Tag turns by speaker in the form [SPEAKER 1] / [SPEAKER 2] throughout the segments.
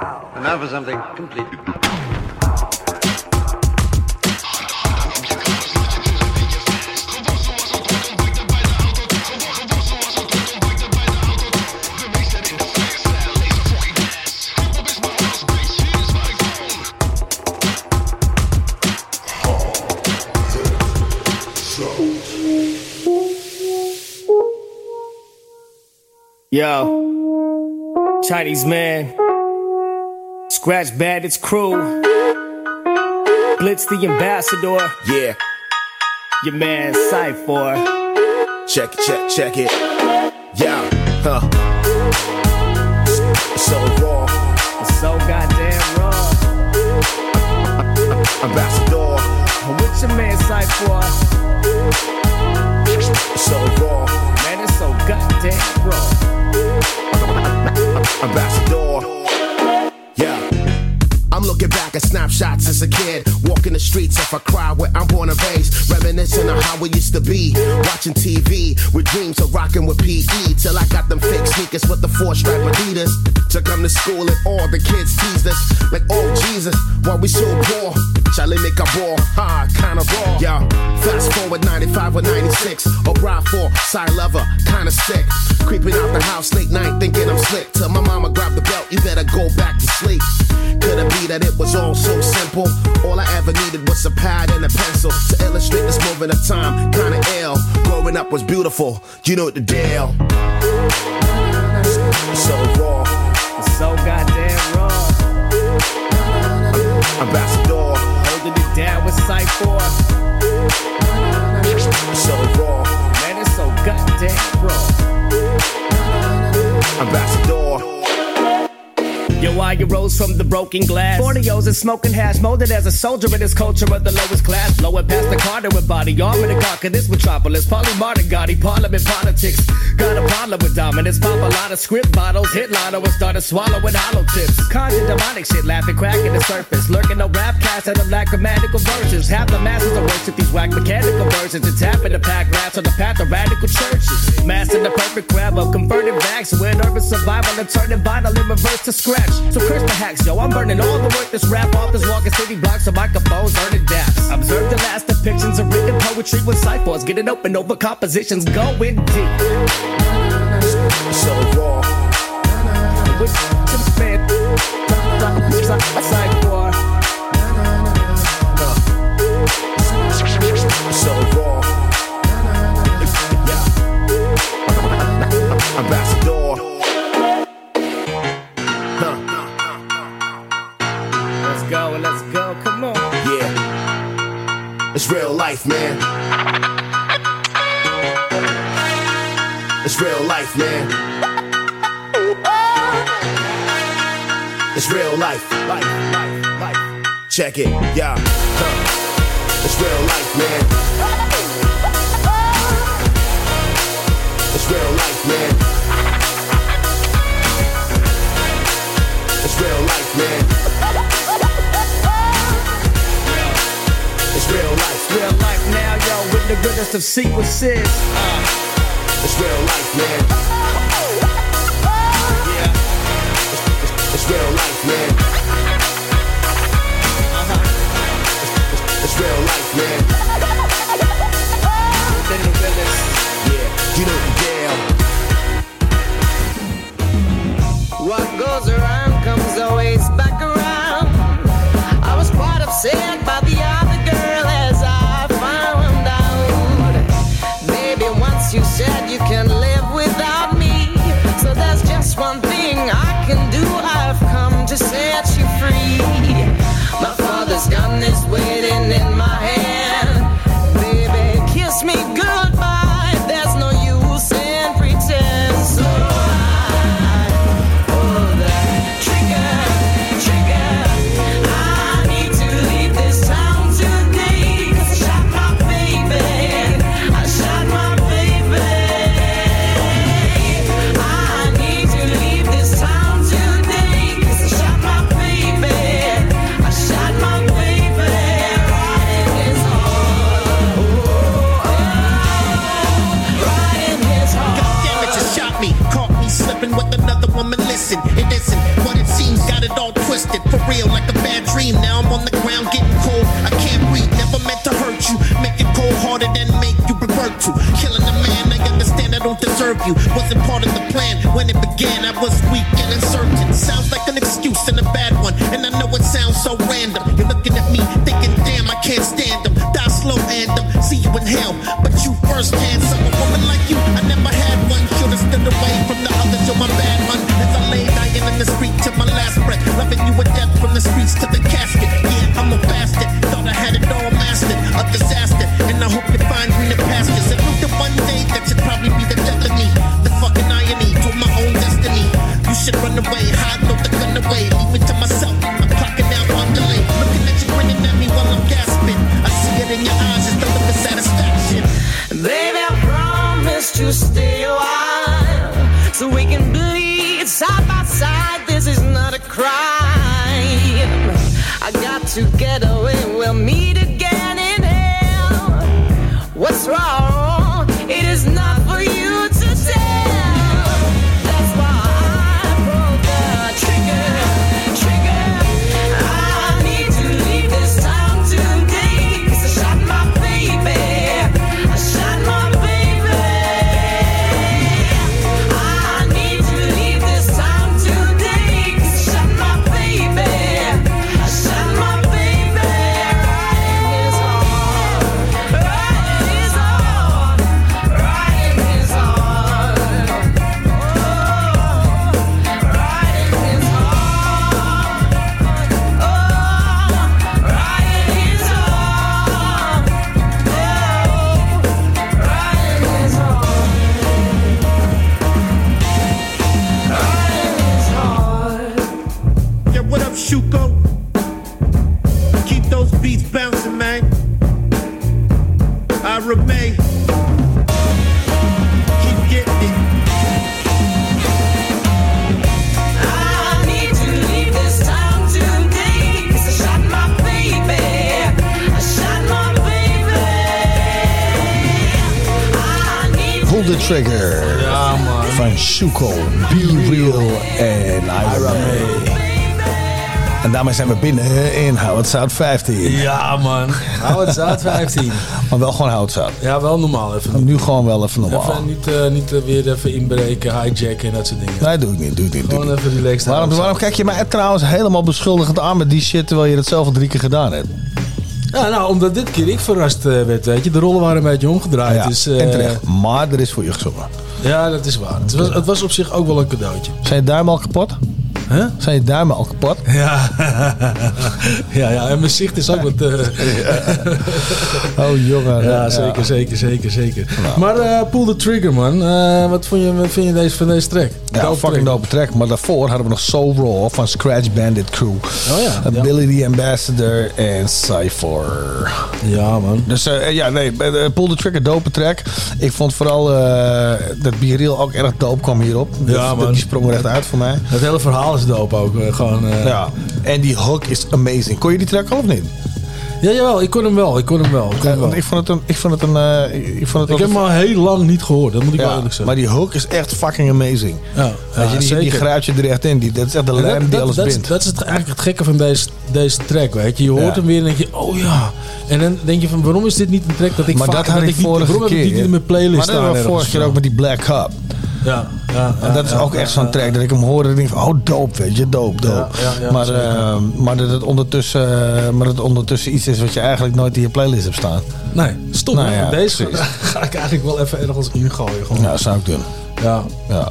[SPEAKER 1] And now for something completely.
[SPEAKER 2] Yo, Chinese man, Scratch Bandits crew, Blitz the ambassador,
[SPEAKER 3] Yeah,
[SPEAKER 2] your man Cypher.
[SPEAKER 3] check it, check, check it. Yeah, huh. So raw,
[SPEAKER 2] It's so goddamn raw.
[SPEAKER 3] ambassador.
[SPEAKER 2] With your man Cypher,
[SPEAKER 3] So raw,
[SPEAKER 2] man, it's so goddamn raw.
[SPEAKER 3] ambassador. At snapshots as a kid, walking the streets if I cry where I'm born and raised, reminiscing of how we used to be, watching TV with dreams of rocking with PE till I got them fake sneakers with the four stripe Adidas to come to school and all the kids teased us like, oh Jesus, why we so poor? Charlie make a ball, ha, kinda raw. Yeah, fast forward 95 or 96, or ride for side lover, kinda sick. Creeping out the house late night, thinking I'm slick. Till my mama grabbed the belt, you better go back to sleep. Could it be that it was all so simple? All I ever needed was a pad and a pencil to illustrate this moment of time. Kinda ill. Growing up was beautiful, you know what the deal. So raw,
[SPEAKER 2] It's so goddamn raw.
[SPEAKER 3] ambassador.
[SPEAKER 2] Holding it down with Cypher,
[SPEAKER 3] So raw,
[SPEAKER 2] man, it's so goddamn raw.
[SPEAKER 3] ambassador.
[SPEAKER 2] Yo, why you rose from the broken glass? 40 and smoking hash, molded as a soldier in this culture of the lowest class. Blowing past the Carter with body armor to conquer this metropolis. Polly Martin, Gotti, Parliament politics. Got a problem with dominance. Pop a lot of script bottles, hit lotto and started swallowing hollow tips. Conjure demonic shit, laughing, cracking the surface. Lurking no rap cast them lack grammatical versions. Half the masses are worship these whack mechanical versions and tapping the pack rats on the path of radical churches. Mastering the perfect grab of converted vax with urban survival and turning vital in reverse to scratch. So curse the hacks, yo. I'm burning all the work this rap authors walking city blocks of microphones, earning daps. Observe the last depictions of written poetry with ciphers getting open over compositions going deep.
[SPEAKER 3] So raw,
[SPEAKER 2] With the man,
[SPEAKER 3] It's real life, man. It's real life, man. It's real life. Life, life, life. Check it, yeah. Huh. It's real life, man. It's real life, man. It's real life, man.
[SPEAKER 2] The goodness of sequences.
[SPEAKER 3] Uh, it's real life, man.
[SPEAKER 2] Yeah.
[SPEAKER 3] It's, it's real life, man. Uh-huh. It's, it's real life, man. Twisted, for real, like a bad dream. Now I'm on the ground getting cold. I can't breathe, never meant to hurt you. Make it cold hearted and make you revert to killing a man. I understand I don't deserve you. Wasn't part of the plan when it began. I was weak and uncertain. Sounds like an excuse and a bad one. And I know it sounds so random. You're looking at me thinking, damn, I can't stand them. Die slow and um, see you in hell. But you first hand, some a woman like you, I never had one. Should've stood away from the others, you're my bad one. As I lay dying in the street to my last breath, the streets to the casket. Shuko,
[SPEAKER 4] Be Real en Ira May. En daarmee zijn we binnen in Houtzout 15.
[SPEAKER 5] Ja, man. Het zaad 15.
[SPEAKER 4] Maar wel gewoon Houtzout.
[SPEAKER 5] Ja, wel normaal even.
[SPEAKER 4] Nu gewoon wel even normaal.
[SPEAKER 5] Even niet, eh, niet eh, weer even inbreken, hijacken en dat soort dingen.
[SPEAKER 4] Nee, doe ik niet. Doe ik niet. Doe ik
[SPEAKER 5] Gewoon
[SPEAKER 4] niet.
[SPEAKER 5] even relaxed
[SPEAKER 4] Waarom, waarom kijk je mij trouwens helemaal beschuldigend aan met die shit terwijl je het zelf al drie keer gedaan hebt?
[SPEAKER 5] Ja, nou, omdat dit keer ik verrast eh, werd, weet je. De rollen waren een beetje omgedraaid.
[SPEAKER 4] Ja,
[SPEAKER 5] dus,
[SPEAKER 4] en terecht. Maar er is voor je gezongen.
[SPEAKER 5] Ja, dat is waar. Het was, het was op zich ook wel een cadeautje.
[SPEAKER 4] Zijn je duimen al kapot?
[SPEAKER 5] Huh?
[SPEAKER 4] Zijn je duimen al kapot?
[SPEAKER 5] Ja. ja, ja, en mijn zicht is ook wat... eh,
[SPEAKER 4] Oh jongen.
[SPEAKER 5] ja, zeker, zeker, zeker, zeker. Maar eh pull the trigger, man. Eh, wat, vond je, wat vind je deze, van deze track?
[SPEAKER 4] Ja, fucking dope track. Maar daarvoor hadden we nog Soul Raw van Scratch Bandit Crew.
[SPEAKER 5] Oh ja, ja.
[SPEAKER 4] Billy the Ambassador en Cypher.
[SPEAKER 5] Ja, man.
[SPEAKER 4] Dus eh, ja, nee, eh, eh, Pull the Trigger, dope track. Ik vond vooral eh, dat Biril ook erg dope kwam hierop.
[SPEAKER 5] Ja,
[SPEAKER 4] Dat-
[SPEAKER 5] man.
[SPEAKER 4] Die sprong er echt uit voor mij.
[SPEAKER 5] Het hele verhaal is dope ook. eh, gewoon, eh,
[SPEAKER 4] Ja, en die hook is amazing. Kon je die track al of niet?
[SPEAKER 5] Ja, jawel, ik kon hem wel. Ik kon hem wel. Ik, kon
[SPEAKER 4] Ja,
[SPEAKER 5] hem wel.
[SPEAKER 4] want ik vond het een... Ik, vond het een, eh, ik, vond het
[SPEAKER 5] Ik heb hem al heel lang niet gehoord, dat moet ik wel eerlijk zeggen.
[SPEAKER 4] maar die hook is echt fucking amazing.
[SPEAKER 5] ja,
[SPEAKER 4] Weet je, die, die gruit je er echt in. Die, dat is echt de
[SPEAKER 5] En
[SPEAKER 4] lijm die
[SPEAKER 5] dat,
[SPEAKER 4] alles
[SPEAKER 5] dat, dat,
[SPEAKER 4] bindt.
[SPEAKER 5] is- dat is het, eigenlijk het gekke van deze, deze track, weet je. Je hoort hem weer en denk je, oh ja. En dan denk je van, waarom is dit niet een track dat ik
[SPEAKER 4] maar
[SPEAKER 5] vaak,
[SPEAKER 4] dat had
[SPEAKER 5] dat
[SPEAKER 4] ik
[SPEAKER 5] niet,
[SPEAKER 4] vorige
[SPEAKER 5] waarom
[SPEAKER 4] keer.
[SPEAKER 5] heb ik die niet in mijn playlist
[SPEAKER 4] maar dat
[SPEAKER 5] staan?
[SPEAKER 4] hadden we vorige keer ook met die Black Cup.
[SPEAKER 5] Ja, ja.
[SPEAKER 4] En dat is ook echt zo'n track dat ik hem hoorde en denk van, oh dope, weet je.
[SPEAKER 5] Ja, ja, ja,
[SPEAKER 4] maar,
[SPEAKER 5] zeker.
[SPEAKER 4] eh, maar dat het ondertussen, eh, maar dat het ondertussen iets is wat je eigenlijk nooit in je playlist hebt staan.
[SPEAKER 5] Nee, stop.
[SPEAKER 4] Nou ja,
[SPEAKER 5] Deze ga ik eigenlijk wel even ergens ingooien. Gewoon.
[SPEAKER 4] Nou, zou ik doen.
[SPEAKER 5] Ja.
[SPEAKER 4] Ja.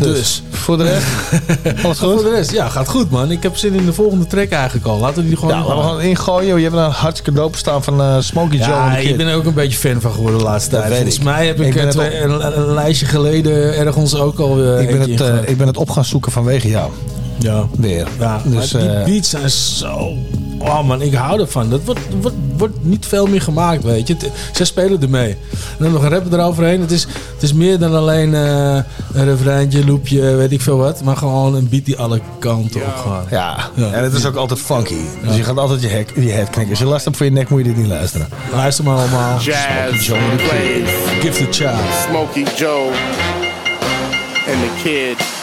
[SPEAKER 5] Dus.
[SPEAKER 4] Voor de rest, alles
[SPEAKER 5] Voor
[SPEAKER 4] goed?
[SPEAKER 5] de rest, ja, gaat goed man. Ik heb zin in de volgende track eigenlijk al. Laten we die gewoon
[SPEAKER 4] Ja,
[SPEAKER 5] ingooien.
[SPEAKER 4] we gaan ingooien. Je hebt een hartstikke dope staan van eh Smokey Joe
[SPEAKER 5] Ja, ik ben er ook een beetje fan van geworden de laatste tijd. Volgens
[SPEAKER 4] ik.
[SPEAKER 5] mij heb ik,
[SPEAKER 4] Ik
[SPEAKER 5] eh, een, een lijstje geleden ergens ook al uh,
[SPEAKER 4] ik, ben het, eh, ik ben het op gaan zoeken vanwege jou.
[SPEAKER 5] ja.
[SPEAKER 4] Weer.
[SPEAKER 5] Ja,
[SPEAKER 4] dus,
[SPEAKER 5] die
[SPEAKER 4] eh,
[SPEAKER 5] beats zijn zo... Oh man, ik hou ervan. Dat wordt, wordt, wordt niet veel meer gemaakt, weet je. Zij spelen ermee. En dan nog een rapper eroverheen. Het is, het is meer dan alleen eh, een refreintje, loopje, weet ik veel wat. Maar gewoon een beat die alle kanten op gaat.
[SPEAKER 4] ja.
[SPEAKER 5] Ja.
[SPEAKER 4] en het is ook altijd funky. Dus je gaat altijd je, hek, je head knikken. Als je last hebt voor je nek, moet je dit niet luisteren.
[SPEAKER 5] Luister maar allemaal.
[SPEAKER 6] Jazz
[SPEAKER 4] Joe the
[SPEAKER 6] plays
[SPEAKER 5] Gifted Child.
[SPEAKER 6] Smokey Joe and the kid.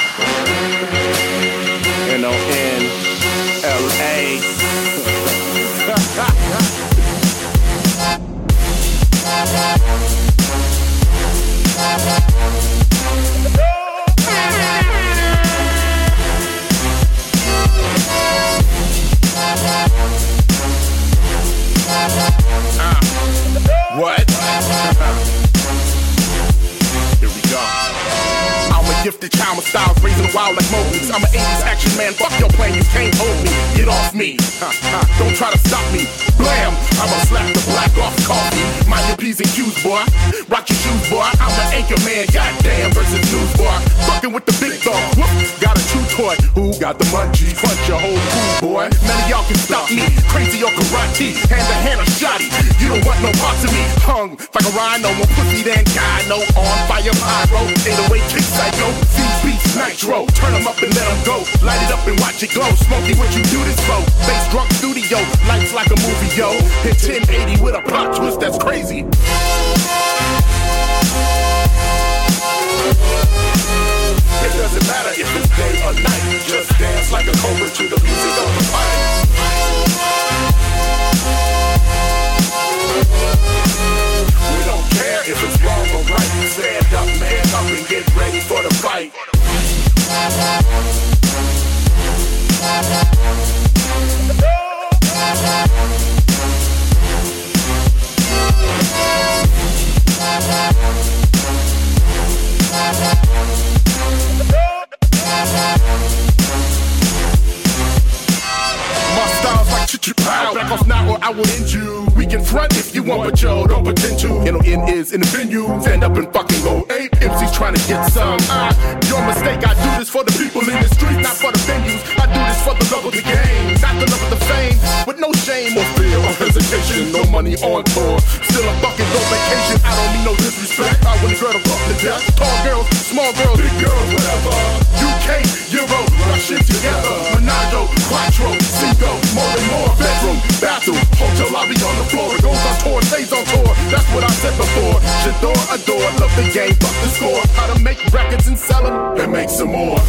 [SPEAKER 6] Uh. What? Here we go
[SPEAKER 7] gifted child with styles raising wild like I'm 80s action man, fuck your plan, you can't hold me. Get off me, don't try to stop me. Blam, I'ma slap the black off coffee. Mind your P's and Q's, boy. Rock your shoes, boy. I'm the anchor man, goddamn, versus news, boy. Fucking with the big dog, whoop. Got a true toy, who got the munchies? Punch your whole crew, boy. None of y'all can stop me. Crazy or karate, hand to hand or shotty. You don't want no parts of me. Hung like a rhino, more pussy than guy no On fire pyro, away kick psycho. Beats nitro, turn them up and let them go. Light it up and watch it glow. Smokey, what you do this for? Bass drunk studio, lights like a movie, yo. Hit 1080 with a plot twist that's crazy. It doesn't matter if it's day or night. Just dance like a cobra to the music of the fight. We don't care if it's wrong or right. Stand up, man up, and get ready for the fight. Back off now or I will end you. We can front if you want, but yo, don't pretend to. N-O-N is in the venue. Stand up and fucking go. Eight MCs trying to get some. Ah, your mistake. I do this for the people in the streets, not for the venues. For the love of the game, not the love of the fame. With no shame or fear or hesitation. No money on tour. Still a fucking no vacation. I don't mean no disrespect. I want a girl to death. Tall girls, small girls, big girls, whatever. UK, Euro, Russian together. Monado, Quattro, Cinco, more and more. Bedroom, bathroom, hotel lobby on the floor. It goes on tour, stays on tour. That's what I said before. J'adore, adore, love the game, fuck the score. How to make records and sell them, and make some more.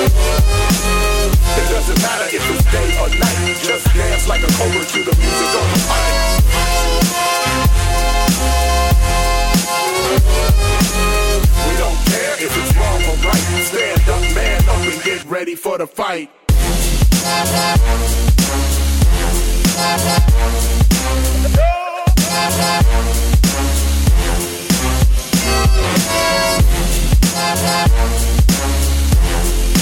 [SPEAKER 7] It doesn't matter if it's day or night. Just dance like a cobra to the music on the mic. We don't care if it's wrong or right. Stand up, man up, and get ready for the fight.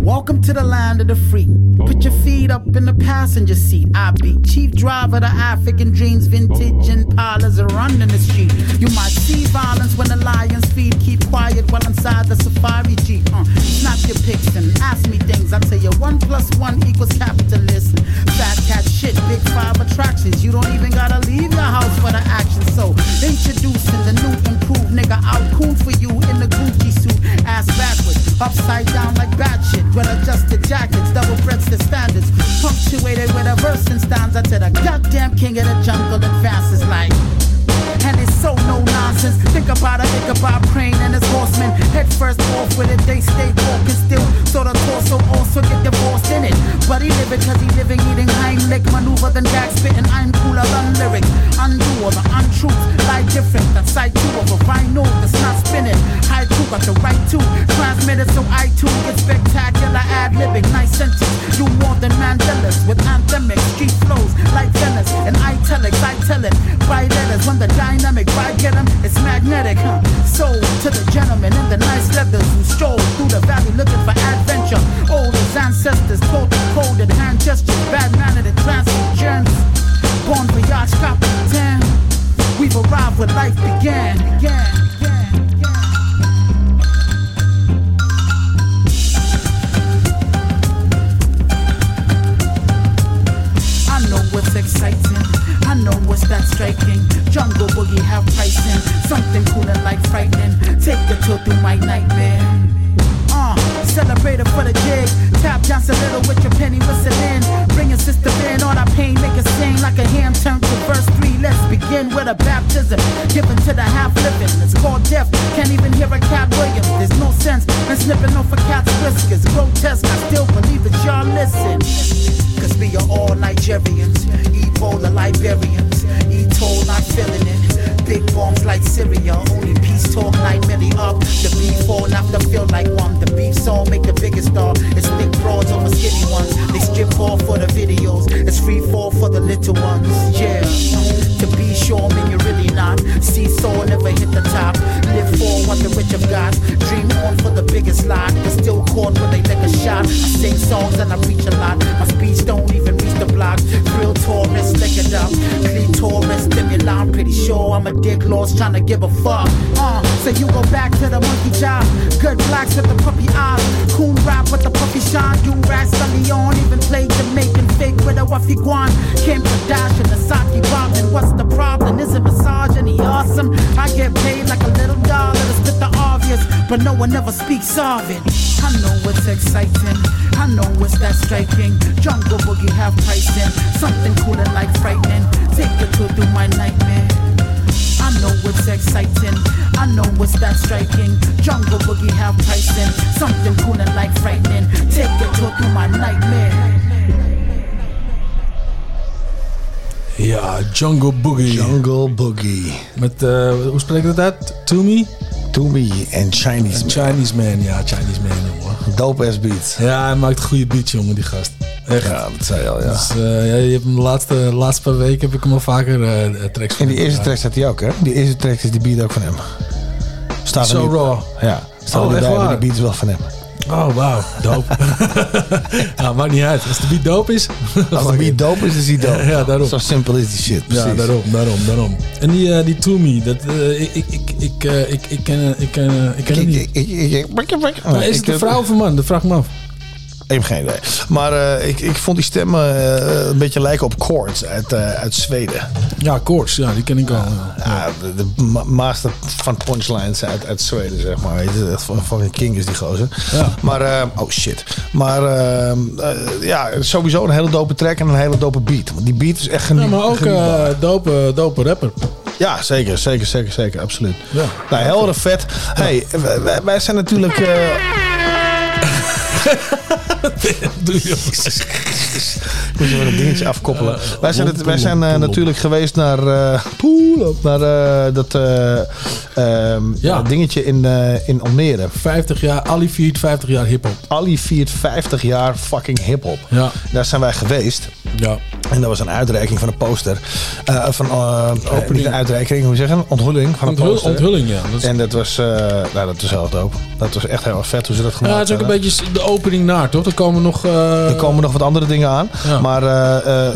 [SPEAKER 8] Welcome to the land of the free. Put your feet up in the passenger seat. I be chief driver the African dreams. Vintage Impalas are running the street. You might see violence when the lions feed. Keep quiet while inside the safari jeep. Uh, snap your pics and ask me things. I tell you one plus one equals capitalism. Fat cat shit, big five attractions. You don't even gotta leave your house for the action. So introducing the new improved nigga out cool for you in the Gucci suit. Ass backwards, upside down like bad shit. Well adjusted jackets, double breasted standards. Punctuated with a verse and stanza to the goddamn king of the jungle and fastest like. And it's so no nonsense. Think about a Ichabod Crane and his horsemen. Head first off with it, they stay walking still. So the torso also get divorced in it. But he live cause he living, eating Heimlich. Maneuver than Jack spitting, I'm cooler than lyrics. Undo all the untruths, lie different. That side two of a rhino that's not spinning. High two got the right transmit it so I too get spectacular ad libbing. Nice sentence, You more than Mandela's with anthemic street flows like Venice and italics. I tell it by letters when the dynamic vibe get 'em, it's magnetic. Huh? So to the gentlemen in the nice leathers who stroll through the valley looking for adventure. Old as ancestors taught the coded hand gestures, bad mannered and transient Born for yacht Capitan. We've arrived where life began. began. I exciting. I know what's that striking. Jungle boogie have pricing. Something cooler like frightening. Take the tour through my nightmare. Celebrate it for the jig. Tap dance a little with your penny whistling. Bring your sister in, all that pain, make it sing like a hand turned to verse three. Let's begin with a baptism given to the half living. It's called death. Can't even hear a cat Williams. There's no sense in snipping off a cat's whiskers. Grotesque, I still believe that y'all listen. Cause we are all Nigerians, Ebola Liberians, E-toll not feeling it. Big bombs like Syria, only peace talk, nine million up. The beef all off to feel like one. The beef all make the biggest star. It's thick broads over skinny ones. They strip off for the videos. It's free fall for the little ones. Yeah. To be sure, I man, you're really not. Seesaw never hit the top. Live for what the rich have got. Dream on for the biggest lot. But still caught when they take a shot. I sing songs and I preach a lot. My speech don't even the block. Real tourists, lick it up. Clitoris, stimulant. Pretty sure I'm a dick lost trying to give a fuck. Uh, so you go back to the monkey job. Good blacks with the puppy eyes. Coon rap with the puppy shine. You rat on. Even play Jamaican fake with a waffy guan. Kim Kardashian, the Saki Robin. What's the problem? Is it misogyny awesome? I get paid like a little dollar to spit the obvious, but no one ever speaks of it. I know it's exciting. I know it's that striking. Jungle boogie half pricing. Something cool and like frightening. Take a tour through my nightmare. I know it's exciting. I know it's that striking. Jungle boogie half pricing. Something cool and like frightening. Take a tour through my nightmare.
[SPEAKER 5] Ja, Jungle Boogie.
[SPEAKER 4] Jungle Boogie.
[SPEAKER 5] Met, eh, hoe spreek ik dat uit? To Me?
[SPEAKER 4] To Me en Chinese Man.
[SPEAKER 5] Chinese Man, ja, Chinese Man, jongen.
[SPEAKER 4] Dope ass beats.
[SPEAKER 5] Ja, hij maakt goede beats, jongen, die gast. Echt.
[SPEAKER 4] Ja, dat zei je al, ja.
[SPEAKER 5] Dus, eh, ja, je hebt hem de laatste, laatste paar weken heb ik hem al vaker eh, tracks van
[SPEAKER 4] En die eerste track staat hij ook, hè? Die eerste track is die beat ook van hem. Staat
[SPEAKER 5] So raw.
[SPEAKER 4] Ja, staat
[SPEAKER 5] Oh, echt waar?
[SPEAKER 4] die beat is wel van hem.
[SPEAKER 5] Oh, wauw. Dope. nou, maakt niet uit. Als de beat dope is...
[SPEAKER 4] Als de beat dope is, is die dope.
[SPEAKER 5] Ja, daarom.
[SPEAKER 4] Zo simpel is die shit, precies.
[SPEAKER 5] Ja, daarom, daarom, daarom. En die, eh die To Me, dat, eh, ik, ik, ik, ik, ik, ik ken, ik ken, ik ken niet.
[SPEAKER 4] ik- ik- ik- ik-
[SPEAKER 5] Maar is het een vrouw of een man? Dat vraag ik me af.
[SPEAKER 4] Ik heb geen idee. Maar eh, ik, ik vond die stemmen eh, een beetje lijken op Chords uit, eh, uit Zweden.
[SPEAKER 5] Ja, Koorts, ja, die ken ik wel. ja.
[SPEAKER 4] Ja, de, de ma- master van punchlines uit, uit Zweden, zeg maar. Weet je, van, king is die gozer.
[SPEAKER 5] Ja.
[SPEAKER 4] Maar, eh, oh shit. Maar ja, sowieso een hele dope track en een hele dope beat. Want die beat is echt
[SPEAKER 5] Ja,
[SPEAKER 4] geniet.
[SPEAKER 5] maar ook eh dope, dope rapper.
[SPEAKER 4] Ja, zeker, zeker, zeker, zeker, absoluut.
[SPEAKER 5] Ja.
[SPEAKER 4] Nou, heel erg vet. Hey, wij- wij, wij zijn natuurlijk... eh,
[SPEAKER 5] Doe je
[SPEAKER 4] Ik moet je wel een dingetje afkoppelen. wij zijn, het, wij zijn eh,
[SPEAKER 5] pull-up.
[SPEAKER 4] natuurlijk geweest naar, eh pull-up, naar eh, dat eh, ehm,
[SPEAKER 5] Ja.
[SPEAKER 4] dingetje in, eh, in Almere.
[SPEAKER 5] 50 jaar, Ali viert 50 jaar hiphop.
[SPEAKER 4] Ali viert 50 jaar fucking hip-hop.
[SPEAKER 5] Ja.
[SPEAKER 4] Daar zijn wij geweest.
[SPEAKER 5] Ja.
[SPEAKER 4] En dat was een uitreiking van een poster. Eh, van, eh, eh, niet een uitreiking, hoe zeg je? Een onthulling van een poster.
[SPEAKER 5] onthulling, ja. Dat is,
[SPEAKER 4] En dat was, eh, nou, dat was heel dope. Dat was echt heel erg vet hoe ze dat gemaakt
[SPEAKER 5] ja, het is ook een
[SPEAKER 4] hebben.
[SPEAKER 5] beetje de opening naar, toch? Er komen nog...
[SPEAKER 4] Er komen nog wat andere dingen aan.
[SPEAKER 5] Ja.
[SPEAKER 4] Maar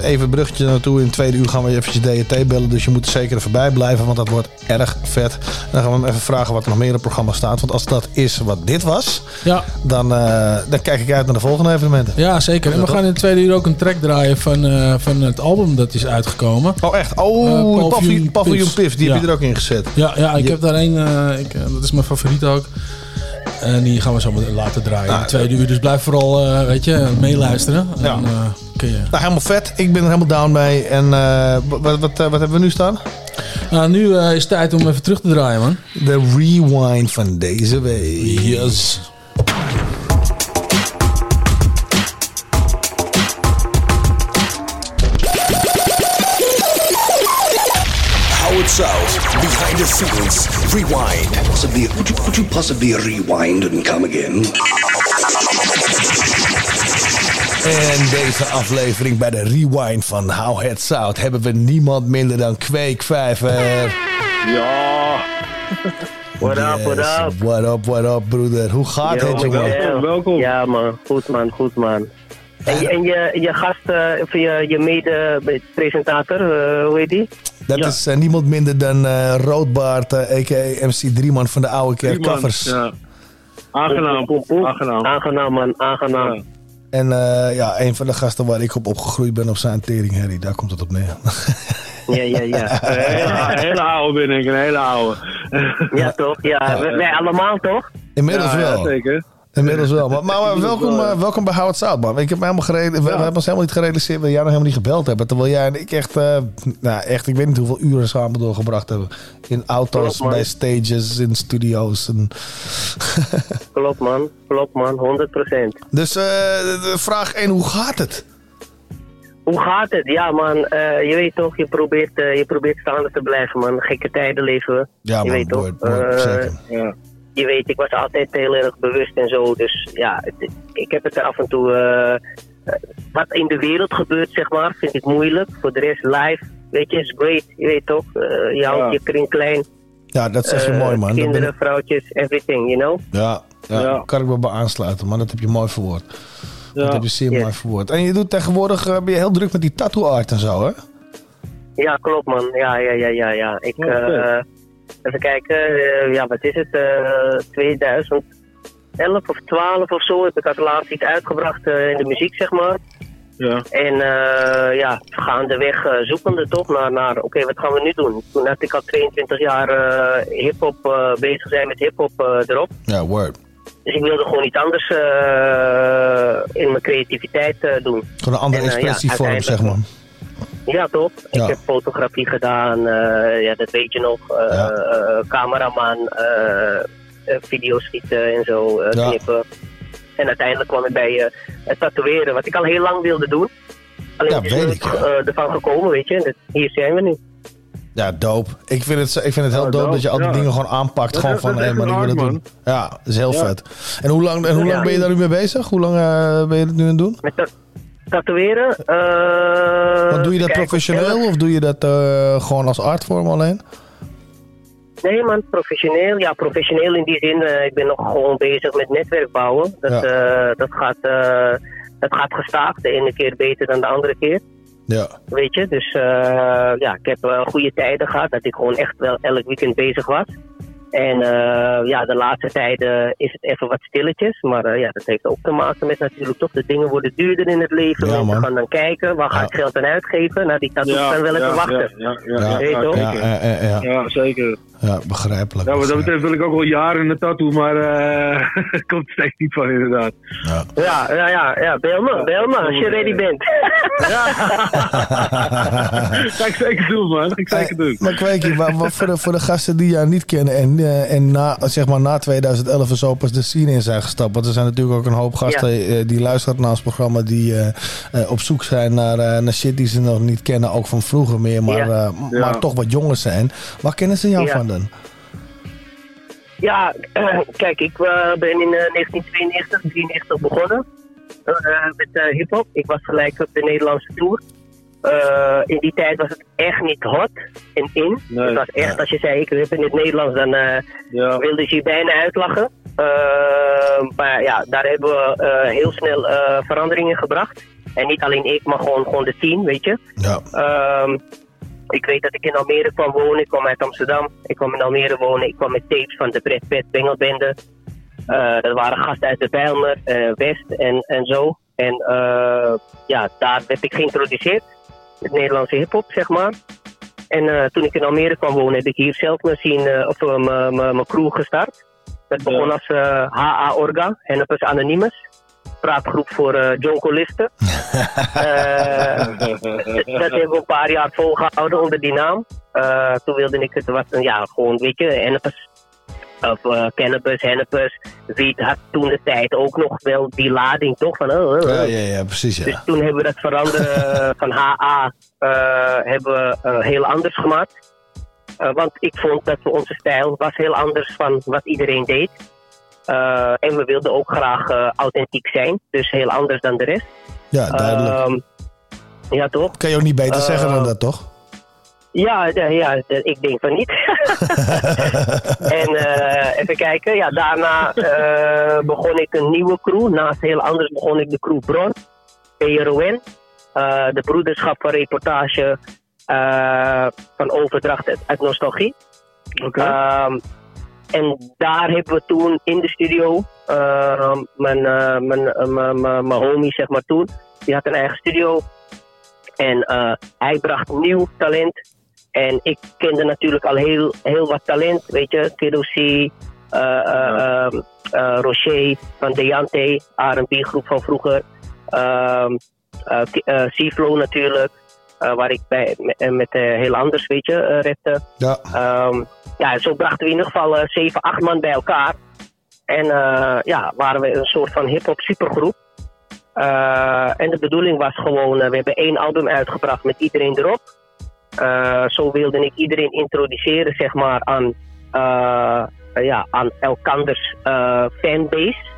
[SPEAKER 4] even een bruggetje naartoe. In het tweede uur gaan we eventjes DET bellen. Dus je moet er zeker even bij blijven. Want dat wordt erg vet. En dan gaan we hem even vragen wat er nog meer in het programma staat. Want als dat is wat dit was.
[SPEAKER 5] Ja,
[SPEAKER 4] Dan, dan kijk ik uit naar de volgende evenementen.
[SPEAKER 5] ja, zeker. En we gaan in het tweede uur ook een track draaien van, eh, van het album dat is uitgekomen.
[SPEAKER 4] Oh echt? Oh,
[SPEAKER 5] Piffs.
[SPEAKER 4] Piffs. Die
[SPEAKER 5] Ja.
[SPEAKER 4] heb je er ook in gezet.
[SPEAKER 5] Ja, ja ik heb daar één, eh, ik, dat is mijn favoriet ook. En die gaan we zo laten draaien
[SPEAKER 4] Nou,
[SPEAKER 5] tweede uur. Dus blijf vooral, weet je, meeluisteren.
[SPEAKER 4] Ja.
[SPEAKER 5] En, kun je...
[SPEAKER 4] Nou, helemaal vet. Ik ben er helemaal down mee. En wat, wat, wat, hebben we nu staan?
[SPEAKER 5] Nou, nu is het tijd om even terug te draaien, man.
[SPEAKER 4] De rewind van deze week.
[SPEAKER 5] Yes.
[SPEAKER 9] Scenes, rewind.
[SPEAKER 1] Possibly, could you, could you possibly rewind and come again?
[SPEAKER 4] En deze aflevering bij de rewind van How Head South hebben we niemand minder dan Kweekvijver.
[SPEAKER 10] Ja. What up, what up?
[SPEAKER 4] What up, what up, broeder? Hoe gaat
[SPEAKER 10] Yo,
[SPEAKER 4] het, jongen?
[SPEAKER 10] welkom, welkom. Ja, man. Goed, man. Goed, man. En, je- en je, je gast, eh, of je, je mede-presentator, eh, hoe heet die?
[SPEAKER 4] Dat
[SPEAKER 10] Ja.
[SPEAKER 4] is eh, niemand minder dan eh Roodbaard, eh, a.k.a. MC Drieman van de Oude Kerk Kaffers.
[SPEAKER 10] Ja. Aangenaam. Aangenaam. Aangenaam, man. Aangenaam.
[SPEAKER 4] En eh, ja, een van de gasten waar ik op opgegroeid ben op zijn tering, Harry. Daar komt het op neer.
[SPEAKER 10] Ja, ja, ja.
[SPEAKER 11] Een hele oude ben ik, een hele oude.
[SPEAKER 10] Ja, toch? Ja, wij, wij allemaal, toch?
[SPEAKER 4] Inmiddels
[SPEAKER 11] Ja, ja,
[SPEAKER 4] wel.
[SPEAKER 11] zeker.
[SPEAKER 4] Inmiddels wel. Maar, maar, maar
[SPEAKER 11] Inmiddels
[SPEAKER 4] welkom,
[SPEAKER 11] wel,
[SPEAKER 4] eh, welkom bij Howard South, man. Ik heb helemaal gereden, we, we hebben ons helemaal niet gerealiseerd dat jij nog helemaal niet gebeld hebt. Terwijl jij en ik echt, eh, nou echt, ik weet niet hoeveel uren samen doorgebracht hebben. In auto's,
[SPEAKER 10] Klopt,
[SPEAKER 4] bij stages, in studio's. En...
[SPEAKER 10] Klopt, man. Klopt, man. 100%.
[SPEAKER 4] dus de vraag 1, hoe gaat het?
[SPEAKER 10] Hoe gaat het? Ja, man. je weet toch, je probeert, je probeert staande te blijven, man. Gekke tijden leven we.
[SPEAKER 4] Ja,
[SPEAKER 10] je
[SPEAKER 4] man,
[SPEAKER 10] weet toch?
[SPEAKER 4] zeker.
[SPEAKER 11] Ja.
[SPEAKER 10] Je weet, ik was altijd heel erg bewust en zo. Dus ja, het- ik heb het er af en toe. eh, eh, wat in de wereld gebeurt, zeg maar, vind ik moeilijk. Voor de rest live, weet je, is great. Je weet toch? eh, je houdt
[SPEAKER 11] Ja.
[SPEAKER 10] je kring klein.
[SPEAKER 4] Ja, dat zeg je mooi, man.
[SPEAKER 10] Kinderen,
[SPEAKER 4] ik-
[SPEAKER 10] vrouwtjes, everything, you know?
[SPEAKER 4] Ja, Ja,
[SPEAKER 11] Ja.
[SPEAKER 4] kan ik me bij aansluiten, maar dat heb je mooi verwoord. Dat heb je zeer
[SPEAKER 10] Yes.
[SPEAKER 4] mooi verwoord. En je doet tegenwoordig, ben je heel druk met die tattoo art en zo, hè?
[SPEAKER 10] Ja, klopt man. Ja, ja, ja, ja. ja. Ik, eh, even kijken. eh, ja, wat is het? Eh 2011 of 12 of zo heb ik als laatst iets uitgebracht eh, in de muziek, zeg maar.
[SPEAKER 11] Ja.
[SPEAKER 10] En eh, ja, gaandeweg eh, zoekende toch naar, naar oké, wat gaan we nu doen? Toen had ik al 22 jaar eh hip-hop eh, bezig zijn met hip-hop eh, erop.
[SPEAKER 4] Ja, word.
[SPEAKER 10] Dus ik wilde gewoon iets anders eh, in mijn creativiteit eh, doen.
[SPEAKER 4] Gewoon een andere
[SPEAKER 10] eh, ja,
[SPEAKER 4] expressievorm, zeg maar.
[SPEAKER 10] Ja, toch?
[SPEAKER 4] Ja.
[SPEAKER 10] Ik heb fotografie gedaan, eh, ja, dat weet je nog. eh,
[SPEAKER 4] Ja.
[SPEAKER 10] eh, cameraman, video's schieten en zo,
[SPEAKER 4] Ja.
[SPEAKER 10] knippen. En uiteindelijk kwam ik bij eh, het tatoeëren, wat ik al heel lang wilde doen. Alleen
[SPEAKER 4] Ja, weet ik,
[SPEAKER 10] eh, ervan gekomen, weet je. En hier zijn we nu.
[SPEAKER 4] Ja, dope. Ik vind het, ik vind het heel
[SPEAKER 11] Ja,
[SPEAKER 4] dope
[SPEAKER 11] dope,
[SPEAKER 4] dat je al die
[SPEAKER 11] ja.
[SPEAKER 4] dingen gewoon aanpakt.
[SPEAKER 11] Dat
[SPEAKER 4] gewoon
[SPEAKER 11] is-
[SPEAKER 4] van, hé man, ik wil het doen. Ja, dat is heel
[SPEAKER 11] Ja.
[SPEAKER 4] vet. En hoe lang, en hoe lang
[SPEAKER 10] Ja.
[SPEAKER 4] ben je daar nu mee bezig? Hoe lang ben je het nu aan het doen?
[SPEAKER 10] Met tatoeëren. eh,
[SPEAKER 4] Want doe je dat
[SPEAKER 10] kijk,
[SPEAKER 4] professioneel of doe je dat eh, gewoon als artvorm alleen?
[SPEAKER 10] Nee man, professioneel. Ja, professioneel in die zin. eh, ik ben nog gewoon bezig met netwerk bouwen. Dat,
[SPEAKER 4] Ja.
[SPEAKER 10] eh, dat, gaat, eh, dat gaat gestaag. De ene keer beter dan de andere keer.
[SPEAKER 4] Ja.
[SPEAKER 10] Weet je, dus eh, ja, ik heb eh, goede tijden gehad dat ik gewoon echt wel elk weekend bezig was. En eh, ja, de laatste tijden is het even wat stilletjes. Maar eh, ja, dat heeft ook te maken met natuurlijk toch de dingen worden duurder in het leven.
[SPEAKER 4] Ja,
[SPEAKER 10] Mensen gaan dan kijken, waar ga
[SPEAKER 4] Ja.
[SPEAKER 10] ik geld aan uitgeven? Nou, die tattoos
[SPEAKER 11] Ja,
[SPEAKER 10] gaan wel even
[SPEAKER 11] ja,
[SPEAKER 10] wachten.
[SPEAKER 11] Ja, ja?
[SPEAKER 4] Ja,
[SPEAKER 11] zeker.
[SPEAKER 4] Ja, ja, ja.
[SPEAKER 11] Ja.
[SPEAKER 4] Ja, begrijpelijk.
[SPEAKER 11] Ja, wat dat betreft wil ik ook al jaren een tattoo, maar eh het komt er steeds niet van inderdaad.
[SPEAKER 4] Ja.
[SPEAKER 10] Ja, ja, ja, ja. bel me, bel me als je ready bent.
[SPEAKER 11] Ga ik zeker doen, man. Ga ik zeker doen.
[SPEAKER 4] Maar Kweekie, wa- wa- voor, de, voor de gasten die jou niet kennen en, eh, en na, zeg maar na 2011 en zo pas de scene in zijn gestapt. Want er zijn natuurlijk ook een hoop gasten eh, die luisteren naar ons programma die eh, eh, op zoek zijn naar, eh, naar shit die ze nog niet kennen, ook van vroeger meer, maar,
[SPEAKER 10] Ja.
[SPEAKER 4] eh,
[SPEAKER 11] Ja.
[SPEAKER 4] maar toch wat jonger zijn. Waar kennen ze jou
[SPEAKER 10] Ja.
[SPEAKER 4] van dan?
[SPEAKER 10] Ja, kijk, ik eh, ben in eh, 1992, 93 begonnen eh, met eh, hip-hop. Ik was gelijk op de Nederlandse tour. Eh, in die tijd was het echt niet hot en in.
[SPEAKER 11] Nee.
[SPEAKER 10] het was echt, als je zei ik rap in het Nederlands, dan eh,
[SPEAKER 11] Ja.
[SPEAKER 10] wilden ze je bijna uitlachen. Eh, maar ja, daar hebben we eh, heel snel eh, veranderingen gebracht. En niet alleen ik, maar gewoon, gewoon de team, weet je.
[SPEAKER 4] Ja.
[SPEAKER 10] Ik weet dat ik in Almere kwam wonen. Ik kwam uit Amsterdam. Ik kwam in Almere wonen. Ik kwam met tapes van de Brad Pitt Bengelbende. Eh dat waren gasten uit de Bijlmer, eh, West en, en zo. En eh, ja, daar werd ik geïntroduceerd. Het Nederlandse hip-hop, zeg maar. En eh, toen ik in Almere kwam wonen, heb ik hier zelf mijn eh, of eh, mijn- crew gestart. Dat begon als eh, HA Orga, Hennepers Anonymous. Praatgroep voor eh John Colisten. Eh, dat hebben we een paar jaar volgehouden onder die naam. Eh, toen wilde ik het wat, ja, gewoon, weet je, hennepers. Of eh cannabis, hennepers. Wiet had toen de tijd ook nog wel die lading, toch? Van, oh, oh, oh.
[SPEAKER 4] Ja, ja, ja, precies.
[SPEAKER 10] Dus
[SPEAKER 4] Ja.
[SPEAKER 10] toen hebben we dat veranderen eh, van HA eh, hebben we eh, heel anders gemaakt. Eh, want ik vond dat onze stijl was heel anders van wat iedereen deed. Eh, en we wilden ook graag eh, authentiek zijn. Dus heel anders dan de rest.
[SPEAKER 4] ja, duidelijk.
[SPEAKER 10] Ehm, ja, toch?
[SPEAKER 4] kan je ook niet beter
[SPEAKER 10] eh,
[SPEAKER 4] zeggen dan dat, toch?
[SPEAKER 10] Ja, ja, ja, ik denk van niet. en eh, even kijken, ja, daarna eh, begon ik een nieuwe crew. Naast heel anders begon ik de crew Bron, PRON. eh, de broederschap van reportage eh, van overdracht uit, uit nostalgie.
[SPEAKER 11] Oké.
[SPEAKER 10] Ehm, en daar hebben we toen in de studio, ehm, mijn, eh, mijn, eh, mijn, mijn, mijn homie zeg maar toen, die had een eigen studio. En eh, hij bracht nieuw talent. En ik kende natuurlijk al heel, heel wat talent, weet je. Kiddo C, eh, eh, ehm, eh, Rocher van Deante, R&B groep van vroeger. Ehm eh, Ki- eh, C-Flow natuurlijk, eh, waar ik bij, met, eh, met eh, heel anders, weet je, eh, rapte.
[SPEAKER 4] Ja.
[SPEAKER 10] Ehm, ja, zo brachten we in ieder geval eh, zeven, acht man bij elkaar. En eh, ja, waren we een soort van hip-hop supergroep. Eh, en de bedoeling was gewoon, we hebben één album uitgebracht met iedereen erop. Zo wilde ik iedereen introduceren, zeg maar, aan, ja, aan elkanders fanbase.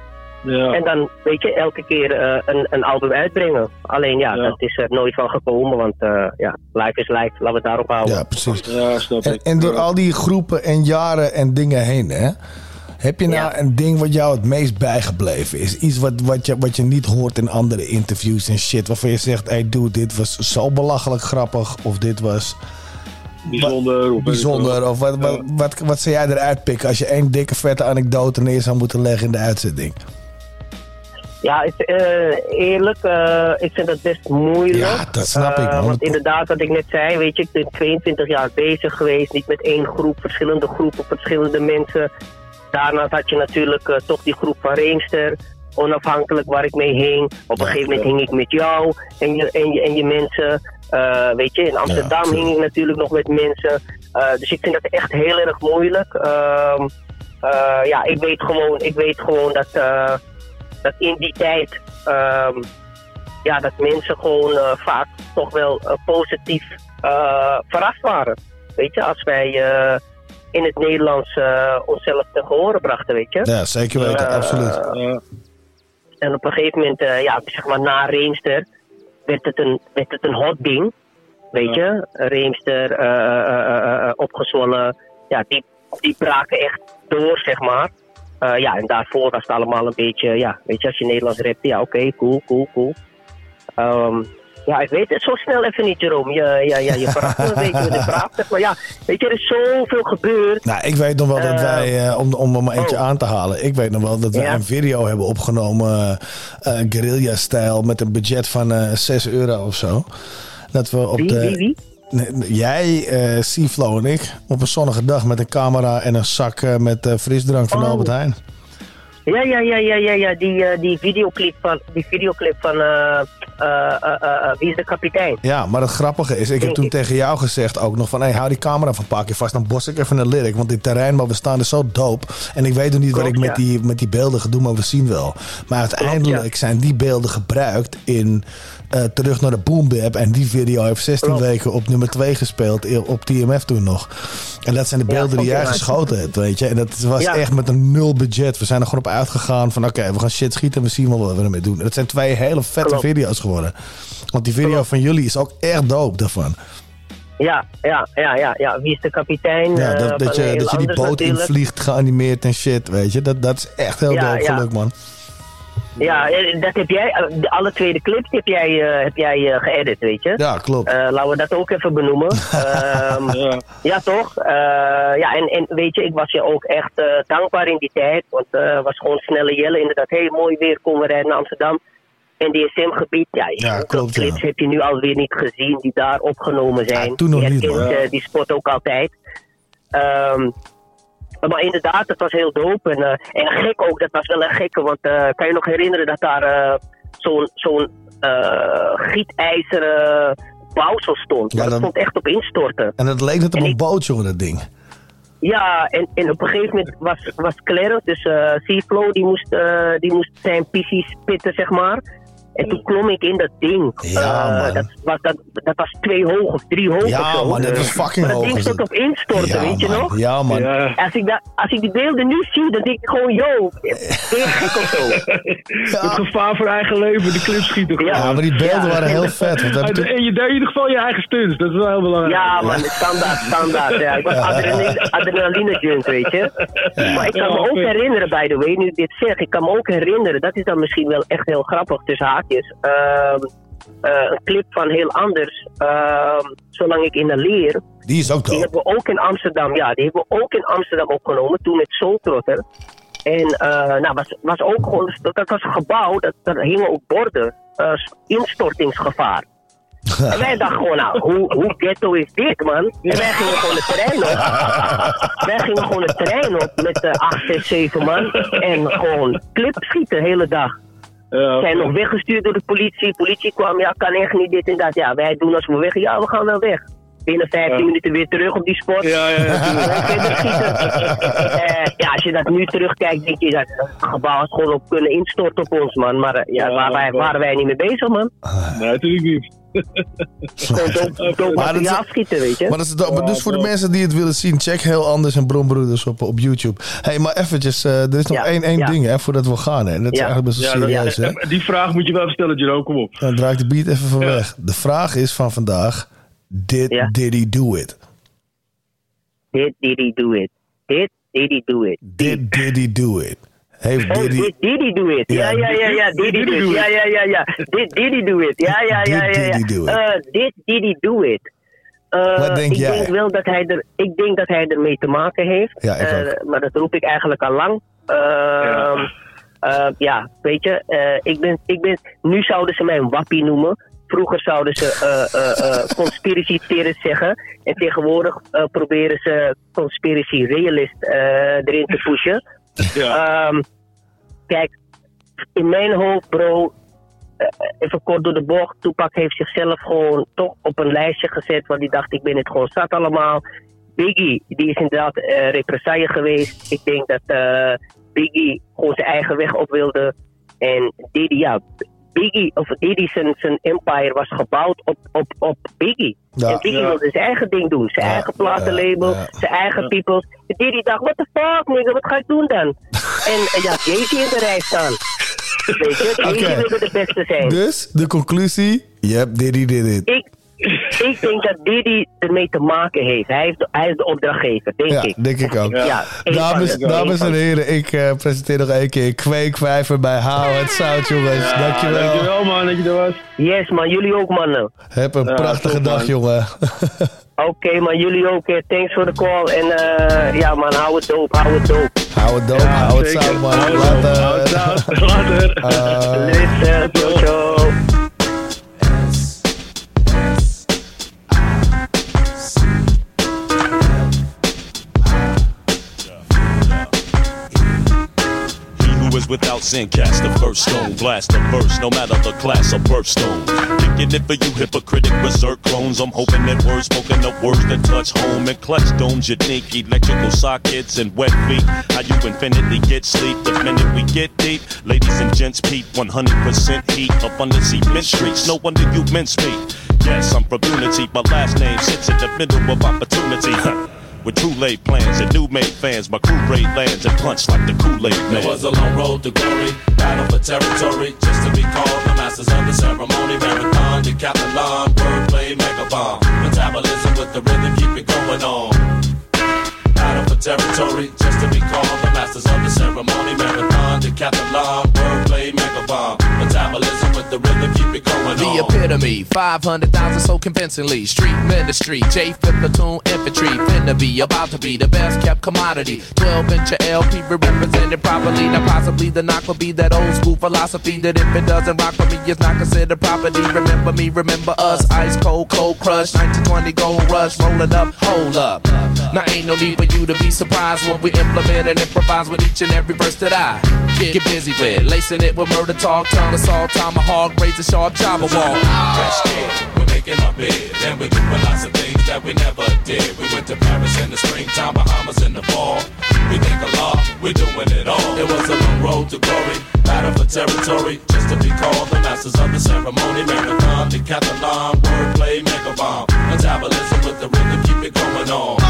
[SPEAKER 11] Ja.
[SPEAKER 10] En dan, weet je, elke keer eh, een, een album uitbrengen. Alleen ja,
[SPEAKER 11] Ja.
[SPEAKER 10] dat is er nooit van gekomen, want eh, ja, life is life, laten we het daarop houden.
[SPEAKER 4] Ja, precies.
[SPEAKER 11] Ja, snap
[SPEAKER 4] En,
[SPEAKER 11] ik.
[SPEAKER 4] en door al die groepen en jaren en dingen heen, hè, Heb je nou een ding wat jou het meest bijgebleven is? Iets wat, wat, je, wat je niet hoort in andere interviews en shit. Waarvan je zegt, hey dude, dit was zo belachelijk grappig. Of dit was
[SPEAKER 11] Bijzonder. Of
[SPEAKER 4] bijzonder. Of wat, wat, wat, wat zou jij eruit pikken als je één dikke vette anekdote neer zou moeten leggen in de uitzending?
[SPEAKER 10] Ja, eh, eerlijk, eh, ik vind dat best moeilijk.
[SPEAKER 4] Ja, dat snap ik,
[SPEAKER 10] Eh,
[SPEAKER 4] man.
[SPEAKER 10] want inderdaad, wat ik net zei, weet je, ik ben 22 jaar bezig geweest. Niet met één groep, verschillende groepen, verschillende mensen. Daarnaast had je natuurlijk toch die groep van Reemster. Onafhankelijk waar ik mee hing. Op een gegeven moment hing ik met jou en je, en je, en je mensen. Weet je, in Amsterdam hing ik natuurlijk nog met mensen. Dus ik vind dat echt heel erg moeilijk. Ehm, eh, ja, ik weet gewoon, ik weet gewoon dat, dat in die tijd ehm, ja, dat mensen gewoon eh, vaak toch wel eh, positief eh, verrast waren. Weet je, als wij in het Nederlands onszelf te horen brachten, weet je.
[SPEAKER 4] Ja, zeker weten, absoluut.
[SPEAKER 10] En op een gegeven moment, ja, zeg maar na Reemster, werd het een, werd het een hot ding. Weet je, Reemster, opgezwollen, ja, die, die braken echt door, zeg maar. Eh, ja, en daarvoor was het allemaal een beetje, ja, weet je, als je Nederlands rapte, ja, oké, cool, cool, cool. Ehm, ja, ik weet het zo snel even niet, Jerome. Je, ja, ja, je vraagt me een beetje vraag, zeg maar ja, weet je, er is zoveel gebeurd.
[SPEAKER 4] Nou, ik weet nog wel dat
[SPEAKER 10] Eh,
[SPEAKER 4] wij, eh, om, om er maar eentje aan te halen. Ik weet nog wel dat wij
[SPEAKER 10] Ja.
[SPEAKER 4] een video hebben opgenomen, eh, guerrilla-stijl, met een budget van eh 6 euro of zo. Dat we op
[SPEAKER 10] Wie,
[SPEAKER 4] de.
[SPEAKER 10] wie, wie?
[SPEAKER 4] Jij, eh Seaflow en ik, op een zonnige dag met een camera en een zak eh, met eh, frisdrank van
[SPEAKER 10] Oh.
[SPEAKER 4] Albert Heijn.
[SPEAKER 10] Ja, ja, ja, ja, ja, ja. Die, die videoclip van, die videoclip van Wie is de kapitein?
[SPEAKER 4] Ja, maar het grappige is, ik heb toen tegen jou gezegd ook nog van... Hey, hou die camera van keer vast, dan bos ik even een lyric. Want dit terrein waar we staan is zo dope. En ik weet nog niet wat ik met, die, met die beelden ga doen, maar we zien wel. Maar uiteindelijk zijn die beelden gebruikt in eh, Terug naar de Boom Bap. En die video heeft 16
[SPEAKER 10] Klopt.
[SPEAKER 4] weken op nummer 2 gespeeld, op TMF toen nog. En dat zijn de
[SPEAKER 10] Ja,
[SPEAKER 4] beelden die jij geschoten hebt, weet je. En dat was
[SPEAKER 10] Ja.
[SPEAKER 4] echt met een nul budget. We zijn er gewoon op uitgegaan van oké, we gaan shit schieten en we zien wel wat we ermee doen. En dat zijn twee hele vette
[SPEAKER 10] Klopt.
[SPEAKER 4] video's geworden. Want die video van jullie is ook echt dope daarvan.
[SPEAKER 10] Ja, ja, ja, ja, ja. Wie is de kapitein?
[SPEAKER 4] Ja,
[SPEAKER 10] Eh,
[SPEAKER 4] dat, dat,
[SPEAKER 10] van
[SPEAKER 4] je, dat je die boot
[SPEAKER 10] natuurlijk.
[SPEAKER 4] invliegt, geanimeerd en shit, weet je. Dat, dat is echt heel
[SPEAKER 10] Ja,
[SPEAKER 4] dope geluk, man.
[SPEAKER 10] Ja, eh, dat heb jij, eh, de- alle twee de clips heb jij, eh, heb jij eh, geëdit, weet je?
[SPEAKER 4] Ja, klopt.
[SPEAKER 10] Eh, laten we dat ook even benoemen. Ehm,
[SPEAKER 11] Ja.
[SPEAKER 10] ja, toch? Eh, ja, en, en weet je, ik was je ook echt eh, dankbaar in die tijd. Want eh, het was gewoon snelle jellen. Inderdaad, heel mooi weer komen we rijden naar Amsterdam. En DSM-gebied, ja,
[SPEAKER 4] Ja, klopt, ja.
[SPEAKER 10] clips heb je nu alweer niet gezien die daar opgenomen zijn.
[SPEAKER 4] Ja, toen nog
[SPEAKER 10] Je
[SPEAKER 4] niet,
[SPEAKER 10] herkent, eh, die spot ook altijd. Ehm, maar inderdaad, het was heel dope. En, eh, en gek ook, dat was wel een gekke. Want eh, kan je nog herinneren dat daar eh, zo'n zo'n gietijzeren bouwsel stond?
[SPEAKER 4] Ja,
[SPEAKER 10] dat
[SPEAKER 4] dat-
[SPEAKER 10] stond echt op instorten.
[SPEAKER 4] En het leek net op
[SPEAKER 10] En
[SPEAKER 4] een
[SPEAKER 10] ik-
[SPEAKER 4] boot, jongen, dat ding.
[SPEAKER 10] Ja, en, en op een gegeven moment was, was Clarence, dus eh Seaflow, die moest, die moest zijn pissie spitten, zeg maar. En toen klom ik in dat ding.
[SPEAKER 4] Ja, man.
[SPEAKER 10] dat, was, dat, dat was twee hoog of drie hoog
[SPEAKER 4] Ja,
[SPEAKER 10] of zo.
[SPEAKER 4] man, dat was fucking
[SPEAKER 10] maar dat
[SPEAKER 4] hoog,
[SPEAKER 10] ding stond op instorten,
[SPEAKER 4] Ja,
[SPEAKER 10] weet je
[SPEAKER 4] man.
[SPEAKER 10] nog?
[SPEAKER 4] Ja, man.
[SPEAKER 11] Ja.
[SPEAKER 10] Als ik, dat, als ik die beelden nu zie, dan denk ik gewoon, yo, ben je gek of zo?
[SPEAKER 11] Het gevaar voor eigen leven, de clip schieten.
[SPEAKER 4] Ja, maar die beelden
[SPEAKER 10] Ja.
[SPEAKER 4] waren heel vet. Toen-
[SPEAKER 11] En je deed in ieder geval je eigen stunts, dat is wel heel belangrijk.
[SPEAKER 10] Ja, man, standaard, standaard. Ja. Ik was adrenaline, adrenaline weet je. Maar ik kan me ook herinneren, by the way, nu ik dit zeg, ik kan me ook herinneren, dat is dan misschien wel echt heel grappig tussen haakjes. Ehm, eh, een clip van heel anders, ehm, zolang ik in de leer.
[SPEAKER 4] Die is ook
[SPEAKER 10] Die hebben we ook in Amsterdam, ja, die hebben we ook in Amsterdam opgenomen, toen met Soul Trotter. En eh nou, was, was ook gewoon, dat was een gebouw, dat, daar hingen ook borden, eh, instortingsgevaar. En wij dachten gewoon, nou, hoe, hoe ghetto is dit, man? En wij gingen gewoon het terrein op. wij gingen gewoon het terrein op met eh 8, 6, 7 man. En gewoon clip schieten de hele dag.
[SPEAKER 11] Ja,
[SPEAKER 10] Zijn nog weggestuurd door de politie. Politie kwam, ja, kan echt niet dit en dat. Ja, wij doen als we weg. Ja, we gaan wel weg. Binnen 15
[SPEAKER 11] Ja.
[SPEAKER 10] minuten weer terug op die spot.
[SPEAKER 11] Ja, ja, ja.
[SPEAKER 10] Schieten. Eh, ja, als je dat nu terugkijkt, denk je dat het gebouw had gewoon op kunnen instorten op ons, man. Maar eh, ja,
[SPEAKER 11] Ja,
[SPEAKER 10] waar wij, waren wij niet mee bezig, man.
[SPEAKER 11] Nee, natuurlijk niet.
[SPEAKER 10] Gewoon dood, dood
[SPEAKER 4] Maar dat is-
[SPEAKER 10] materiaal schieten, weet je.
[SPEAKER 4] Maar dat is. Maar dus voor de mensen die het willen zien, check heel anders en Bronbroeders op, op YouTube. hey, maar eventjes, eh, er is nog
[SPEAKER 10] Ja,
[SPEAKER 4] één, één
[SPEAKER 10] ja.
[SPEAKER 4] ding hè, voordat we gaan. Hè. En dat is eigenlijk best wel serieus. hè.
[SPEAKER 11] die vraag moet je wel even stellen, Jerome, kom op.
[SPEAKER 4] Dan draai ik de beat even van weg. De vraag is van vandaag, did,
[SPEAKER 10] Ja.
[SPEAKER 4] did he do it?
[SPEAKER 10] Did, did he do it? Dit Diddy do it.
[SPEAKER 4] Did Diddy do it? Heeft
[SPEAKER 10] Oh,
[SPEAKER 4] Diddy...
[SPEAKER 10] did Diddy do it? Ja, ja, ja, ja. Diddy do it. Ja, ja, ja, ja. Did Diddy do it? Ja, ja, ja, ja.
[SPEAKER 4] Did
[SPEAKER 10] ja.
[SPEAKER 4] Diddy do it?
[SPEAKER 10] Eh, did Diddy do it? Eh,
[SPEAKER 4] Wat denk
[SPEAKER 10] ik
[SPEAKER 4] jij?
[SPEAKER 10] Denk wel dat hij er, ik denk dat hij ermee te maken heeft.
[SPEAKER 4] Ja, ik
[SPEAKER 10] Eh, maar dat roep ik eigenlijk al lang. Ehm, eh, ja, weet je, eh, ik ben, ik ben, nu zouden ze mij een wappie noemen. Vroeger zouden ze eh eh eh, conspiracy theorist zeggen. En tegenwoordig eh, proberen ze conspiracy realist eh, erin te pushen. Ehm, kijk, in mijn hoofd, bro, eh, even kort door de bocht. Tupac heeft zichzelf gewoon toch op een lijstje gezet. Want die dacht, ik ben het gewoon zat allemaal. Biggie, die is inderdaad eh represaille geweest. Ik denk dat eh, Biggie gewoon zijn eigen weg op wilde. En Diddy, ja, Biggie, of Diddy zijn, zijn empire was gebouwd op, op, op Biggie.
[SPEAKER 4] Ja.
[SPEAKER 10] en Biggie
[SPEAKER 4] Ja.
[SPEAKER 10] wilde zijn eigen ding doen. Zijn
[SPEAKER 4] Ja,
[SPEAKER 10] eigen platenlabel, zijn eigen peoples. En Diddy dacht, what the fuck nigga, wat ga ik doen dan? En eh, ja, Jay-Z in de rij staan. Weet je, Jay-Z wilde de beste zijn.
[SPEAKER 4] Dus, de conclusie... Yep, Diddy did it.
[SPEAKER 10] Ik, ik denk dat Diddy ermee te maken heeft. Hij, heeft de, hij is de opdrachtgever, denk
[SPEAKER 4] ja,
[SPEAKER 10] ik.
[SPEAKER 4] denk ik ook.
[SPEAKER 10] Ja,
[SPEAKER 4] dames, dames en heren, ik eh, presenteer nog één keer Kweekvijver bij Hou het Zout, jongens.
[SPEAKER 11] Ja,
[SPEAKER 4] dankjewel.
[SPEAKER 11] dankjewel man dat je er was.
[SPEAKER 10] Yes man, jullie ook mannen.
[SPEAKER 4] Heb een
[SPEAKER 11] Ja,
[SPEAKER 4] prachtige
[SPEAKER 11] top,
[SPEAKER 4] dag,
[SPEAKER 11] man.
[SPEAKER 4] jongen.
[SPEAKER 10] Oké man, jullie ook. eh, Thanks voor de call. En eh, ja man, hou het doop, hou het doop.
[SPEAKER 4] hou het doop, hou het zout, man.
[SPEAKER 11] Hou het
[SPEAKER 4] Later.
[SPEAKER 11] het zout. Later.
[SPEAKER 12] Is without sin cast the first stone. Blast the verse, no matter the class or birthstone. Kicking it for you hypocritic berserk clones. I'm hoping that words spoken the words that touch home and clutch domes. You think electrical sockets and wet feet. How you infinitely get sleep the minute we get deep. Ladies and gents, peep 100% heat up the cement streets. No wonder you misspeak. Yes, I'm from unity. My last name sits in the middle of opportunity. With true laid plans and new made fans, my crew raid lands and punch like the Kool-Aid man.
[SPEAKER 13] There was a long road to glory, battle for territory, just to be called the masters of the ceremony. Marathon, decathlon, wordplay, mega bomb. Metabolism with the rhythm, keep it going on. Battle for territory, just to be called the masters of the ceremony. Marathon, decathlon, wordplay, mega bomb. Metabolism the rhythm, keep it going
[SPEAKER 14] The
[SPEAKER 13] on.
[SPEAKER 14] epitome, 500,000 so convincingly. Street ministry, J Fifth platoon infantry. Finna be about to be the best kept commodity. 12 inch LP represented properly. Now, possibly the knock will be that old school philosophy that if it doesn't rock for me, it's not considered property. Remember me, remember us. Ice cold, cold crush. 1920 gold rush, roll it up, hold up. Now, ain't no need for you to be surprised when we implement and improvise with each and every verse that I get, get busy with. Lacing it with murder talk, tongue assault, tomahawk, razor sharp, chopper wall.
[SPEAKER 13] Fresh kid, we're making our bed. Then we doing lots of things that we never did. We went to Paris in the springtime, Bahamas in the fall. We think a lot, we're doing it all. It was a long road to glory, battle for territory, just to be called the masters of the ceremony. Marathon, decathlon, wordplay, mega bomb. Metabolism with the rhythm, keep it going on.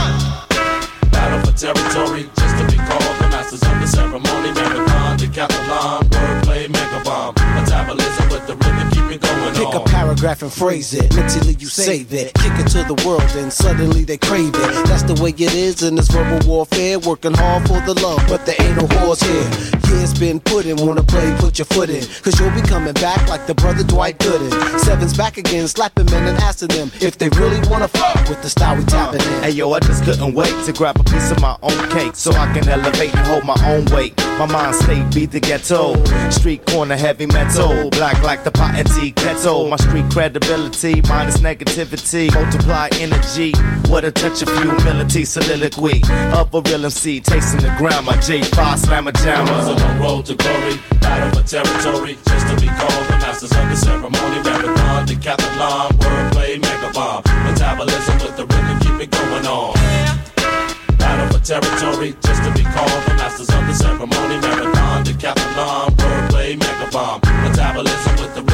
[SPEAKER 13] Battle for territory, just to be called the masters of the ceremony. Marathon, decathlon, wordplay, mega bomb. Metabolism with the rhythm, keep it going
[SPEAKER 15] Pick a paragraph and phrase it. Mentally you save it. Kick it to the world and suddenly they crave it. That's the way it is in this verbal warfare. Working hard for the love, but there ain't no horse here. Years been put in, wanna play, put your foot in. Cause you'll be coming back like the brother Dwight Gooden. Seven's back again, slapping men and asking them if they really wanna fuck with the style we tapping in.
[SPEAKER 16] Hey yo, I just couldn't wait to grab a piece of my own cake so I can elevate and hold my own weight. My mind stay beat the ghetto, street corner heavy metal, black like the pot and tea kettle. My street credibility minus negativity, multiply energy. What a touch of humility, soliloquy of a real MC, tasting the ground. My J5 slammer jammer.
[SPEAKER 13] long road to glory, battle for territory, just to be called the masters of the ceremony. Marathon, decathlon, wordplay, mega bomb. Metabolism with the rhythm, keep it going on. Battle for territory, just to be called the masters of the ceremony. Marathon, decathlon, wordplay, mega bomb. Metabolism with the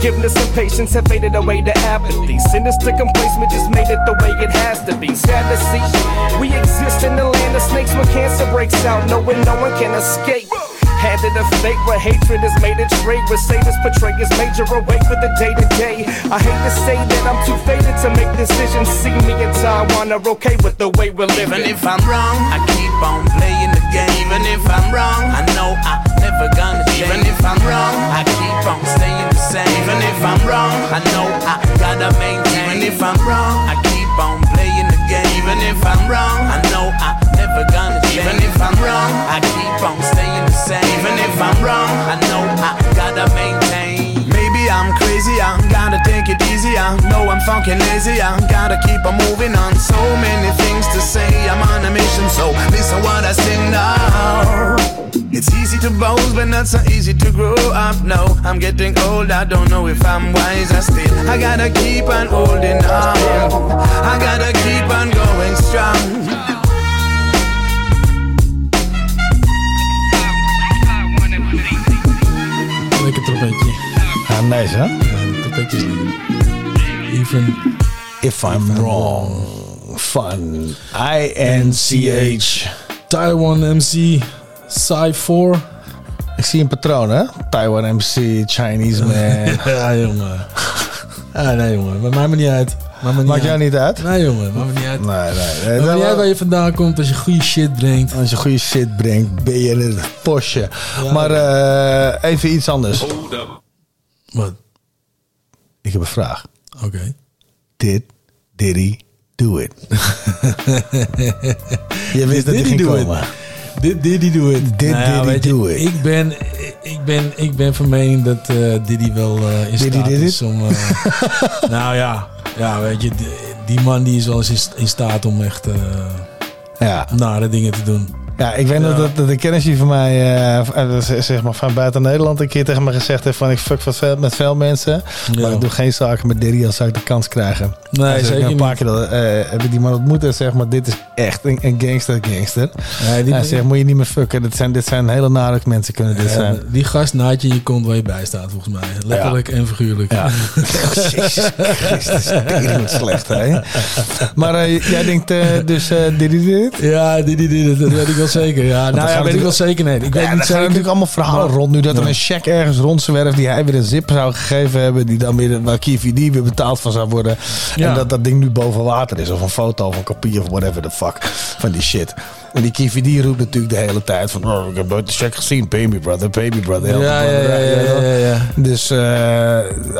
[SPEAKER 17] Forgiveness and patience have faded away to apathy. Sinister complacement just made it the way it has to be. Sad to see, we exist in the land of snakes when cancer breaks out, knowing no one can escape. Handed a fate where hatred is made a trade, where Satan's portray is major awake for the day to day. I hate to say that I'm too faded to make decisions. See me in Taiwan are okay with the way we're living.
[SPEAKER 18] Even if I'm wrong, I keep on playing the game. Even if I'm wrong, I know I'm never gonna. Even if I'm wrong, I keep on staying the same. Even if I'm wrong, I know I gotta maintain. Even if I'm wrong, I keep on playing the game. Even if I'm wrong, I know I'm never gonna change. Even if I'm wrong, I keep on staying the same. Even if I'm wrong, I know I gotta maintain. Maybe I'm crazy, I gotta take it easy. I know I'm fucking lazy, I gotta keep on moving on. So many things to say, I'm on a mission. So listen what I sing now. It's easy to boast, but not so easy to grow up. No, I'm getting old, I don't know if I'm wise. I still, I gotta keep on holding on. I gotta keep on going strong.
[SPEAKER 5] Lekker trompetje.
[SPEAKER 4] Ja, nice hè?
[SPEAKER 5] Ja, trompetje is lekker. Even
[SPEAKER 4] If I'm wrong. Fun. I-N-C-H.
[SPEAKER 5] Taiwan MC Psy 4.
[SPEAKER 4] Ik zie een patroon hè? Taiwan MC, Chinese man.
[SPEAKER 5] ja, jongen. Ah, nee, jongen. Maar maakt me niet uit. Maakt, me niet
[SPEAKER 4] Maakt jou niet uit?
[SPEAKER 5] Nee, jongen. Maakt me niet uit.
[SPEAKER 4] Nee, nee. nee.
[SPEAKER 5] Maakt me niet uit waar je vandaan komt als je goede shit brengt.
[SPEAKER 4] Als je goede shit brengt, ben je een posje.
[SPEAKER 5] Ja.
[SPEAKER 4] maar eh, even iets anders.
[SPEAKER 5] Wat?
[SPEAKER 4] Ik heb een vraag.
[SPEAKER 5] Oké.
[SPEAKER 4] Did Diddy do it? je wist dat
[SPEAKER 5] he
[SPEAKER 4] ging
[SPEAKER 5] do it?
[SPEAKER 4] Komen.
[SPEAKER 5] Did, did he do it?
[SPEAKER 4] Did
[SPEAKER 5] Nou
[SPEAKER 4] Diddy do it?
[SPEAKER 5] Ik ben, ik ben, ik ben van mening dat eh Diddy wel eh, in
[SPEAKER 4] Diddy
[SPEAKER 5] staat
[SPEAKER 4] did
[SPEAKER 5] is
[SPEAKER 4] it?
[SPEAKER 5] om... eh, nou ja, ja, weet je, die, man die is wel eens in, in staat om echt eh,
[SPEAKER 4] Ja.
[SPEAKER 5] nare dingen te doen.
[SPEAKER 4] Ja, ik weet dat, dat een kennisje van mij, eh, eh, zeg maar van buiten Nederland, een keer tegen me gezegd heeft van ik fuck met veel, met veel mensen,
[SPEAKER 5] Ja.
[SPEAKER 4] maar ik doe geen zaken met Diddy als zou ik de kans krijgen.
[SPEAKER 5] Nee, zeker
[SPEAKER 4] Een paar
[SPEAKER 5] niet.
[SPEAKER 4] keer dat, eh, heb ik die man ontmoet en zeg maar dit is echt een, een gangster gangster.
[SPEAKER 5] Nee, die-
[SPEAKER 4] Hij zegt moet je niet meer fucken, dit zijn, dit zijn hele nare mensen kunnen dit zijn.
[SPEAKER 5] die gast naait je in je kont waar je bij staat, volgens mij. Letterlijk en figuurlijk.
[SPEAKER 4] Ja. Jezus Christus, slecht hè. Maar jij denkt dus Diddy dit?
[SPEAKER 5] Ja, Diddy dit, dat weet ik wel zeker. Ja, nou ja, weet ik wel zeker. Nee, ik weet niet
[SPEAKER 4] er gaan natuurlijk allemaal verhalen
[SPEAKER 5] Maar-
[SPEAKER 4] rond nu dat er een cheque ergens rondzwerft die hij weer een zip zou gegeven hebben, die dan weer waar KVD weer betaald van zou worden. En dat dat ding nu boven water is, of een foto of een kopie of whatever the fuck van die shit. En die KVD roept natuurlijk de hele tijd van, oh, ik heb de cheque gezien, pay me brother, pay me brother.
[SPEAKER 5] Ja, ja, ja, ja, ja, ja.
[SPEAKER 4] Dus, eh,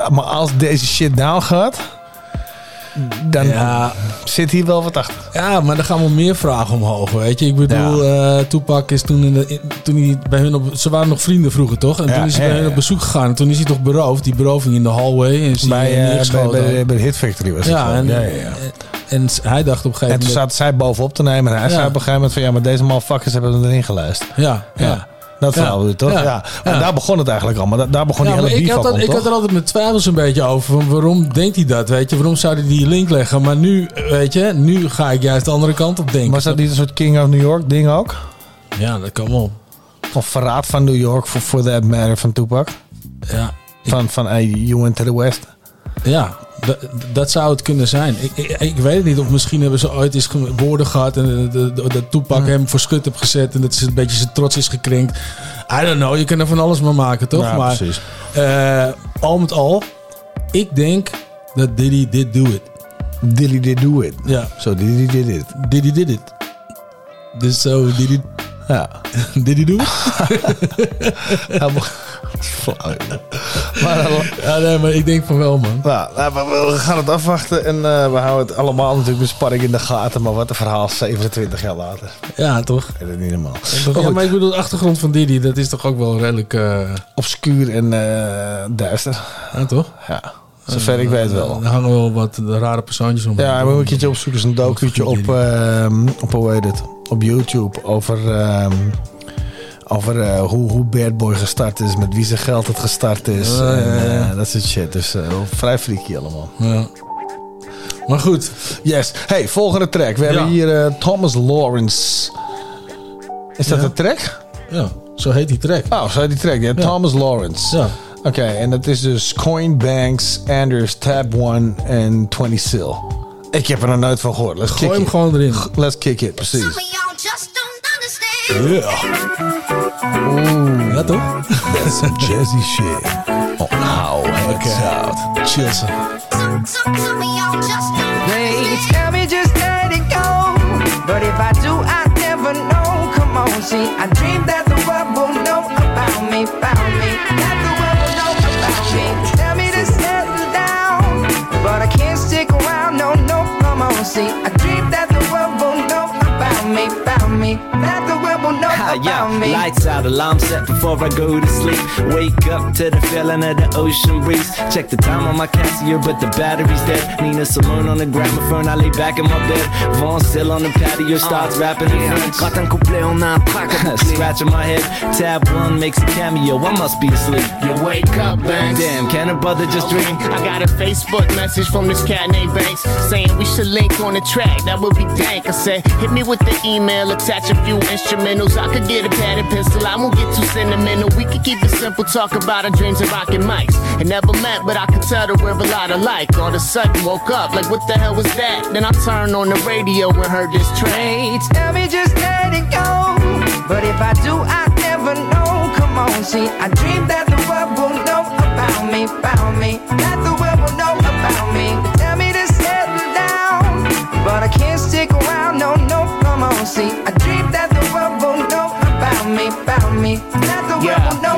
[SPEAKER 4] maar als deze shit down gaat, dan
[SPEAKER 5] Ja.
[SPEAKER 4] zit hier wel wat achter.
[SPEAKER 5] Ja, maar er gaan wel meer vragen omhoog, weet je. Ik bedoel, eh Tupac is toen, in de, in- toen hij bij hun op... Ze waren nog vrienden vroeger, toch? En
[SPEAKER 4] Ja,
[SPEAKER 5] toen is hij
[SPEAKER 4] ja,
[SPEAKER 5] bij hun
[SPEAKER 4] ja.
[SPEAKER 5] op bezoek gegaan. En toen is hij toch beroofd. Die beroving in de hallway. En is
[SPEAKER 4] Bij,
[SPEAKER 5] eh,
[SPEAKER 4] bij, bij, bij de Hit Factory was het
[SPEAKER 5] ja, en,
[SPEAKER 4] ja, ja, ja.
[SPEAKER 5] en hij dacht op een gegeven
[SPEAKER 4] En toen
[SPEAKER 5] moment...
[SPEAKER 4] zaten zij bovenop te nemen. En hij
[SPEAKER 5] Ja.
[SPEAKER 4] zei op een gegeven moment van... Ja, maar deze motherfuckers hebben erin geluisterd.
[SPEAKER 5] Ja, ja.
[SPEAKER 4] Dat
[SPEAKER 5] Ja.
[SPEAKER 4] verhaal toch? Ja.
[SPEAKER 5] Ja.
[SPEAKER 4] En daar begon het eigenlijk allemaal. Daar, daar begon die hele
[SPEAKER 5] ik,
[SPEAKER 4] beef
[SPEAKER 5] had,
[SPEAKER 4] ook
[SPEAKER 5] dat,
[SPEAKER 4] om,
[SPEAKER 5] ik had er altijd mijn twijfels een beetje over. Van waarom denkt hij dat? Weet je? Waarom zou hij die link leggen? Maar nu, weet je, nu ga ik juist de andere kant op denken.
[SPEAKER 4] Was dat niet een soort King of New York ding ook?
[SPEAKER 5] Ja, dat kan wel.
[SPEAKER 4] Of verraad van New York, for, for that matter, van Tupac?
[SPEAKER 5] Ja.
[SPEAKER 4] Van, van hey, you went to the West.
[SPEAKER 5] Ja, dat, dat zou het kunnen zijn. Ik, ik, ik weet het niet. Of misschien hebben ze ooit eens woorden gehad. En de Toepak hem voor schut heeft gezet. En dat ze een beetje zijn trots is gekrenkt. I don't know. Je kan er van alles maar maken, toch?
[SPEAKER 4] Ja,
[SPEAKER 5] maar
[SPEAKER 4] precies.
[SPEAKER 5] eh, al met al. Ik denk dat Diddy did do it.
[SPEAKER 4] Diddy did do it.
[SPEAKER 5] Ja.
[SPEAKER 4] Zo, Diddy did it.
[SPEAKER 5] Diddy did it. Dus zo, Diddy...
[SPEAKER 4] Ja.
[SPEAKER 5] Diddy do it?
[SPEAKER 4] Ja, maar- Flauw. Maar, eh,
[SPEAKER 5] ja, nee, maar ik denk van wel, man.
[SPEAKER 4] nou, nou, we gaan het afwachten. En eh, we houden het allemaal natuurlijk met spanning in de gaten. Maar wat een verhaal 27 jaar later.
[SPEAKER 5] Ja, toch?
[SPEAKER 4] Dat is niet normaal.
[SPEAKER 5] Ja, maar ik bedoel, de achtergrond van Diddy, dat is toch ook wel redelijk... eh
[SPEAKER 4] Obscuur en duister.
[SPEAKER 5] ja, toch?
[SPEAKER 4] Ja, zover ik weet wel.
[SPEAKER 5] Er hangen wel wat de rare persoontjes om.
[SPEAKER 4] Ja, we moet een keertje opzoeken. is een docu'tje op, op, hoe heet het? Op YouTube over, ehm, over eh, hoe, hoe Bad Boy gestart is, met wie zijn geld het gestart is.
[SPEAKER 5] Ja,
[SPEAKER 4] en, eh, dat soort shit. Dus eh, vrij freaky allemaal.
[SPEAKER 5] Ja. Maar goed.
[SPEAKER 4] Yes. Hey, volgende track. We hebben hier eh, Thomas Lawrence. Is dat
[SPEAKER 5] Ja.
[SPEAKER 4] een track?
[SPEAKER 5] Ja, zo heet die track.
[SPEAKER 4] Oh, zo heet die track. Ja,
[SPEAKER 5] Ja.
[SPEAKER 4] Thomas Lawrence.
[SPEAKER 5] Ja.
[SPEAKER 4] Oké, en dat is dus Coin Banks, Anders, Tab One en 20Syl. Ik heb er nog nooit van gehoord. Let's
[SPEAKER 5] Gooi
[SPEAKER 4] kick
[SPEAKER 5] hem
[SPEAKER 4] it.
[SPEAKER 5] gewoon erin.
[SPEAKER 4] Let's kick it, precies.
[SPEAKER 5] Ja. Ja, toch?
[SPEAKER 4] That's some jazzy shit. Oh, how it's out.
[SPEAKER 5] Chill ze.
[SPEAKER 19] They tell me just let it go. But if I do, I never know. Come on, see, I dream that That the world will know Uh, about
[SPEAKER 20] yeah.
[SPEAKER 19] me.
[SPEAKER 20] Lights out, alarm set before I go to sleep. Wake up to the feeling of the ocean breeze. Check the time on my Casio, but the battery's dead. Nina Simone on the gramophone, I lay back in my bed. Vaughn still on the patio, starts uh, rapping in French. Un couplet en un track Scratching my head, tab one makes a cameo. I must be asleep.
[SPEAKER 21] You wake up, Banks.
[SPEAKER 20] Damn, can a brother just dream?
[SPEAKER 21] I got a Facebook message from this cat named Banks saying we should link on the track. That would be dank. I said, hit me with the email, attach a few instrumentals. I could get a pad and pencil. I won't get too sentimental. We could keep it simple, talk about our dreams and rocking mics. And never met, but I could tell that we're a lot alike. All of a sudden, woke up like, what the hell was that? Then I turned on the radio and heard this.
[SPEAKER 19] They tell me just let it go. But if I do, I never know. Come on, see, I dream that the world will know about me, about me. That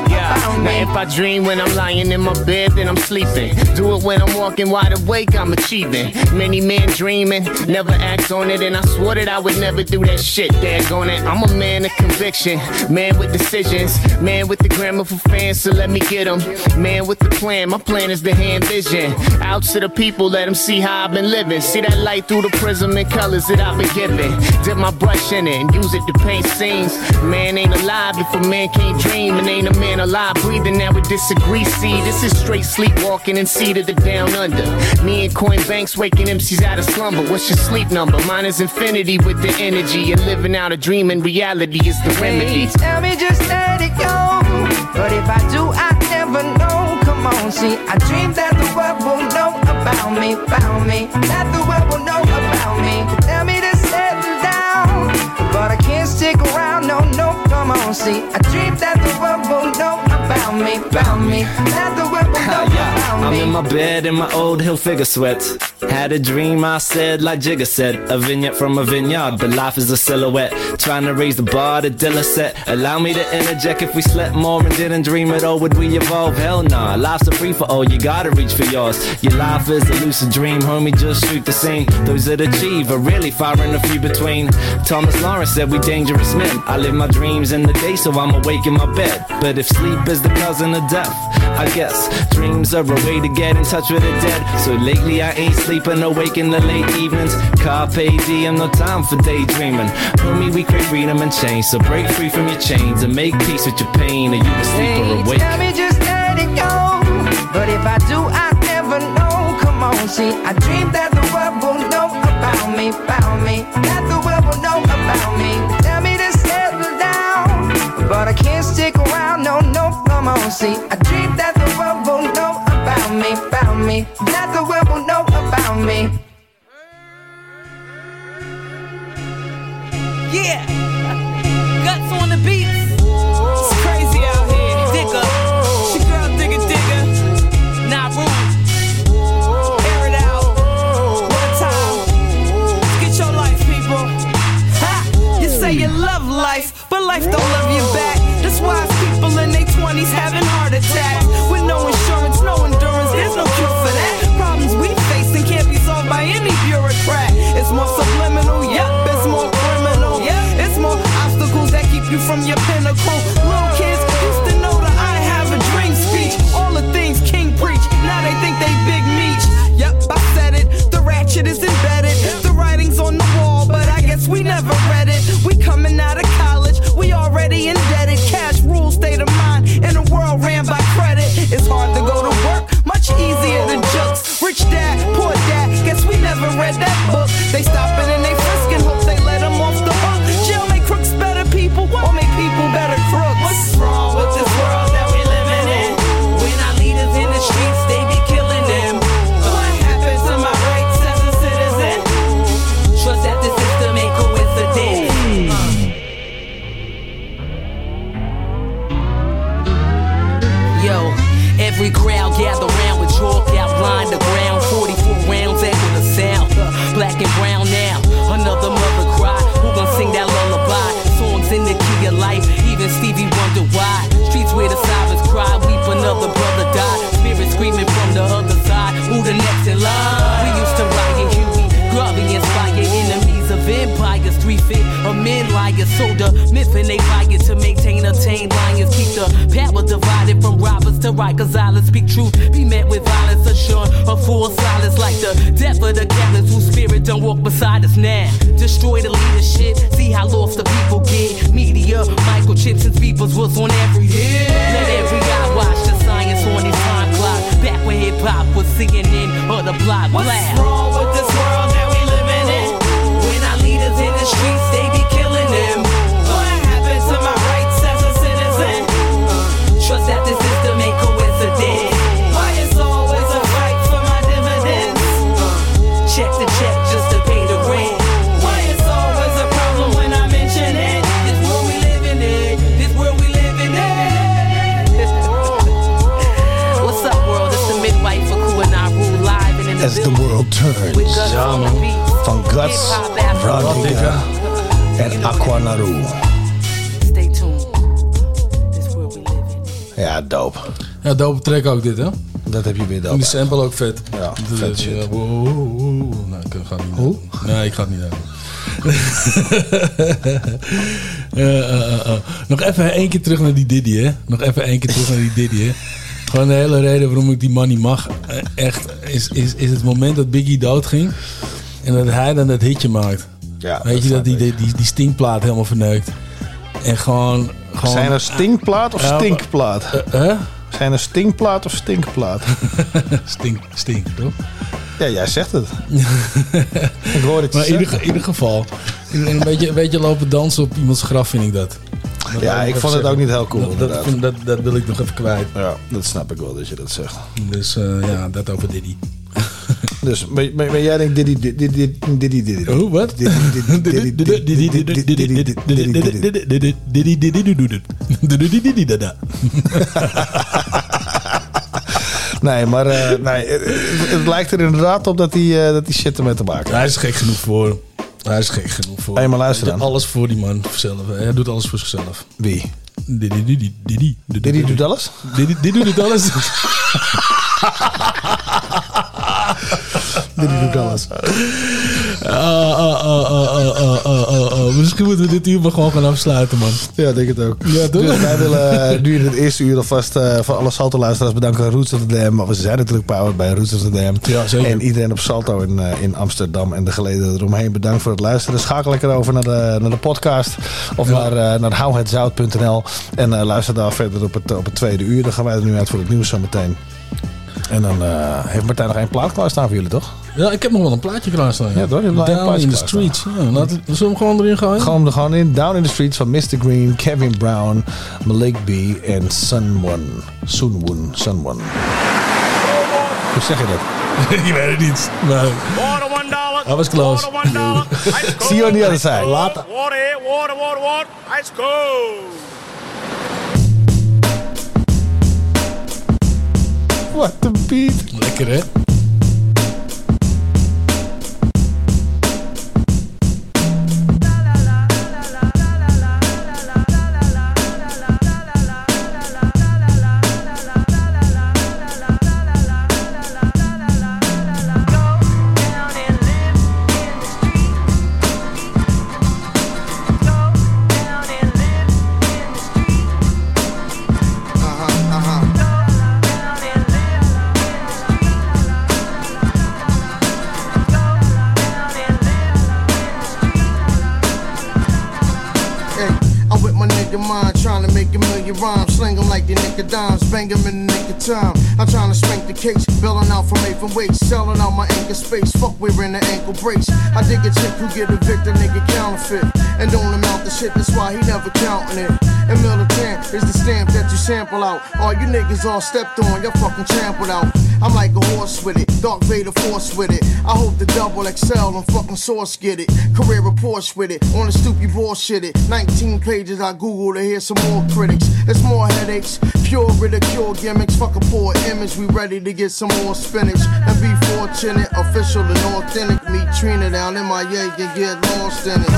[SPEAKER 21] if I dream when I'm lying in my bed, then I'm sleeping. Do it when I'm walking wide awake, I'm achieving. Many men dreaming, never act on it, and I swore that I would never do that shit. Daggone it, I'm a man of conviction, man with decisions, man with the grammar for fans, so let me get 'em. Man with the plan, my plan is to hand vision out to the people, let them see how I've been living. See that light through the prism and colors that I've been given. Dip my brush in it and use it to paint scenes. Man ain't alive if a man can't dream, and ain't a man alive breathing that would disagree. See, this is straight sleepwalking and see to the down under. Me and Coin Banks waking MCs out of slumber. What's your sleep number? Mine is infinity with the energy and living out a dream and reality is the remedy.
[SPEAKER 19] They tell me just let it go. But if I do, I never know. Come on, see, I dream that the world will know about me, about me. That the world will know about me. Tell me to settle down. But I can't stick around, no, no.
[SPEAKER 22] Come on, see. I dream that the world will know about me, about me. That the world will know
[SPEAKER 23] I'm in my bed in my old Hilfiger sweats. Had a dream, I said, like Jigga said. A vignette from a vineyard, but life is a silhouette. Trying to raise the bar to Dilla set. Allow me to interject if we slept more and didn't dream it all. Would we evolve? Hell nah. Life's a free for all, you gotta reach for yours. Your life is a lucid dream, homie, just shoot the scene. Those that achieve are really far and a few between. Thomas Lawrence said we dangerous men. I live my dreams in the day, so I'm awake in my bed. But if sleep is the cousin of death, I guess dreams are a way to get in touch with the dead. So lately I ain't sleeping, awake in the late evenings. Carpe diem, no time for daydreaming. Homie, we crave freedom and change. So break free from your chains and make peace with your pain. Are you asleep or
[SPEAKER 22] Hey,
[SPEAKER 23] awake?
[SPEAKER 22] tell me just let it go. But if I do, I never know. Come on, see, I dream that the world will know about me, about me. That the world come on, see. I dream that the world will know about me, about me. That the world will know about me.
[SPEAKER 19] Yeah. Guts on the beats. It's
[SPEAKER 5] ook dit, hè?
[SPEAKER 4] Dat heb je weer
[SPEAKER 5] En
[SPEAKER 4] dope.
[SPEAKER 5] die sample ook vet.
[SPEAKER 4] Ja,
[SPEAKER 5] Dat
[SPEAKER 4] vet shit.
[SPEAKER 5] ja, wow, wow, wow. Nou, ik ga het niet Hoe? Nee, ik ga het niet doen. Eh, eh, eh, eh. Nog even één keer terug naar die Diddy, hè? Nog even één keer terug naar die Diddy, hè? Gewoon de hele reden waarom ik die man niet mag. eh, Echt, is, is, is het moment dat Biggie doodging. En dat hij dan dat hitje maakt.
[SPEAKER 4] Ja,
[SPEAKER 5] Weet je dat die, die, die stinkplaat helemaal verneukt. En gewoon... gewoon
[SPEAKER 4] Zijn er stinkplaat of stinkplaat?
[SPEAKER 5] eh, hè?
[SPEAKER 4] Zijn er stinkplaat of stinkplaat?
[SPEAKER 5] stink, stink, toch?
[SPEAKER 4] Ja, jij zegt het. ik hoor het
[SPEAKER 5] Maar in ieder,
[SPEAKER 4] zeggen.
[SPEAKER 5] in ieder geval, een beetje, een beetje lopen dansen op iemands graf vind ik dat.
[SPEAKER 4] Ja, ik vond het
[SPEAKER 5] zeggen.
[SPEAKER 4] ook niet heel cool,
[SPEAKER 5] Dat, wil ik nog even kwijt.
[SPEAKER 4] Ja, dat snap ik wel dat je dat zegt.
[SPEAKER 5] Dus eh, ja, dat over Diddy.
[SPEAKER 4] Dus, maar, maar, maar jij denkt Diddy, Diddy, Diddy, Diddy, Diddy.
[SPEAKER 5] Oh, wat?
[SPEAKER 4] Nee, maar eh, nee, het, lijkt er inderdaad op dat hij eh, dat hij shit ermee te maken heeft.
[SPEAKER 5] Hij is gek genoeg voor. Hij is gek genoeg voor.
[SPEAKER 4] Hey, maar luister
[SPEAKER 5] Hij doet
[SPEAKER 4] dan.
[SPEAKER 5] Alles voor die man zelf. Hij doet alles voor zichzelf.
[SPEAKER 4] Wie?
[SPEAKER 5] Diddy, Diddy, Diddy.
[SPEAKER 4] Diddy doet alles?
[SPEAKER 5] Diddy, Diddy doet alles.
[SPEAKER 4] Diddy doet alles.
[SPEAKER 5] Misschien moeten we dit uur maar gewoon gaan afsluiten, man.
[SPEAKER 4] Ja, denk het ook.
[SPEAKER 5] Ja.
[SPEAKER 4] Dus wij willen nu in het eerste uur alvast uh, voor alle Salto-luisteraars bedanken Roots of the Dam. Maar we zijn natuurlijk powered bij Roots of
[SPEAKER 5] the Dam. Ja.
[SPEAKER 4] En iedereen op Salto in, in Amsterdam en de geleden eromheen. Bedankt voor het luisteren. Schakel lekker over naar de, naar de podcast of naar, uh, naar houhetzout.nl. En luister daar verder op het, op het tweede uur. Dan gaan wij er nu uit voor het nieuws zometeen. En dan eh, heeft Martijn nog één plaat klaarstaan voor jullie, toch?
[SPEAKER 5] Ja, ik heb nog wel een plaatje klaarstaan.
[SPEAKER 4] Ja, toch? Wel een
[SPEAKER 5] Down
[SPEAKER 4] plaatje
[SPEAKER 5] in the streets. Ja, laat het, zullen we hem gewoon erin gooien?
[SPEAKER 4] Gewoon er gewoon in. Down in the Streets van Mr. Green, Kevin Brown, Malik B en Sunwon. Sunwon. Sunwon. Hoe zeg je dat?
[SPEAKER 5] ik weet het niet. Maar... I was close.
[SPEAKER 4] See you on the other side.
[SPEAKER 5] Later.
[SPEAKER 24] Water, water, water, water. Ice cold.
[SPEAKER 4] What the beat?
[SPEAKER 25] Look at it. Eh? To million rhymes. Sling 'em like they nigga dimes, bang 'em in the nick of time. I'm trying to spank the case, bailing out from Nathan Waits, selling out my anchor space. Fuck, we're in the ankle brace. I dig a chick who get evicted, nigga counterfeit. And don't amount the shit, that's why he never counting it. And militant is the stamp that you sample out. All you niggas all stepped on, you're fucking trampled out. I'm like a horse with it, Dark Vader force with it. I hope the double XL and fucking source get it. Career reports with it, on the stoop you bullshit it. 19 pages I Google to hear some more critics. It's more headaches, pure ridicule gimmicks. Fuck a poor image, we ready to get some more spinach. And be fortunate, official and authentic. Meet Trina down in my yank and get lost in it,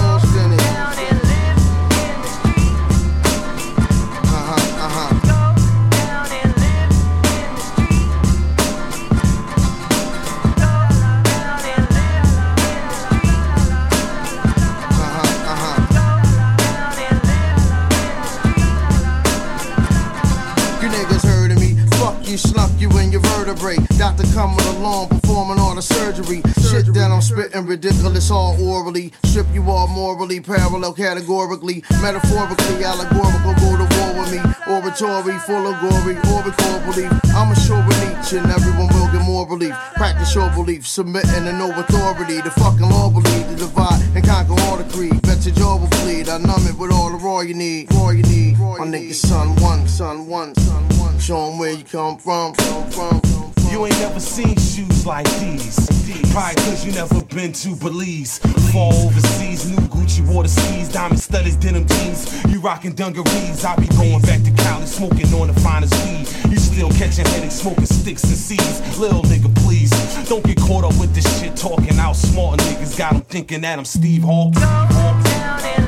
[SPEAKER 25] Doctor coming along, performing all the surgery. Shit that I'm spitting ridiculous all orally. Strip you all morally, parallel categorically. Metaphorically, allegorical, go to war with me. Oratory full of glory, oracle belief. I'm a sure each and everyone will get more relief. Practice your belief, submitting and no authority. The fucking law believe to divide and conquer all the creed. Bet your jaw will bleed. I numb it with all the raw you need. Raw you need. My nigga, son one, son one, son one. Show 'em where you come from, from, from. from.
[SPEAKER 26] You ain't never seen shoes like these. Probably cause you never been to Belize. Fall overseas, new Gucci water skis, diamond studded denim jeans. You rockin' dungarees. I be going back to Cali, smoking on the finest weed. You still catching headaches, smoking sticks and seeds. Little nigga, please. Don't get caught up with this shit talking out smart niggas. Got 'em thinking that I'm Steve Hawking.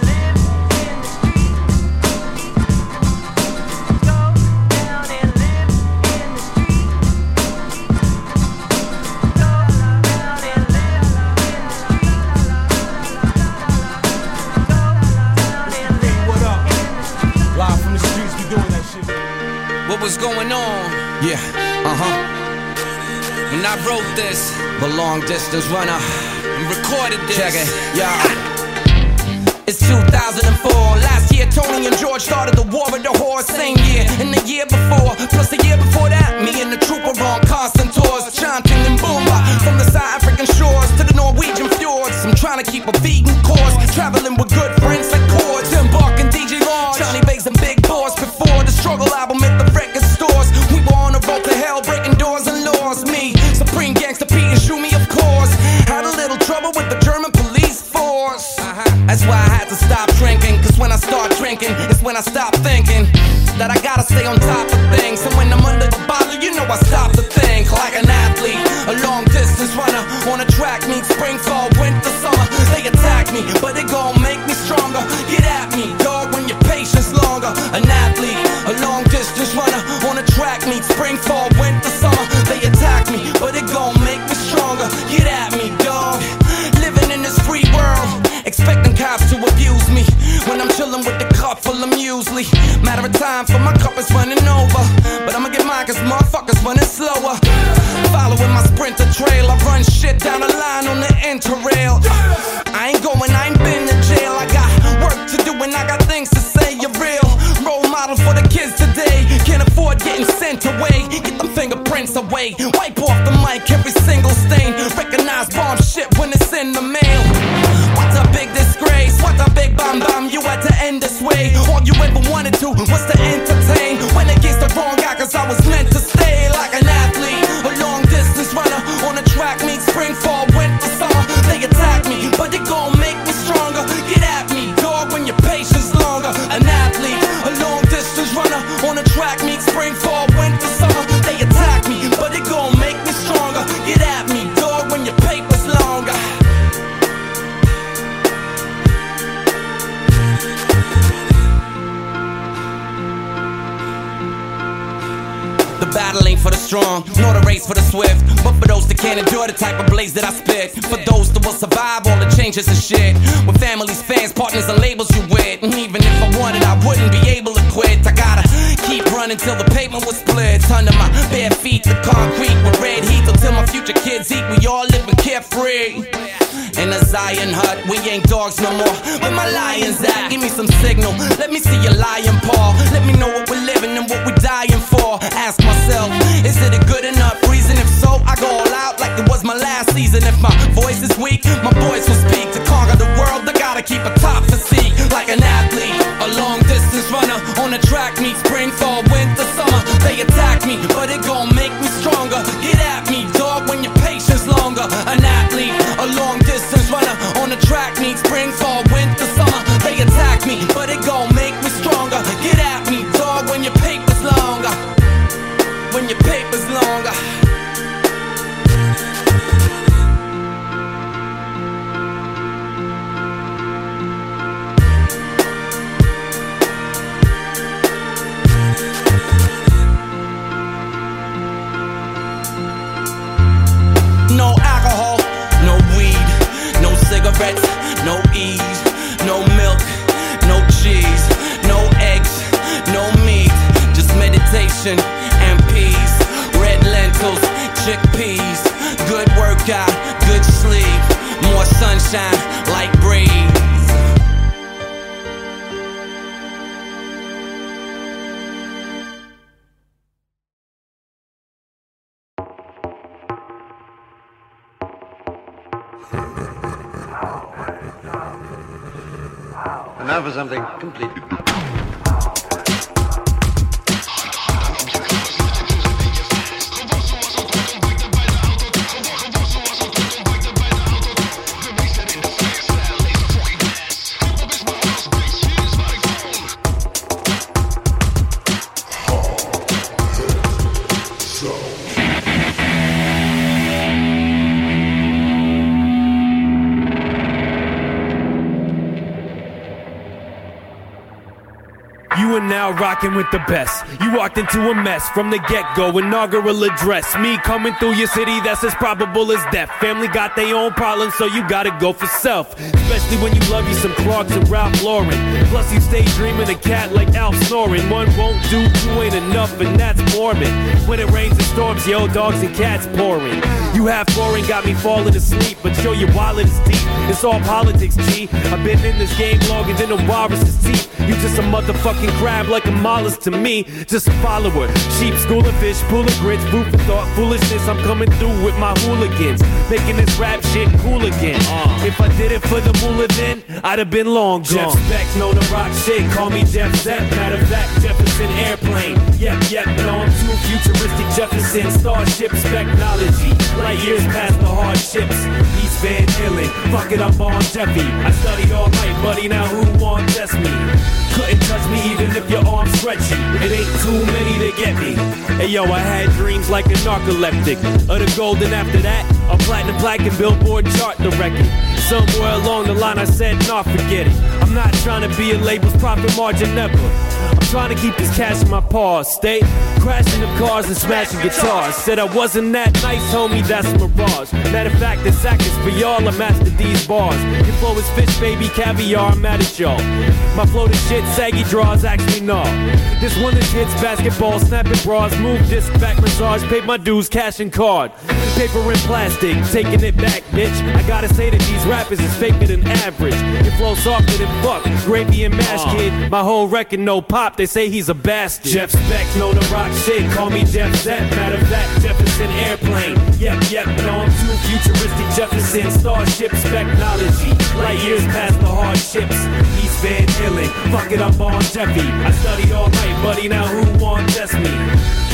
[SPEAKER 26] What
[SPEAKER 23] was going on? Yeah, uh huh. When I wrote this, the long distance runner, and recorded this. Check it, yeah. It's 2004. Last year, Tony and George started the war of the horse. Same year, and the year before, plus the year before that, me and the troop were on constant tours, chanting and boomba from the South African shores to the Norwegian fjords. I'm trying to keep a vegan course, traveling with good friends like Chords, and DJ Large, Johnny Bass and Big Boss. Before the struggle album
[SPEAKER 27] had to stop drinking. Cause when I start drinking, it's when I stop thinking that I gotta stay on top of things. And when I'm under the bottle, you know I stop to think like an athlete, a long distance runner on a track meet spring, fall, winter, summer. They attack me, but they gon' muesli. Matter of time for my cup is running over, but I'ma get mine cause motherfuckers running slower. Following my sprinter trail, I run shit down the line on the interrail. I ain't going, I ain't been to jail. I got work to do and I got things to say. You're real role model for the kids today. Can't afford getting sent away. Get them fingerprints away. Wipe off the mic, every single stain. Recognize bomb shit when it's in the mail. What's a big disgrace? What a big bam bam. You had to end this way. Wanted to was to entertain. Went the wrong guy, cause I was battle ain't for the strong, nor the race for the swift. But for those that can't endure the type of blaze that I spit. For those that will survive all the changes and shit. With families, fans, partners, and labels you with. And even if I wanted, I wouldn't be able to quit. I gotta keep running till the pavement was split. Under my bare feet, the concrete with red heat. Until my future kids eat, we all living carefree. In a Zion hut, we ain't dogs no more. Where my lions at? Give me some signal. Let me see your lion paw. Let me know what we're living and what we're dying for. Ask myself, is it a good enough reason? If so, I go all out like it was my last season. If my voice is weak, my voice will speak. To conquer the world, I gotta keep a top physique. Like an athlete, a long distance runner. On a track meet spring, fall, winter, summer. They attack me, and peace. Red lentils, chickpeas, good workout, good sleep, more sunshine, light breeze.
[SPEAKER 1] Now for something completely.
[SPEAKER 28] Rocking with the best. You walked into a mess from the get go. Inaugural address. Me coming through your city, that's as probable as death. Family got their own problems, so you gotta go for self. Especially when you love you some Clarks and Ralph Lauren. Plus, you stay dreaming a cat like Alf snoring. One won't do, two ain't enough, and that's morbid. When it rains and storms, yo, dogs and cats pouring. You have boring, got me falling asleep, but show your wallet is deep. It's all politics, G. I've been in this game longer than a walrus's teeth. You just a motherfucking crab like a mollusk to me, just a follower. Sheep, school of fish, pool of grits, food for thought, foolishness. I'm coming through with my hooligans, making this rap shit cool again. Uh. If I did it for the moolah then, I'd have been long gone. Jeff Beck, know the rock shit, call me Jeff Zepp. Matter of fact, Jefferson Airplane. Yep, yep, no, I'm too futuristic. Jefferson, starship, technology. Light years past the hardships. East Van Halen, fuck it I'm on Jeffy. I study all night, buddy, now who won't test me? Couldn't touch me even if your arms stretchy. It ain't too many to get me. Hey yo, I had dreams like a narcoleptic. Of the golden after that, I'm platinum black and billboard chart the record. Somewhere along the line I said, nah, forget it. I'm not trying to be a label's profit margin never. I'm trying to keep this cash in my paws. Stay crashing the cars and smashing guitars. Said I wasn't that nice, homie, that's mirage. Matter of fact, sack is for y'all, I mastered these bars. Your flow is fish, baby, caviar, I'm mad at y'all. My flow to shit, saggy draws, actually nah. This one is hits, basketball, snapping bras, move disc back massage, paid my dues, cash and card. Paper and plastic, taking it back, bitch. I gotta say that these rappers is faker than average. Your flow softer than fuck, gravy and mash, uh. kid. My whole record no pop, they say he's a bastard. Jeff Beck, know the rock shit, call me Jeff Zepp. Matter of fact, Jefferson Airplane. Yep, yep, no, I'm too futuristic. Jefferson, starship, technology. Light years past the hardships. East Van Halen, fuck it up on Jeffy. I study all night, buddy, now who won't test me?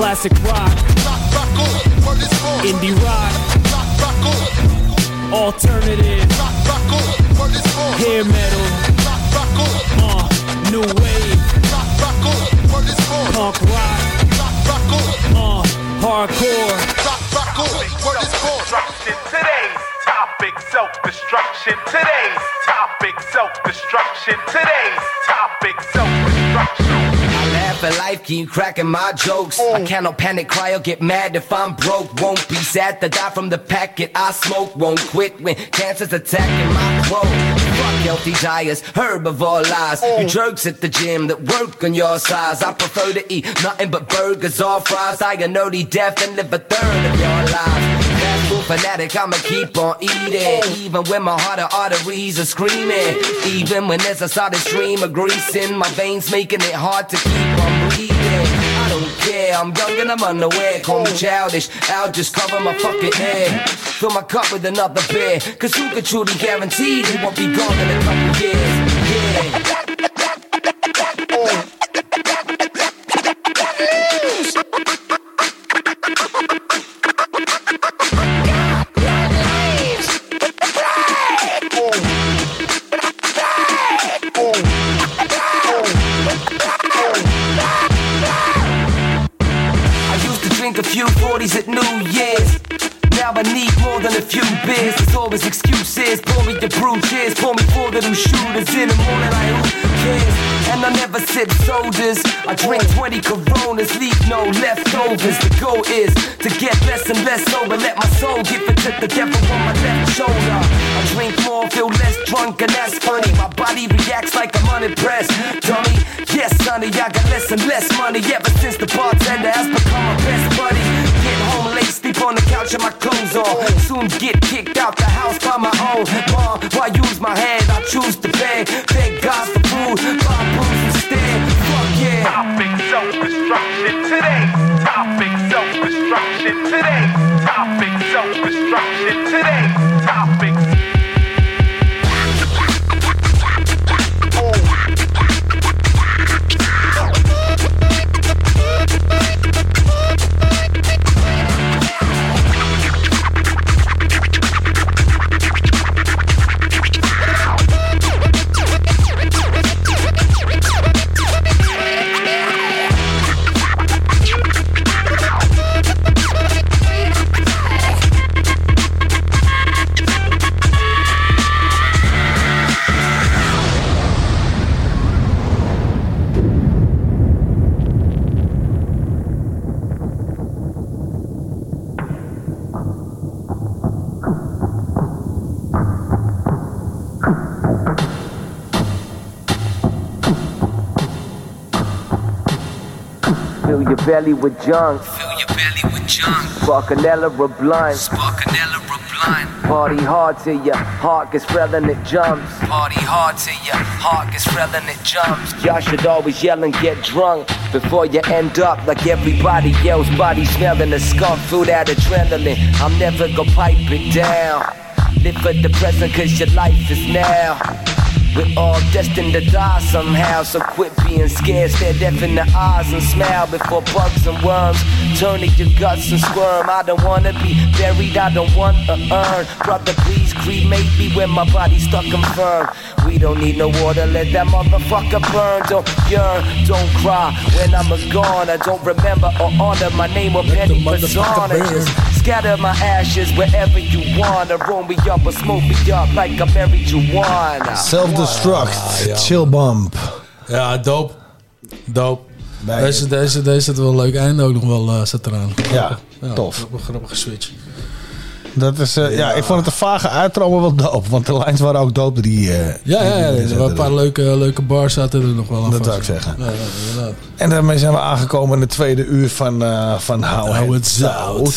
[SPEAKER 28] classic rock, indie rock, alternative, hair metal, uh, new wave, punk rock, uh, hardcore.
[SPEAKER 29] Topic, self-destruction. Today's topic, self-destruction. Today's topic, self-destruction.
[SPEAKER 23] Laugh at life, keep cracking my jokes. I mm. cannot panic, cry or get mad if I'm broke. Won't be sad to die from the packet I smoke. Won't quit when cancer's attacking my throat. Fuck healthy diets, herbivore lies. You mm. jerks at the gym that work on your size. I prefer to eat nothing but burgers or fries. I a nerdy death and live a third of your life. Food fanatic, I'ma keep on eating. Even when my heart and arteries are screaming. Even when there's a solid stream of grease in my veins, making it hard to keep on breathing. I don't care, I'm young and I'm unaware. Call me childish, I'll just cover my fucking head. Fill my cup with another beer. Cause who could truly guarantee we won't be gone in a couple years? I need more than a few beers. There's always excuses. Pour me the brew. Pour me four little shooters in the morning. Like who cares? And I never sip sodas. I drink 20 Coronas. Leave no leftovers. The goal is to get less and less sober. Let my soul give it to the devil on my left shoulder. I drink more, feel less drunk, and that's funny. My body reacts like I'm unimpressed. Dummy, yes, sonny, I got less and less money ever since the bartender has become my best buddy. Get home sleep on the couch and my clothes on. Soon get kicked out the house by my own mom. Why use my head? I choose to beg. Thank God for food, buy booze instead. Fuck yeah.
[SPEAKER 29] Topic self-destruction. Today's topic self-destruction. Today's topic self-destruction. Today's topic.
[SPEAKER 23] Belly with junk.
[SPEAKER 30] Fill your belly with junk.
[SPEAKER 23] Sparkanella or blunt.
[SPEAKER 30] Sparkanella or blunt.
[SPEAKER 23] Party hard till your heart gets and it jumps.
[SPEAKER 30] Party hard till your heart gets and it jumps.
[SPEAKER 23] Y'all should always yell and get drunk before you end up like everybody else. Body smelling the skunk food out adrenaline. I'm never gonna pipe it down. Live for the present cause your life is now. We're all destined to die somehow, so quit being scared. Stare deaf in the eyes and smile before bugs and worms turn to your guts and squirm. I don't wanna be buried, I don't want to earn. Brother, please cremate me when my body's stuck and firm. We don't need no water, let that motherfucker burn. Don't yearn, don't cry when I'm a goner. Don't remember or honor my name or any persona. Just scatter my ashes wherever you wanna. Roll me up or smoke me up like a marijuana.
[SPEAKER 4] Self-destruct, chill bump.
[SPEAKER 5] Ja, dope. Dope. Deze, deze, deze zit wel een leuk einde ook nog wel uh, zit eraan.
[SPEAKER 4] Ja, tof.
[SPEAKER 5] Grappige, grappige switch.
[SPEAKER 4] Dat is, eh, ja. ik vond het een vage maar wel dope. Want de lines waren ook dope die... eh,
[SPEAKER 5] Ja, ja, ja, er waren een paar leuke, leuke bars zaten er nog wel aan
[SPEAKER 4] Dat zou ik zeggen.
[SPEAKER 5] Ja, ja, inderdaad.
[SPEAKER 4] En daarmee zijn we aangekomen in het tweede uur van, eh van Hou het
[SPEAKER 5] het
[SPEAKER 4] Zout.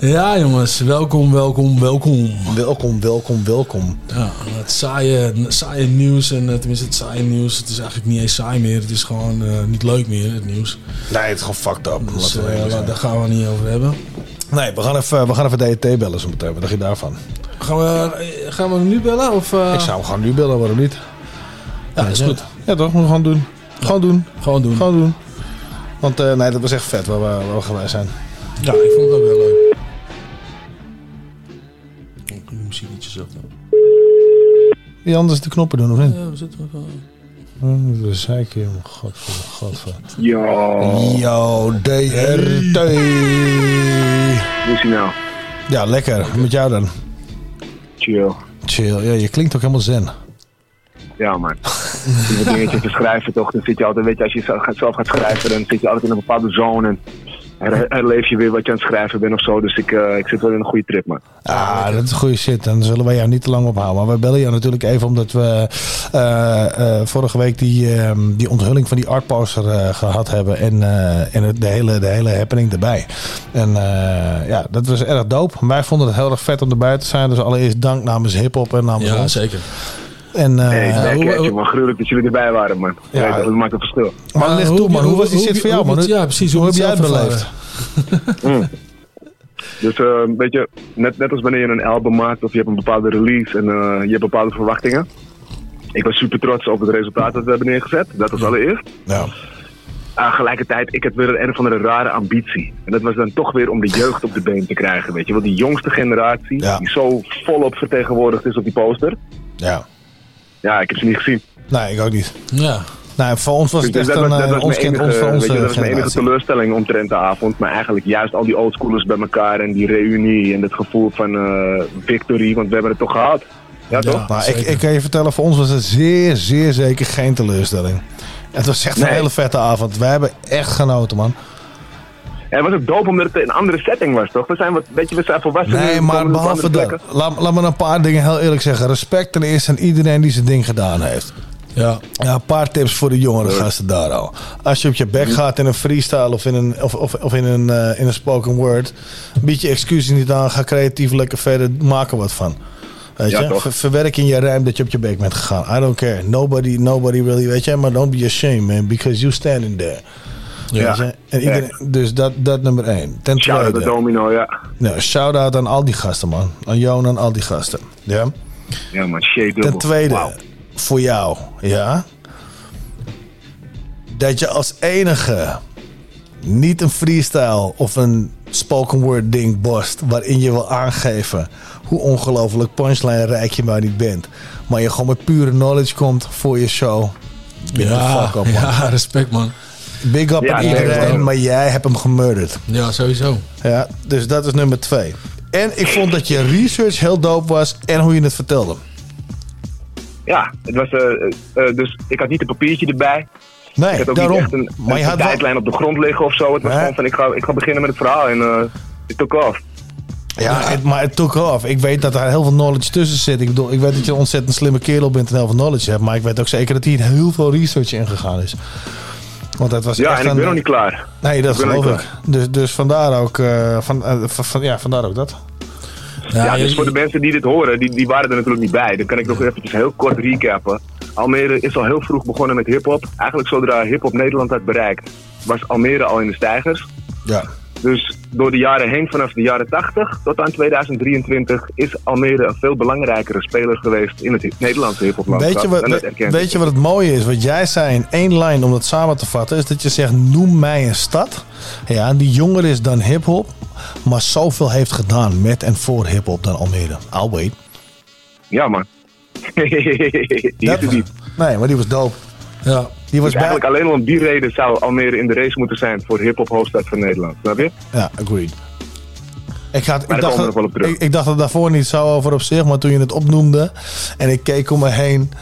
[SPEAKER 5] Ja, jongens, welkom, welkom, welkom.
[SPEAKER 4] Welkom, welkom, welkom.
[SPEAKER 5] Ja, het saaie, saaie nieuws, en tenminste het saaie nieuws, het is eigenlijk niet eens saai meer. Het is gewoon niet leuk meer, het nieuws.
[SPEAKER 4] Nee, het is gewoon fucked up.
[SPEAKER 5] Dus daar gaan we niet over hebben.
[SPEAKER 4] Nee, we gaan even, we gaan even DET bellen zo meteen. Wat dacht je daarvan?
[SPEAKER 5] Gaan we, gaan we hem nu bellen? Of, eh?
[SPEAKER 4] Ik zou hem gewoon nu bellen, waarom niet? Ja, is
[SPEAKER 5] ja.
[SPEAKER 4] goed. Ja, toch? Moeten we gewoon doen. Gewoon doen.
[SPEAKER 5] Gewoon doen.
[SPEAKER 4] Gewoon doen. Want eh, nee, dat was echt vet waar we, waar we geweest zijn.
[SPEAKER 5] Ja, ik vond het ook heel leuk. Ik moet muziek ietsje zachter.
[SPEAKER 4] Wie anders de knoppen doen, of niet?
[SPEAKER 5] Ja, we zitten wel.
[SPEAKER 4] Hm, Dat zei ik je. Godver, godver.
[SPEAKER 31] Yo.
[SPEAKER 4] Yo, DRT.
[SPEAKER 31] Hoe is hij nou?
[SPEAKER 4] Ja, lekker. Met jou dan?
[SPEAKER 31] Chill.
[SPEAKER 4] Chill. Ja, je klinkt ook helemaal zen.
[SPEAKER 31] Ja, man. Je moet dingetjes te schrijven, toch? Dan zit je altijd, weet je, als je zelf gaat, schrijven, dan zit je altijd in een bepaalde zone. En herleef je weer wat je aan het schrijven bent of zo. Dus ik, eh, ik zit wel in een goede trip, man.
[SPEAKER 4] Ah, dat is goede shit. Dan zullen wij jou niet te lang ophouden. Maar wij bellen jou natuurlijk even omdat we eh, eh, vorige week die, ehm, die onthulling van die artposter eh, gehad hebben. En, eh, en het, de, hele, de hele happening erbij. En eh, ja, dat was erg dope. Wij vonden het heel erg vet om erbij te zijn. Dus allereerst dank namens hip-hop en namens
[SPEAKER 5] Ja,
[SPEAKER 4] ons.
[SPEAKER 5] zeker.
[SPEAKER 4] En, eh,
[SPEAKER 31] Hey,
[SPEAKER 4] hoe-
[SPEAKER 31] lekker,
[SPEAKER 4] hoe-.
[SPEAKER 31] Gruwelijk dat jullie erbij waren, man.
[SPEAKER 4] Ja.
[SPEAKER 31] Ja, dat maakt een verschil.
[SPEAKER 4] Maar leg toe, man. Hoe was die shit voor jou, man?
[SPEAKER 5] Ja, precies.
[SPEAKER 4] Hoe heb jij het beleefd?
[SPEAKER 31] Mm. Dus eh, weet je, net, net als wanneer je een album maakt of je hebt een bepaalde release en eh, je hebt bepaalde verwachtingen. Ik was super trots op het resultaat dat we hebben neergezet. Dat was allereerst.
[SPEAKER 4] Ja.
[SPEAKER 31] Tegelijkertijd, ik had weer een of andere rare ambitie. En dat was dan toch weer om de jeugd op de been te krijgen. Weet je wel, die jongste generatie die zo volop vertegenwoordigd is op die poster.
[SPEAKER 4] Ja.
[SPEAKER 31] Ja, ik heb ze niet gezien.
[SPEAKER 4] Nee, ik ook niet.
[SPEAKER 5] Ja.
[SPEAKER 4] Nou, voor ons was het
[SPEAKER 31] Dus
[SPEAKER 4] echt
[SPEAKER 31] dat
[SPEAKER 4] een,
[SPEAKER 31] was, dat
[SPEAKER 4] eh,
[SPEAKER 31] was
[SPEAKER 4] ons
[SPEAKER 31] mijn
[SPEAKER 4] kind,
[SPEAKER 31] enige,
[SPEAKER 4] ons, voor
[SPEAKER 31] weet
[SPEAKER 4] onze
[SPEAKER 31] je, dat was mijn enige teleurstelling omtrent de avond. Maar eigenlijk juist al die oldschoolers bij elkaar en die reunie en het gevoel van eh, victory. Want we hebben het toch gehad. Ja, toch?
[SPEAKER 4] Maar ik, ik kan je vertellen, voor ons was het zeer, zeer zeker geen teleurstelling. Het was echt een hele vette avond. Wij hebben echt genoten, man.
[SPEAKER 31] En het was ook dope omdat het een andere setting was, toch? We zijn wat, weet je, we zijn volwassen.
[SPEAKER 4] Nee, maar behalve dat. Laat, laat me een paar dingen heel eerlijk zeggen. Respect ten eerste aan iedereen die zijn ding gedaan heeft.
[SPEAKER 5] Ja.
[SPEAKER 4] Ja, een paar tips voor de jongere gasten daar al. Als je op je bek gaat in een freestyle of in een, of, of, of in een, eh, in een spoken word, bied je excuses niet aan. Ga creatief lekker verder, maak er wat van. Weet
[SPEAKER 31] Ja,
[SPEAKER 4] je? Ver- verwerk in je rijm dat je op je bek bent gegaan. I don't care. Nobody, nobody really, weet je. Maar don't be ashamed, man. Because you standing there.
[SPEAKER 31] Ja.
[SPEAKER 4] En iedereen, Dus dat, dat nummer één. Ten
[SPEAKER 31] Shout-out
[SPEAKER 4] tweede.
[SPEAKER 31] Domino, ja.
[SPEAKER 4] Ja, shout-out aan al die gasten, man. Aan jou en aan al die gasten. Ja?
[SPEAKER 31] Ja, man, shade dubbel.
[SPEAKER 4] Ten tweede, voor jou, ja. Dat je als enige niet een freestyle of een spoken word ding borst. waarin je wil aangeven hoe ongelooflijk punchline rijk je maar niet bent. Maar je gewoon met pure knowledge komt voor je show.
[SPEAKER 5] Ja,
[SPEAKER 4] fuck up, man.
[SPEAKER 5] ja, respect man.
[SPEAKER 4] Big up aan iedereen, maar jij hebt hem gemurderd.
[SPEAKER 5] Ja, sowieso.
[SPEAKER 4] Ja, dus dat is nummer twee. En ik vond dat je research heel dope was en hoe je het vertelde.
[SPEAKER 31] Ja, het was, eh, eh, eh, dus ik had niet een papiertje erbij.
[SPEAKER 4] Nee,
[SPEAKER 31] ik had ook
[SPEAKER 4] daarom.
[SPEAKER 31] niet echt een,
[SPEAKER 4] Maar je
[SPEAKER 31] een
[SPEAKER 4] had wel-
[SPEAKER 31] tijdlijn op de grond liggen of zo. Het was
[SPEAKER 4] Nee.
[SPEAKER 31] gewoon van, ik ga, ik ga beginnen met het verhaal en eh it took off.
[SPEAKER 4] Ja, het- maar het took off. Ik weet dat daar heel veel knowledge tussen zit. Ik bedoel, ik weet dat je een ontzettend slimme kerel bent en heel veel knowledge hebt. Maar ik weet ook zeker dat hier heel veel research in gegaan is. Want het was
[SPEAKER 31] Ja,
[SPEAKER 4] echt
[SPEAKER 31] en ik
[SPEAKER 4] een-
[SPEAKER 31] ben nog niet klaar.
[SPEAKER 4] Nee, dat
[SPEAKER 31] Ik nog
[SPEAKER 4] geloof ik. Dus, dus vandaar ook, eh, van, eh, van, van- ja, vandaar ook dat.
[SPEAKER 31] Ja, dus voor de mensen die dit horen, die, die waren er natuurlijk niet bij. Dan kan ik nog eventjes heel kort recappen. Almere is al heel vroeg begonnen met hip-hop. Eigenlijk zodra hip-hop Nederland had bereikt, was Almere al in de stijgers.
[SPEAKER 4] Ja.
[SPEAKER 31] Dus door de jaren heen, vanaf de jaren 80 tot aan 2023, is Almere een veel belangrijkere speler geweest in het Nederlandse hip-hoplandschap.
[SPEAKER 4] Weet je, wat, weet, je wat het mooie is? Wat jij zei in één lijn om dat samen te vatten, is dat je zegt: noem mij een stad. Ja, die jonger is dan hip-hop, maar zoveel heeft gedaan met en voor hip-hop dan Almere. I'll wait.
[SPEAKER 31] Ja, man. die is niet.
[SPEAKER 4] Nee, maar die was dope.
[SPEAKER 5] Ja.
[SPEAKER 4] Die was
[SPEAKER 31] Dus
[SPEAKER 4] bij.
[SPEAKER 31] eigenlijk alleen om die reden zou Almere in de race moeten zijn voor hip-hop hoofdstad van Nederland. Snap je?
[SPEAKER 4] Ja, agreed. Ik, ga, ik, dacht, ik, ik dacht er daarvoor niet zo over op zich, maar toen je het opnoemde en ik keek om me heen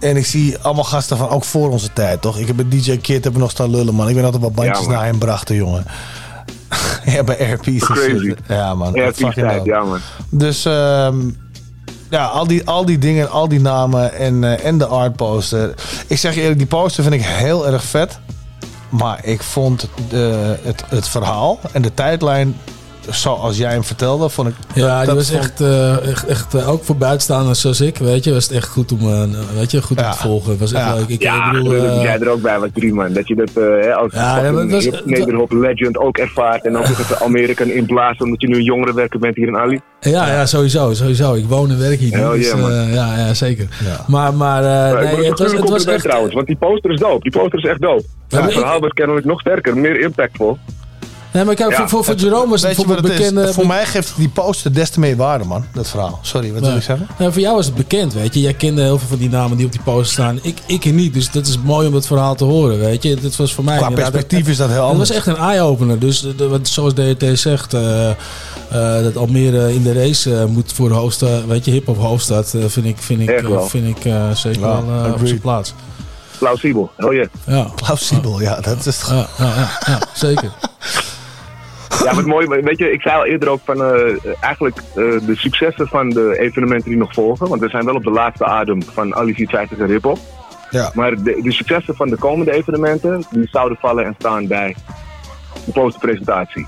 [SPEAKER 4] en ik zie allemaal gasten van ook voor onze tijd, toch? Ik heb bij DJ Kid heb ik nog staan lullen, man. Ik weet altijd wat bandjes
[SPEAKER 31] Ja,
[SPEAKER 4] naar hem brachten, jongen. ja, bij RP's.
[SPEAKER 31] Crazy.
[SPEAKER 4] Ja, man. Dat fucking
[SPEAKER 31] tijd, ja, man.
[SPEAKER 4] Dus ehm, ja, al die, al die dingen, al die namen en, eh, en de art poster. Ik zeg je eerlijk, die poster vind ik heel erg vet. Maar ik vond het, het verhaal en de tijdlijn zoals jij hem vertelde, vond ik...
[SPEAKER 5] Ja, die was
[SPEAKER 4] vond-
[SPEAKER 5] echt, eh, echt, echt eh, ook voor buitenstaanders zoals ik, weet je, was het echt goed om, eh, weet je, goed om te volgen. Het was echt
[SPEAKER 4] Ja.
[SPEAKER 5] leuk. Ik,
[SPEAKER 31] ja,
[SPEAKER 5] ik bedoel, eh,
[SPEAKER 31] jij er ook bij was, drie man. Dat je dat hè, als
[SPEAKER 5] Ja, was-
[SPEAKER 31] hip- nederhop legend ook ervaart. En ook nog even Almere kan inblazen omdat je nu een jongerenwerker bent hier in Ali.
[SPEAKER 5] ja, ja, sowieso, sowieso. Ik woon en werk hier.
[SPEAKER 31] Hell
[SPEAKER 5] dus,
[SPEAKER 31] yeah,
[SPEAKER 5] eh, ja, ja, zeker. Maar, maar, eh, nee, het was, het was echt...
[SPEAKER 31] trouwens, want die poster is dope. Die poster is echt dope. het
[SPEAKER 5] ik-
[SPEAKER 31] verhaal was kennelijk nog sterker, meer impactvol.
[SPEAKER 5] Nee, maar kijk,
[SPEAKER 31] Ja,
[SPEAKER 5] voor, voor, voor
[SPEAKER 31] het-
[SPEAKER 5] Jerome was het
[SPEAKER 4] je
[SPEAKER 5] bijvoorbeeld
[SPEAKER 4] het is?
[SPEAKER 5] bekende...
[SPEAKER 4] Voor mij geeft die poster des te meer waarde, man. Dat verhaal. Sorry, wat wil ik zeggen?
[SPEAKER 5] Nou, voor jou was het bekend, weet je. Jij kende heel veel van die namen die op die poster staan. Ik, ik niet, dus dat is mooi om dat verhaal te horen, weet je. Dat was voor mij...
[SPEAKER 4] Qua perspectief is dat heel
[SPEAKER 5] Het
[SPEAKER 4] anders.
[SPEAKER 5] was echt een eye-opener. Dus wat- zoals DRT zegt, eh, eh, dat Almere in de race eh, moet voor de hoofdstad, weet je, hip-hop hoofdstad, vind ik, vind ik, vind ik eh, zeker
[SPEAKER 4] Ja,
[SPEAKER 5] wel eh, op zijn plaats.
[SPEAKER 31] Plausibel, hell yeah.
[SPEAKER 5] Ja,
[SPEAKER 4] Plausibel, ja. Dat is
[SPEAKER 5] ja, ja, ja, ja, zeker.
[SPEAKER 31] Ja, wat mooi, weet je, ik zei al eerder ook van eh, eigenlijk eh, de successen van de evenementen die nog volgen. Want we zijn wel op de laatste adem van Ali 450 en hip-hop.
[SPEAKER 4] Ja.
[SPEAKER 31] Maar de, de successen van de komende evenementen, die zouden vallen en staan bij de posterpresentatie.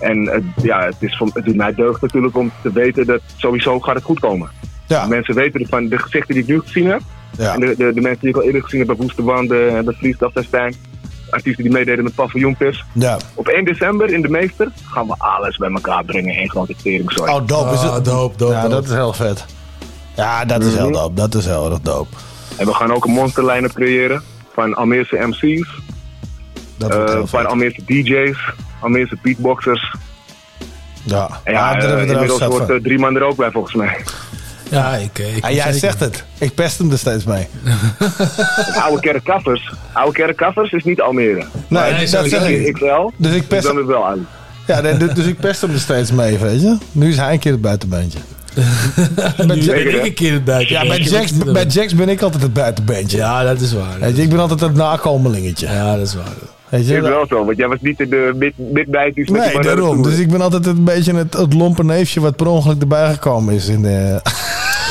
[SPEAKER 31] En het, ja, het, is van, het doet mij deugd natuurlijk om te weten dat sowieso gaat het goed komen.
[SPEAKER 4] Ja.
[SPEAKER 31] Mensen weten ervan, de gezichten die ik nu gezien heb,
[SPEAKER 4] Ja.
[SPEAKER 31] en de, de, de mensen die ik al eerder gezien heb bij Woeste Wanden en bij Freestyle Festijn, artiesten die meededen met Paviljoenpers.
[SPEAKER 4] Ja.
[SPEAKER 31] Op 1 december in de Meester gaan we alles bij elkaar brengen in grote teringzooi.
[SPEAKER 4] Oh, dope. Is
[SPEAKER 5] Ah,
[SPEAKER 4] het?
[SPEAKER 5] dope, dope,
[SPEAKER 4] Ja,
[SPEAKER 5] dope.
[SPEAKER 4] dat is heel vet. Ja, dat is heel
[SPEAKER 31] Mhm.
[SPEAKER 4] dope. Dat is heel erg dope.
[SPEAKER 31] En we gaan ook een monster line-up creëren van Almeerse MC's,
[SPEAKER 4] Dat wordt
[SPEAKER 31] eh, van. Almeerse DJ's, Almeerse beatboxers.
[SPEAKER 4] Ja,
[SPEAKER 31] En
[SPEAKER 4] ja,
[SPEAKER 31] ja,
[SPEAKER 4] daar
[SPEAKER 31] eh,
[SPEAKER 4] er ook
[SPEAKER 31] inmiddels
[SPEAKER 4] van.
[SPEAKER 31] eh, drie man er ook bij volgens mij.
[SPEAKER 5] Ja, ik, eh, ik
[SPEAKER 4] Ah, jij
[SPEAKER 5] zeker.
[SPEAKER 4] zegt het. Ik pest hem er steeds mee.
[SPEAKER 31] oude kerkkaffers. Oude kerkkaffers is niet Almere.
[SPEAKER 4] Nee,
[SPEAKER 5] nee,
[SPEAKER 4] dat zeg
[SPEAKER 31] Ik, wel.
[SPEAKER 4] Dus ik
[SPEAKER 31] Dus
[SPEAKER 4] pest hem,
[SPEAKER 31] is wel Ali.
[SPEAKER 4] ja, nee, dus- dus ik pest hem er steeds mee, weet je. Nu is hij een keer het buitenbeentje.
[SPEAKER 5] Ik
[SPEAKER 31] hè?
[SPEAKER 5] een keer het buiten.
[SPEAKER 4] Ja, bij Jax, bij Jax ben ik altijd het buitenbeentje.
[SPEAKER 5] Ja, dat is waar.
[SPEAKER 4] Weet je, ik ben altijd het nakomelingetje.
[SPEAKER 5] Ja, dat is waar.
[SPEAKER 4] Weet je,
[SPEAKER 31] Is wel zo, want jij was niet in de mid, met
[SPEAKER 4] Nee, daarom. Dus ik ben altijd een beetje het, het lompe neefje wat per ongeluk erbij gekomen is. In de...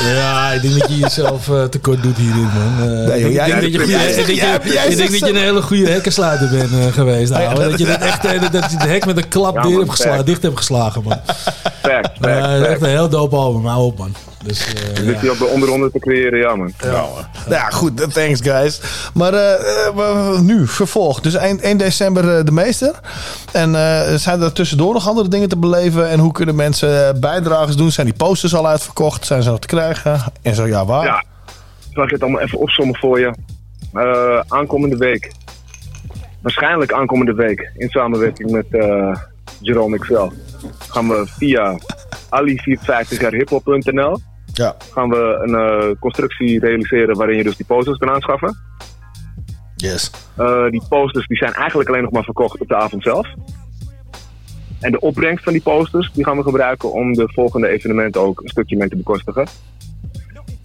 [SPEAKER 5] Ja, ik denk dat je jezelf eh, tekort doet hierin, man. Eh,
[SPEAKER 4] Nee, joh,
[SPEAKER 5] ik
[SPEAKER 4] jij-
[SPEAKER 5] denk dat je,
[SPEAKER 4] jij
[SPEAKER 5] ik denk
[SPEAKER 4] jij-
[SPEAKER 5] dat je-
[SPEAKER 4] jij
[SPEAKER 5] ik denk
[SPEAKER 4] zegt
[SPEAKER 5] dat je een hele goede hekkensluiter bent eh, geweest. ouwe.
[SPEAKER 4] dat-
[SPEAKER 5] dat je het echt dat je het hek met een klap
[SPEAKER 31] Ja,
[SPEAKER 5] dicht,
[SPEAKER 31] man,
[SPEAKER 5] hebt geslagen, dicht hebt geslagen, man.
[SPEAKER 31] Fact, fact, fact.
[SPEAKER 5] echt een heel dope album, hou op, man. Dus, eh,
[SPEAKER 31] Dus
[SPEAKER 5] ja.
[SPEAKER 31] die op de onderonder te creëren, ja man.
[SPEAKER 4] Ja, hoor. Nou ja, goed. Thanks, guys. Maar eh, eh, nu, vervolg. Dus eind 1 december eh, de meester. En eh, zijn er tussendoor nog andere dingen te beleven? En hoe kunnen mensen eh, bijdrages doen? Zijn die posters al uitverkocht? Zijn ze nog te krijgen? En zo ja, waar?
[SPEAKER 31] Ja, zal ik het allemaal even opzommen voor je. Eh, aankomende week. Waarschijnlijk aankomende week. In samenwerking met eh Jerome XL. Gaan we via ali450rhiphop.nl
[SPEAKER 4] Ja.
[SPEAKER 31] gaan we een eh, constructie realiseren waarin je dus die posters kan aanschaffen.
[SPEAKER 4] Yes.
[SPEAKER 31] Eh, die posters die zijn eigenlijk alleen nog maar verkocht op de avond zelf. En de opbrengst van die posters die gaan we gebruiken om de volgende evenementen ook een stukje mee te bekostigen.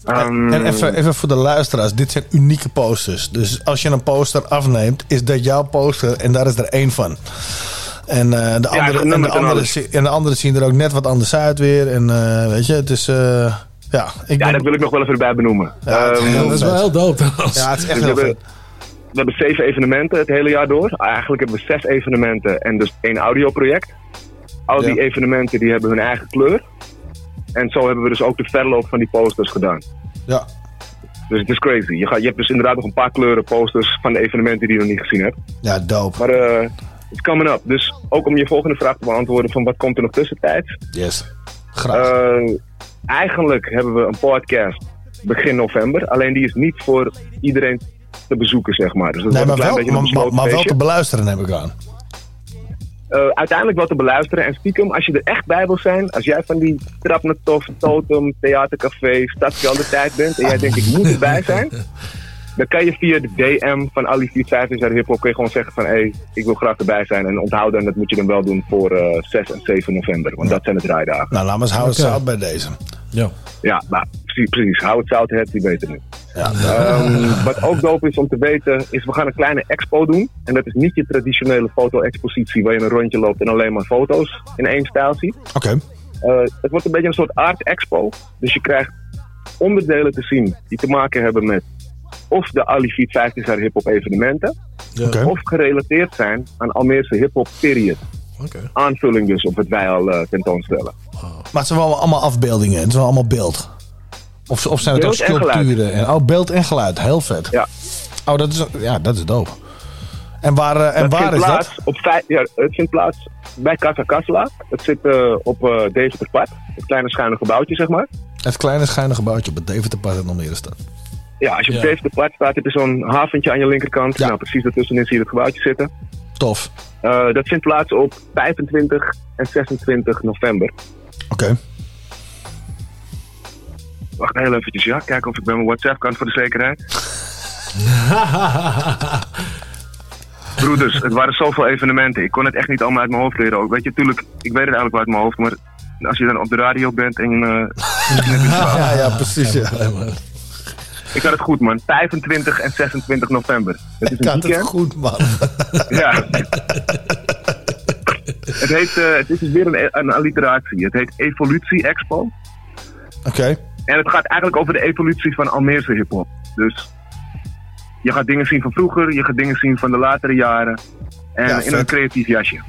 [SPEAKER 31] Ehm,
[SPEAKER 4] En even, even voor de luisteraars. Dit zijn unieke posters. Dus als je een poster afneemt, is dat jouw poster. En daar is er één van. En, eh, de, andere, en, de andere, en de andere zien er ook net wat anders uit weer. En weet je, het is... ja, ik
[SPEAKER 31] ja,
[SPEAKER 4] ben-
[SPEAKER 31] dat wil ik nog wel even erbij benoemen.
[SPEAKER 4] Ja, het
[SPEAKER 31] Ehm,
[SPEAKER 4] heel
[SPEAKER 5] dat is wel heel dope trouwens.
[SPEAKER 4] Ja, het is echt
[SPEAKER 31] Dus
[SPEAKER 4] heel
[SPEAKER 31] we hebben- we hebben zeven evenementen het hele jaar door. Eigenlijk hebben we zes evenementen en dus één audioproject. Al die
[SPEAKER 4] Ja.
[SPEAKER 31] evenementen die hebben hun eigen kleur. En zo hebben we dus ook de verloop van die posters gedaan.
[SPEAKER 4] Ja.
[SPEAKER 31] Dus het is crazy. Je, gaat, je hebt dus inderdaad nog een paar kleuren posters van de evenementen die je nog niet gezien hebt.
[SPEAKER 4] Ja, dope.
[SPEAKER 31] Maar eh it's coming up. Dus ook om je volgende vraag te beantwoorden van wat komt er nog tussentijds.
[SPEAKER 4] Yes. Graag.
[SPEAKER 31] Eh, eigenlijk hebben we een podcast begin november. Alleen die is niet voor iedereen te bezoeken, zeg maar. Dus dat
[SPEAKER 4] nee, maar
[SPEAKER 31] een
[SPEAKER 4] wel, maar,
[SPEAKER 31] een
[SPEAKER 4] maar,
[SPEAKER 31] besloten
[SPEAKER 4] maar wel te beluisteren neem ik aan.
[SPEAKER 31] Eh, uiteindelijk wel te beluisteren. En stiekem, als je er echt bij wil zijn, als jij van die Trapnetof, Totem, Theatercafé, Stadskelder tijd bent en jij denkt ik moet erbij zijn, dan kan je via de DM van Ali 45 jaar Hip Hop kun je gewoon zeggen van hé, hey, ik wil graag erbij zijn. En onthouden, en dat moet je dan wel doen voor eh 6 en 7 november, want dat zijn de draaidagen.
[SPEAKER 4] Nou, laat maar eens houden zout bij deze.
[SPEAKER 5] Ja.
[SPEAKER 31] Ja, nou, precies, precies. Hou het zout, het, die beter nu.
[SPEAKER 4] Ja.
[SPEAKER 31] Ehm, wat ook dope is om te weten, is we gaan een kleine expo doen. En dat is niet je traditionele foto-expositie waar je een rondje loopt en alleen maar foto's in één stijl ziet.
[SPEAKER 4] Oké.
[SPEAKER 31] Eh, het wordt een beetje een soort art expo. Dus je krijgt onderdelen te zien die te maken hebben met of de Alifiet 15 jaar hip-hop evenementen, of gerelateerd zijn aan Almeerse hip-hop period. Aanvulling dus op wat wij al eh, tentoonstellen.
[SPEAKER 4] Maar het zijn wel allemaal afbeeldingen. Het is wel allemaal beeld. Of, of zijn het
[SPEAKER 31] Beeld
[SPEAKER 4] ook sculpturen? En, oh, beeld en geluid. Heel vet.
[SPEAKER 31] Ja.
[SPEAKER 4] Oh, dat is, ja, dat is dope. En waar, eh, en
[SPEAKER 31] dat
[SPEAKER 4] waar is
[SPEAKER 31] plaats
[SPEAKER 4] dat?
[SPEAKER 31] Op vijf, ja, het vindt plaats bij Casa Casla. Het zit eh, op eh Deventerpad. Het kleine schuine gebouwtje, zeg maar.
[SPEAKER 4] Het kleine schuine gebouwtje op het Deventerpad in Almere staat.
[SPEAKER 31] Ja, als je op
[SPEAKER 4] Ja.
[SPEAKER 31] Deventerpad staat, heb je zo'n haventje aan je linkerkant. Nou, precies daartussenin zie je het gebouwtje zitten.
[SPEAKER 4] Tof.
[SPEAKER 31] Eh, dat vindt plaats op 25 en 26 november.
[SPEAKER 4] Oké.
[SPEAKER 31] Wacht heel eventjes, ja. Kijken of ik bij mijn WhatsApp kan voor de zekerheid. Broeders, het waren zoveel evenementen. Ik kon het echt niet allemaal uit mijn hoofd leren ook. Weet je, tuurlijk, ik weet het eigenlijk wel uit mijn hoofd, maar als je dan op de radio bent en... eh,
[SPEAKER 4] ja, ja, precies. Ja.
[SPEAKER 31] Ik had het goed, man. 25 en 26 november. Het is
[SPEAKER 4] Ik had het goed, man.
[SPEAKER 31] Ja. het, heet, eh, het is dus weer een, een alliteratie. Het heet Evolutie Expo.
[SPEAKER 4] Oké.
[SPEAKER 31] En het gaat eigenlijk over de evolutie van Almeerse hip-hop. Dus je gaat dingen zien van vroeger, je gaat dingen zien van de latere jaren. En
[SPEAKER 4] Ja,
[SPEAKER 31] in
[SPEAKER 4] vet.
[SPEAKER 31] een creatief jasje.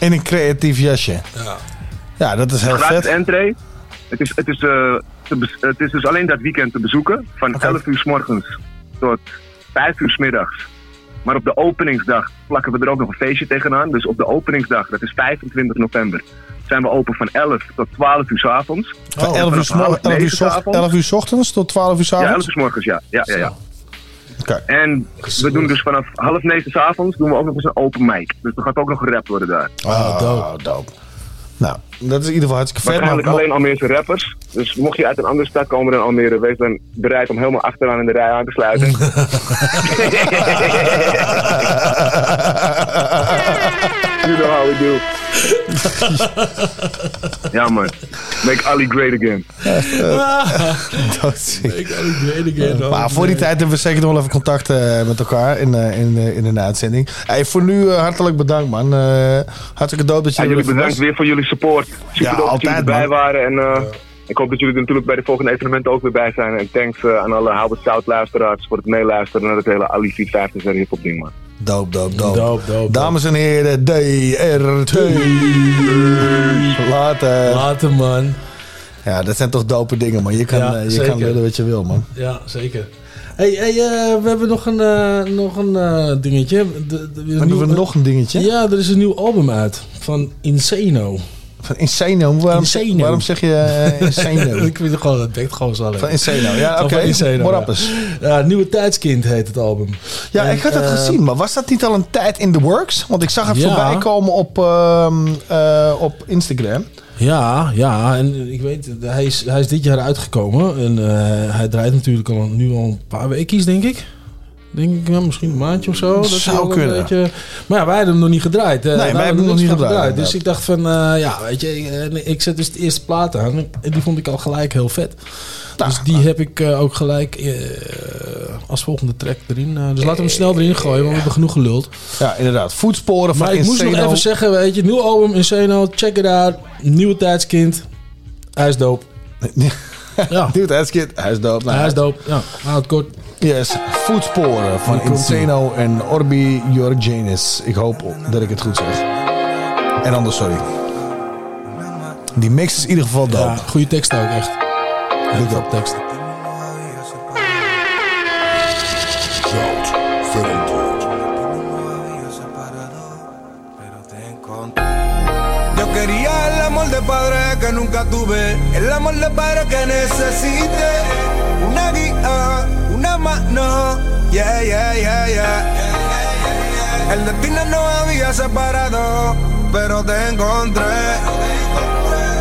[SPEAKER 4] In een creatief jasje. Ja. Ja, dat is heel
[SPEAKER 31] Gratis
[SPEAKER 4] vet.
[SPEAKER 31] entree. Het is, het, is, eh, te het is dus alleen dat weekend te bezoeken. Van 11 uur s morgens tot 5 uur s middags. Maar op de openingsdag plakken we er ook nog een feestje tegenaan. Dus op de openingsdag, dat is 25 november, zijn we open van 11 tot 12 uur s avonds.
[SPEAKER 4] Van 11 uur, s mor- 11 uur, s ocht- 11 uur s ochtends tot 12 uur s
[SPEAKER 31] Ja, 11
[SPEAKER 4] avonds?
[SPEAKER 31] uur s morgens, ja. ja, ja, ja.
[SPEAKER 4] Oké.
[SPEAKER 31] En we doen dus vanaf half negen s avonds doen we ook nog eens een open mic. Dus er gaat ook nog gerapt worden daar.
[SPEAKER 4] Oh, dope. dope. Nou, dat is in ieder geval hartstikke vet.
[SPEAKER 31] Waarschijnlijk
[SPEAKER 4] maar-
[SPEAKER 31] alleen Almeerse rappers. Dus mocht je uit een andere stad komen dan Almere, wees dan bereid om helemaal achteraan in de rij aan te sluiten. you know how we do. ja man. Make Ali great again.
[SPEAKER 4] Doodziek.
[SPEAKER 5] Oh,
[SPEAKER 4] Maar voor die tijd hebben we zeker nog wel even contact eh, met elkaar in, eh, in, eh, in de uitzending. Hey, voor nu hartelijk bedankt, man. Eh, hartstikke dood dat je
[SPEAKER 31] Ja, jullie bedankt
[SPEAKER 4] was.
[SPEAKER 31] weer voor jullie support. Super
[SPEAKER 4] Ja,
[SPEAKER 31] dat jullie erbij
[SPEAKER 4] man.
[SPEAKER 31] waren. En eh, ik hoop dat jullie er natuurlijk bij de volgende evenementen ook weer bij zijn. En thanks eh, aan alle Howard South luisteraars voor het meeluisteren naar het hele Ali 450 serie hip hop ding, man.
[SPEAKER 4] Doop, doop, doop. Dames en heren, DRT. Later.
[SPEAKER 5] Later, man.
[SPEAKER 4] Ja, dat zijn toch dope dingen, man. Je kan,
[SPEAKER 5] Ja,
[SPEAKER 4] eh, je
[SPEAKER 5] zeker.
[SPEAKER 4] kan willen wat je wil, man.
[SPEAKER 5] Ja, zeker. Hey, hey eh, we hebben nog een, nog een dingetje. De, de,
[SPEAKER 4] Maar doen we nog een dingetje?
[SPEAKER 5] Ja, er is een nieuw album uit van Insano.
[SPEAKER 4] Van Insano? Waarom, waarom zeg je eh, Insano?
[SPEAKER 5] ik weet het gewoon, het werkt gewoon zo alleen.
[SPEAKER 4] Van Insano, ja, oké.
[SPEAKER 5] Ja.
[SPEAKER 4] eens.
[SPEAKER 5] Ja, Nieuwe Tijdskind heet het album.
[SPEAKER 4] Ja,
[SPEAKER 5] En,
[SPEAKER 4] ik had dat
[SPEAKER 5] eh,
[SPEAKER 4] gezien, maar was dat niet al een tijd in the works? Want ik zag het
[SPEAKER 5] Ja.
[SPEAKER 4] voorbij komen op, ehm, eh, op Instagram.
[SPEAKER 5] Ja, ja, en ik weet, hij is, hij is dit jaar uitgekomen. En hij draait natuurlijk al, nu al een paar weekjes, denk ik. Denk ik, ja, misschien een maandje of zo. Dat
[SPEAKER 4] Zou kunnen.
[SPEAKER 5] beetje- Maar ja, wij hebben hem nog niet gedraaid. eh,
[SPEAKER 4] Nee, wij hebben hem nog niet gedraaid,
[SPEAKER 5] Dus ik dacht van, eh, ja, weet je, ik, ik zet dus de eerste plaat aan. En die vond ik al gelijk heel vet.
[SPEAKER 4] Nou,
[SPEAKER 5] dus die heb ik eh, ook gelijk eh, als volgende track erin. Eh, dus laten we hem snel erin gooien, want we hebben genoeg geluld.
[SPEAKER 4] Ja, inderdaad. Voetsporen van
[SPEAKER 5] Maar ik moest nog even zeggen, weet je, nieuw album Insano, check it out. Nieuwe tijdskind. Hij is dope. Ja.
[SPEAKER 4] Nieuw tijdskid, hij is dope. Nou,
[SPEAKER 5] hij is dope. Ja, houd kort.
[SPEAKER 4] Yes, voetsporen van. Insano en Orbi Georgianis. Ik hoop dat ik het goed zeg. En anders, sorry. Die mix is in ieder geval dope.
[SPEAKER 5] Ja, goede tekst ook, echt.
[SPEAKER 4] Big up.
[SPEAKER 5] op tekst.
[SPEAKER 32] Yo quería el amor de padre que nunca tuve, el amor de padre que necesite. Una guía, una mano, yeah, yeah, yeah, yeah. El destino no había separado, pero te encontré.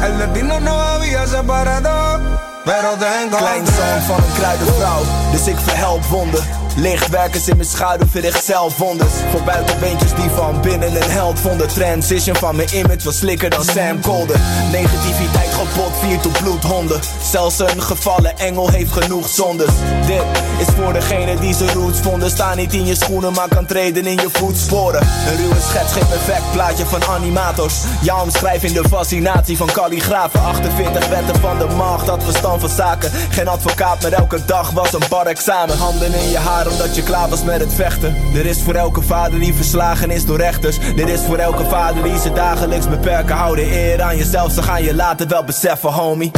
[SPEAKER 32] El destino no había separado, pero te encontré.
[SPEAKER 33] Klein zoon van een kruidenvrouw, dus ik verhelp wonden. Lichtwerkers in mijn schaduw verricht zelfwonders. Voor buitenbeentjes die van binnen een held vonden. Transition van mijn image was slikker dan Sam Colder. Negativiteit gepot viert op bloedhonden. Zelfs een gevallen engel heeft genoeg zondes. Dit is voor degene die zijn roots vonden. Sta niet in je schoenen, maar kan treden in je voetsporen. Een ruwe schets geen perfect plaatje van animators. Jouw omschrijving de fascinatie van kalligrafen. 48 wetten van de macht, dat verstand van zaken. Geen advocaat, maar elke dag was een bar examen. Handen in je haar omdat je klaar was met het vechten. Er is voor elke vader die verslagen is door rechters. Dit is voor elke vader die ze dagelijks beperken. Hou de eer aan jezelf, ze gaan je later wel beseffen, homie.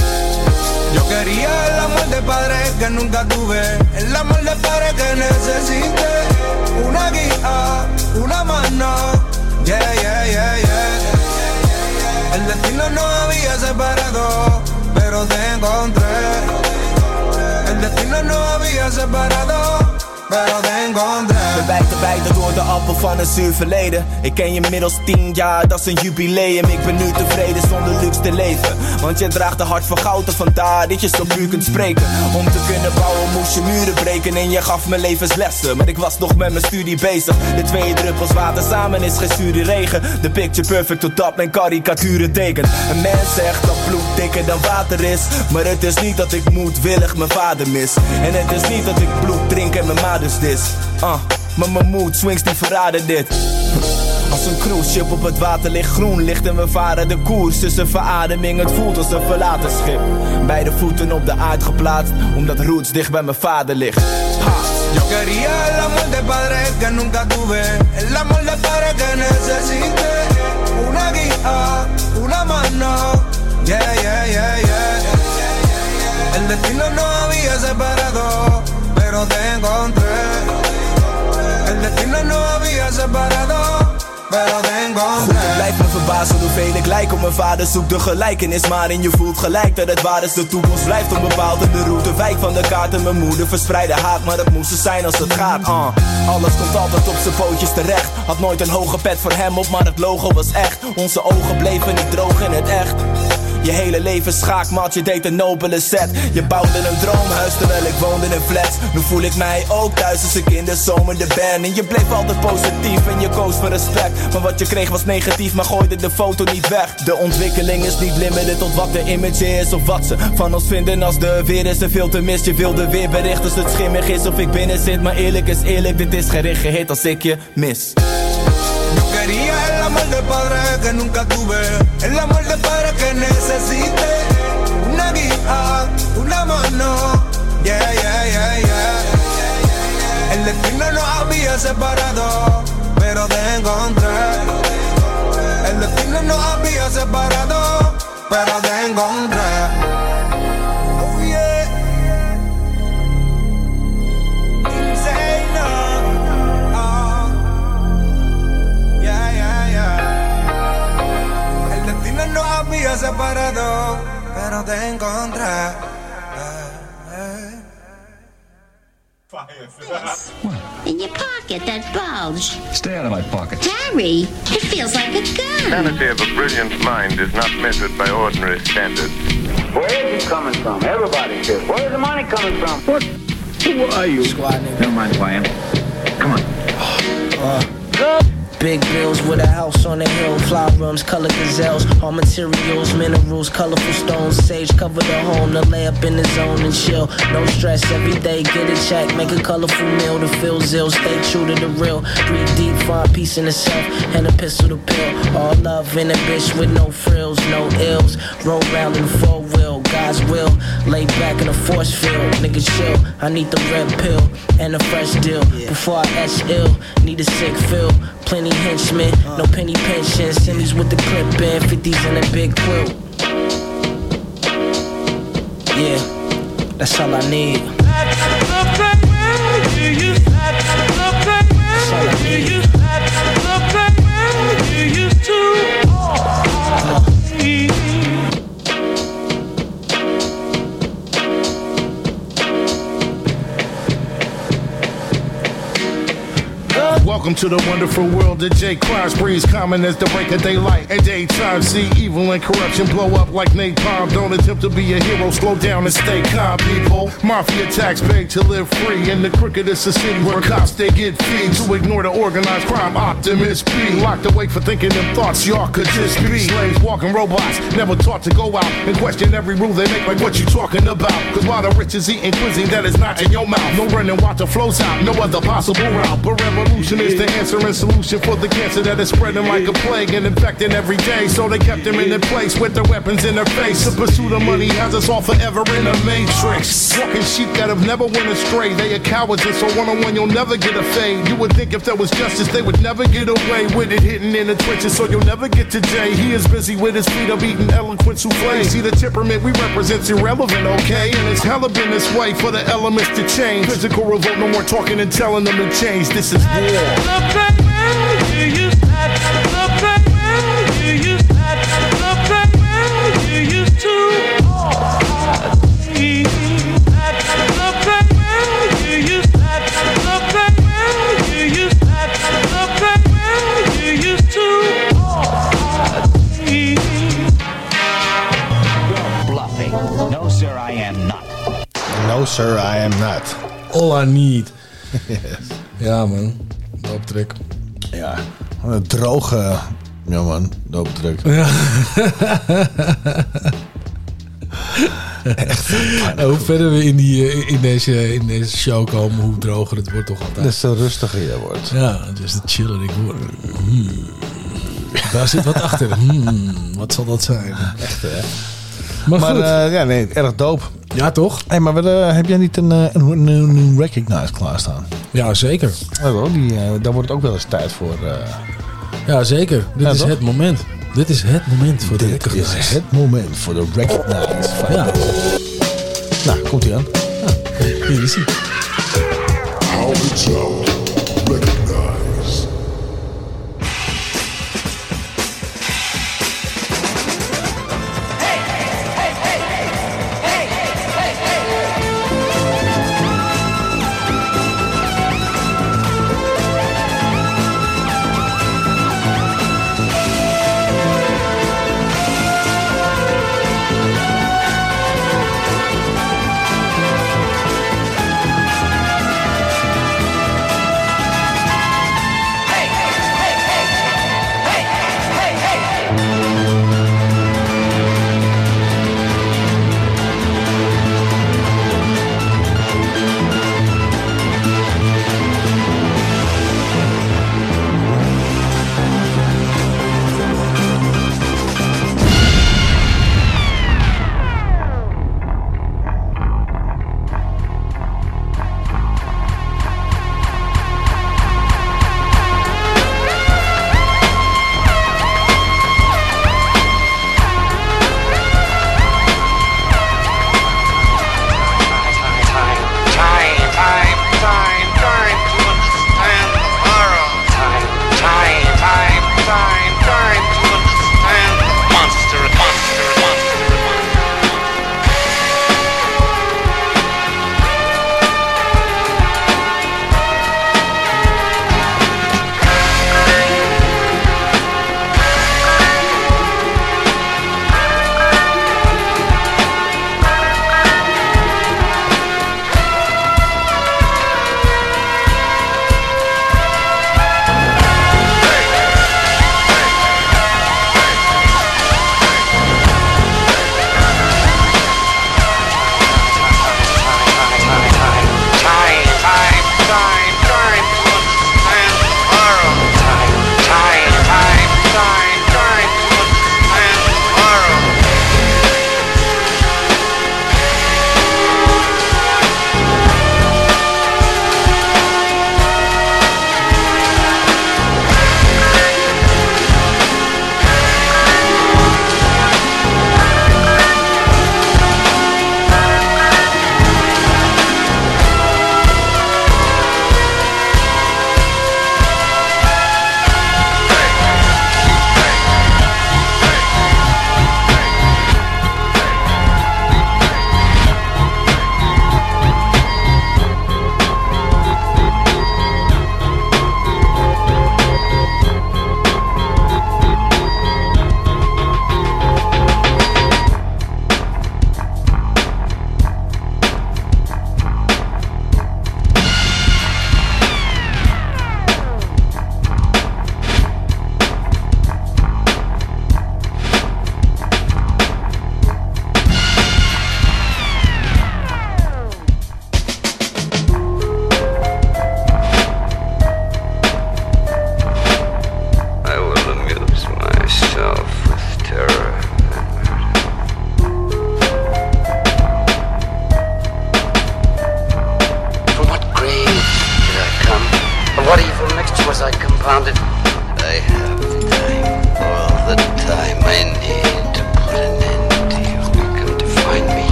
[SPEAKER 32] Yo quería el amor de padre que nunca tuve, el amor de padre que necesité. Una guía, una mano, yeah, yeah, yeah, yeah. El destino no había separado, pero te encontré. El destino no había separado, te encontré.
[SPEAKER 33] Bewijt de beide door de appel van een zuur verleden. Ik ken je middels tien jaar, dat is een jubileum. Ik ben nu tevreden zonder luxe te leven. Want je draagt de hart van goud en vandaar dat je zo puur kunt spreken. Om te kunnen bouwen moest je muren breken. En je gaf me levenslessen, maar ik was nog met mijn studie bezig. De twee druppels water samen is geen zure regen. De picture perfect totdat mijn karikaturen tekent. Een mens zegt dat bloed dikker dan water is. Maar het is niet dat ik moedwillig mijn vader mis. En het is niet dat ik bloed drink en mijn maders dis. Ah, maar mijn mood swings die verraden dit. Als een cruise ship op het water ligt groen ligt en we varen de koers tussen verademing. Het voelt als een verlaten schip. Beide voeten op de aard geplaatst, omdat roots dicht bij mijn vader ligt. Ha.
[SPEAKER 32] Yo quería el amor de padre que nunca tuve, el amor de padre que necesité. Una guía, una mano, yeah, yeah, yeah, yeah. El destino no había separado, pero te encontré. No había separado,
[SPEAKER 33] blijft me verbazen hoeveel ik lijk op mijn vader. Zoek de gelijkenis, maar en je voelt gelijk dat het waar is. De toekomst blijft onbepaald en de route wijk van de kaart. En mijn moeder verspreidde haat, maar dat moest er zijn als het gaat. ah. Alles komt altijd op zijn pootjes terecht. Had nooit een hoge pet voor hem op, maar het logo was echt. Onze ogen bleven niet droog in het echt. Je hele leven schaakmat, je deed een nobele set. Je bouwde een droomhuis terwijl ik woonde in flats. Nu voel ik mij ook thuis als ik in de zomer de ben. En je bleef altijd positief en je koos voor respect. Maar wat je kreeg was negatief, maar gooide de foto niet weg. De ontwikkeling is niet limited tot wat de image is of wat ze van ons vinden. Als de weer is er veel te mis, je wilde weer bericht als het schimmig is of ik binnen zit. Maar eerlijk is eerlijk, dit is geen hit als ik je mis.
[SPEAKER 32] Yo quería el amor de padre que nunca tuve, el amor de padre que necesité. Una guía, una mano, yeah, yeah, yeah, yeah. El destino no había separado, pero te encontré. El destino no había separado, pero te encontré. No separado, pero te encontré.
[SPEAKER 34] In your pocket, that bulge.
[SPEAKER 35] Stay out of my pocket.
[SPEAKER 34] Harry, it feels like a gun.
[SPEAKER 36] sanity of a brilliant mind is not measured by ordinary standards.
[SPEAKER 37] Where is it coming from? Everybody says, where's the money coming from? What?
[SPEAKER 35] Who are you?
[SPEAKER 37] Squad nigga.
[SPEAKER 35] Never mind who I am. Come on. Oh.
[SPEAKER 38] Big bills with a house on the hill, fly rooms, color gazelles, all materials, minerals, colorful stones, sage cover the home, to lay up in the zone and chill. No stress every day, get a check, make a colorful meal to feel zill, stay true to the real. Breathe deep, find peace in the self, and a pistol to pill. All love in a bitch with no frills, no ills. Roll round in the four wheel,
[SPEAKER 19] God's will. Lay back in a force field, niggas chill. I need the red pill and a fresh deal. Before I ash ill, need a sick feel. Plenty henchmen, uh. no penny pensions. Semis with the clip in, 50s in a big quilt. Yeah, that's all I need.
[SPEAKER 7] Welcome to the wonderful world of J. Crime sprees, common as the break of daylight. And daytime, see evil and corruption blow up like napalm. Don't attempt to be a hero, slow down and stay calm, people. Mafia tax beg to live free. In the crookedest of cities where cops they get feed to ignore the organized crime. Optimist be locked away for thinking them thoughts y'all could just be. Slaves walking robots, never taught to go out and question every rule they make, like what you talking about. Cause while the rich is eating cuisine that is not in your mouth, no running water flows out, no other possible route. But revolution is the answer and solution for the cancer that is spreading like a plague and infecting every day. So they kept them in their place with their weapons in their face. The pursuit of money has us all forever in a matrix. Walking sheep that have never went astray. They are cowards, and so one on one you'll never get a fade. You would think if there was justice, they would never get away with it hitting in the trenches, so you'll never get to Jay. He is busy with his feet up eating eloquent souffle. See the temperament we represent's irrelevant, okay? And it's hella been this way for the elements to change. Physical revolt, no more talking and telling them to change. This is war.
[SPEAKER 35] You're bluffing. No, sir, I am not.
[SPEAKER 4] No sir, I am not.
[SPEAKER 5] All I need.
[SPEAKER 4] Yes.
[SPEAKER 5] Ja man, dooptrek.
[SPEAKER 4] Ja, een droge... Ja man, doopdruk.
[SPEAKER 5] Ja. En hoe verder we in, die, eh, in, deze, in deze show komen, hoe droger het wordt toch altijd.
[SPEAKER 4] Des te rustiger je wordt.
[SPEAKER 5] Ja, dus de chiller. Ik hoor. Hmm. Daar zit wat achter. Hmm, wat zal dat zijn?
[SPEAKER 4] Echt, hè?
[SPEAKER 5] Maar,
[SPEAKER 4] Maar,
[SPEAKER 5] goed.
[SPEAKER 4] eh, ja, nee, erg doop.
[SPEAKER 5] ja, toch?
[SPEAKER 4] Hey, maar eh, heb jij niet een, eh, een, een, een Recognize klaarstaan?
[SPEAKER 5] Ja, zeker.
[SPEAKER 4] Ja, wel, die, daar wordt het ook wel eens tijd voor. eh.
[SPEAKER 5] Ja, zeker. Dit
[SPEAKER 4] Ja,
[SPEAKER 5] is
[SPEAKER 4] toch?
[SPEAKER 5] het moment. Dit is het moment voor de
[SPEAKER 4] Dit is
[SPEAKER 5] recognize.
[SPEAKER 4] het moment voor de Recognize. van-
[SPEAKER 5] Ja.
[SPEAKER 4] Nou, komt ie aan.
[SPEAKER 5] Hier is hij.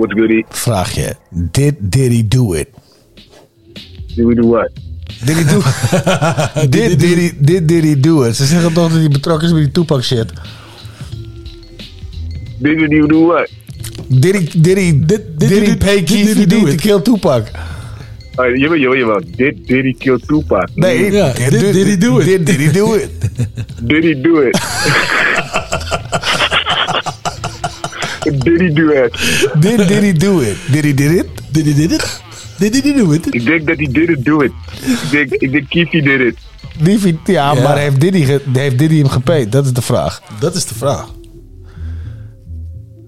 [SPEAKER 31] What's goody?
[SPEAKER 4] Vraag je, did Diddy do it?
[SPEAKER 31] Did we do what?
[SPEAKER 4] Did he do did, did, he, did Diddy do it? Ze zeggen toch dat hij betrokken is bij die Tupac shit.
[SPEAKER 31] Did he do what?
[SPEAKER 4] Did he, did he, did, he pay Keith
[SPEAKER 31] he
[SPEAKER 4] to kill Tupac?
[SPEAKER 31] Oh, jawel, jawel, jawel. Did, did he kill Tupac?
[SPEAKER 4] Nee, did, did, he do it? Did, did he do it?
[SPEAKER 31] Did he do it? did he do it?
[SPEAKER 4] Did, did he do it? Did he did it?
[SPEAKER 5] Did he did it? Did he do it?
[SPEAKER 31] Ik denk dat hij didn't do it. Ik denk, ik denk Kiefie did it.
[SPEAKER 4] Ja,
[SPEAKER 5] Ja.
[SPEAKER 4] maar heeft Diddy, ge- heeft Diddy hem gepeet? Dat is de vraag.
[SPEAKER 5] Dat is de vraag.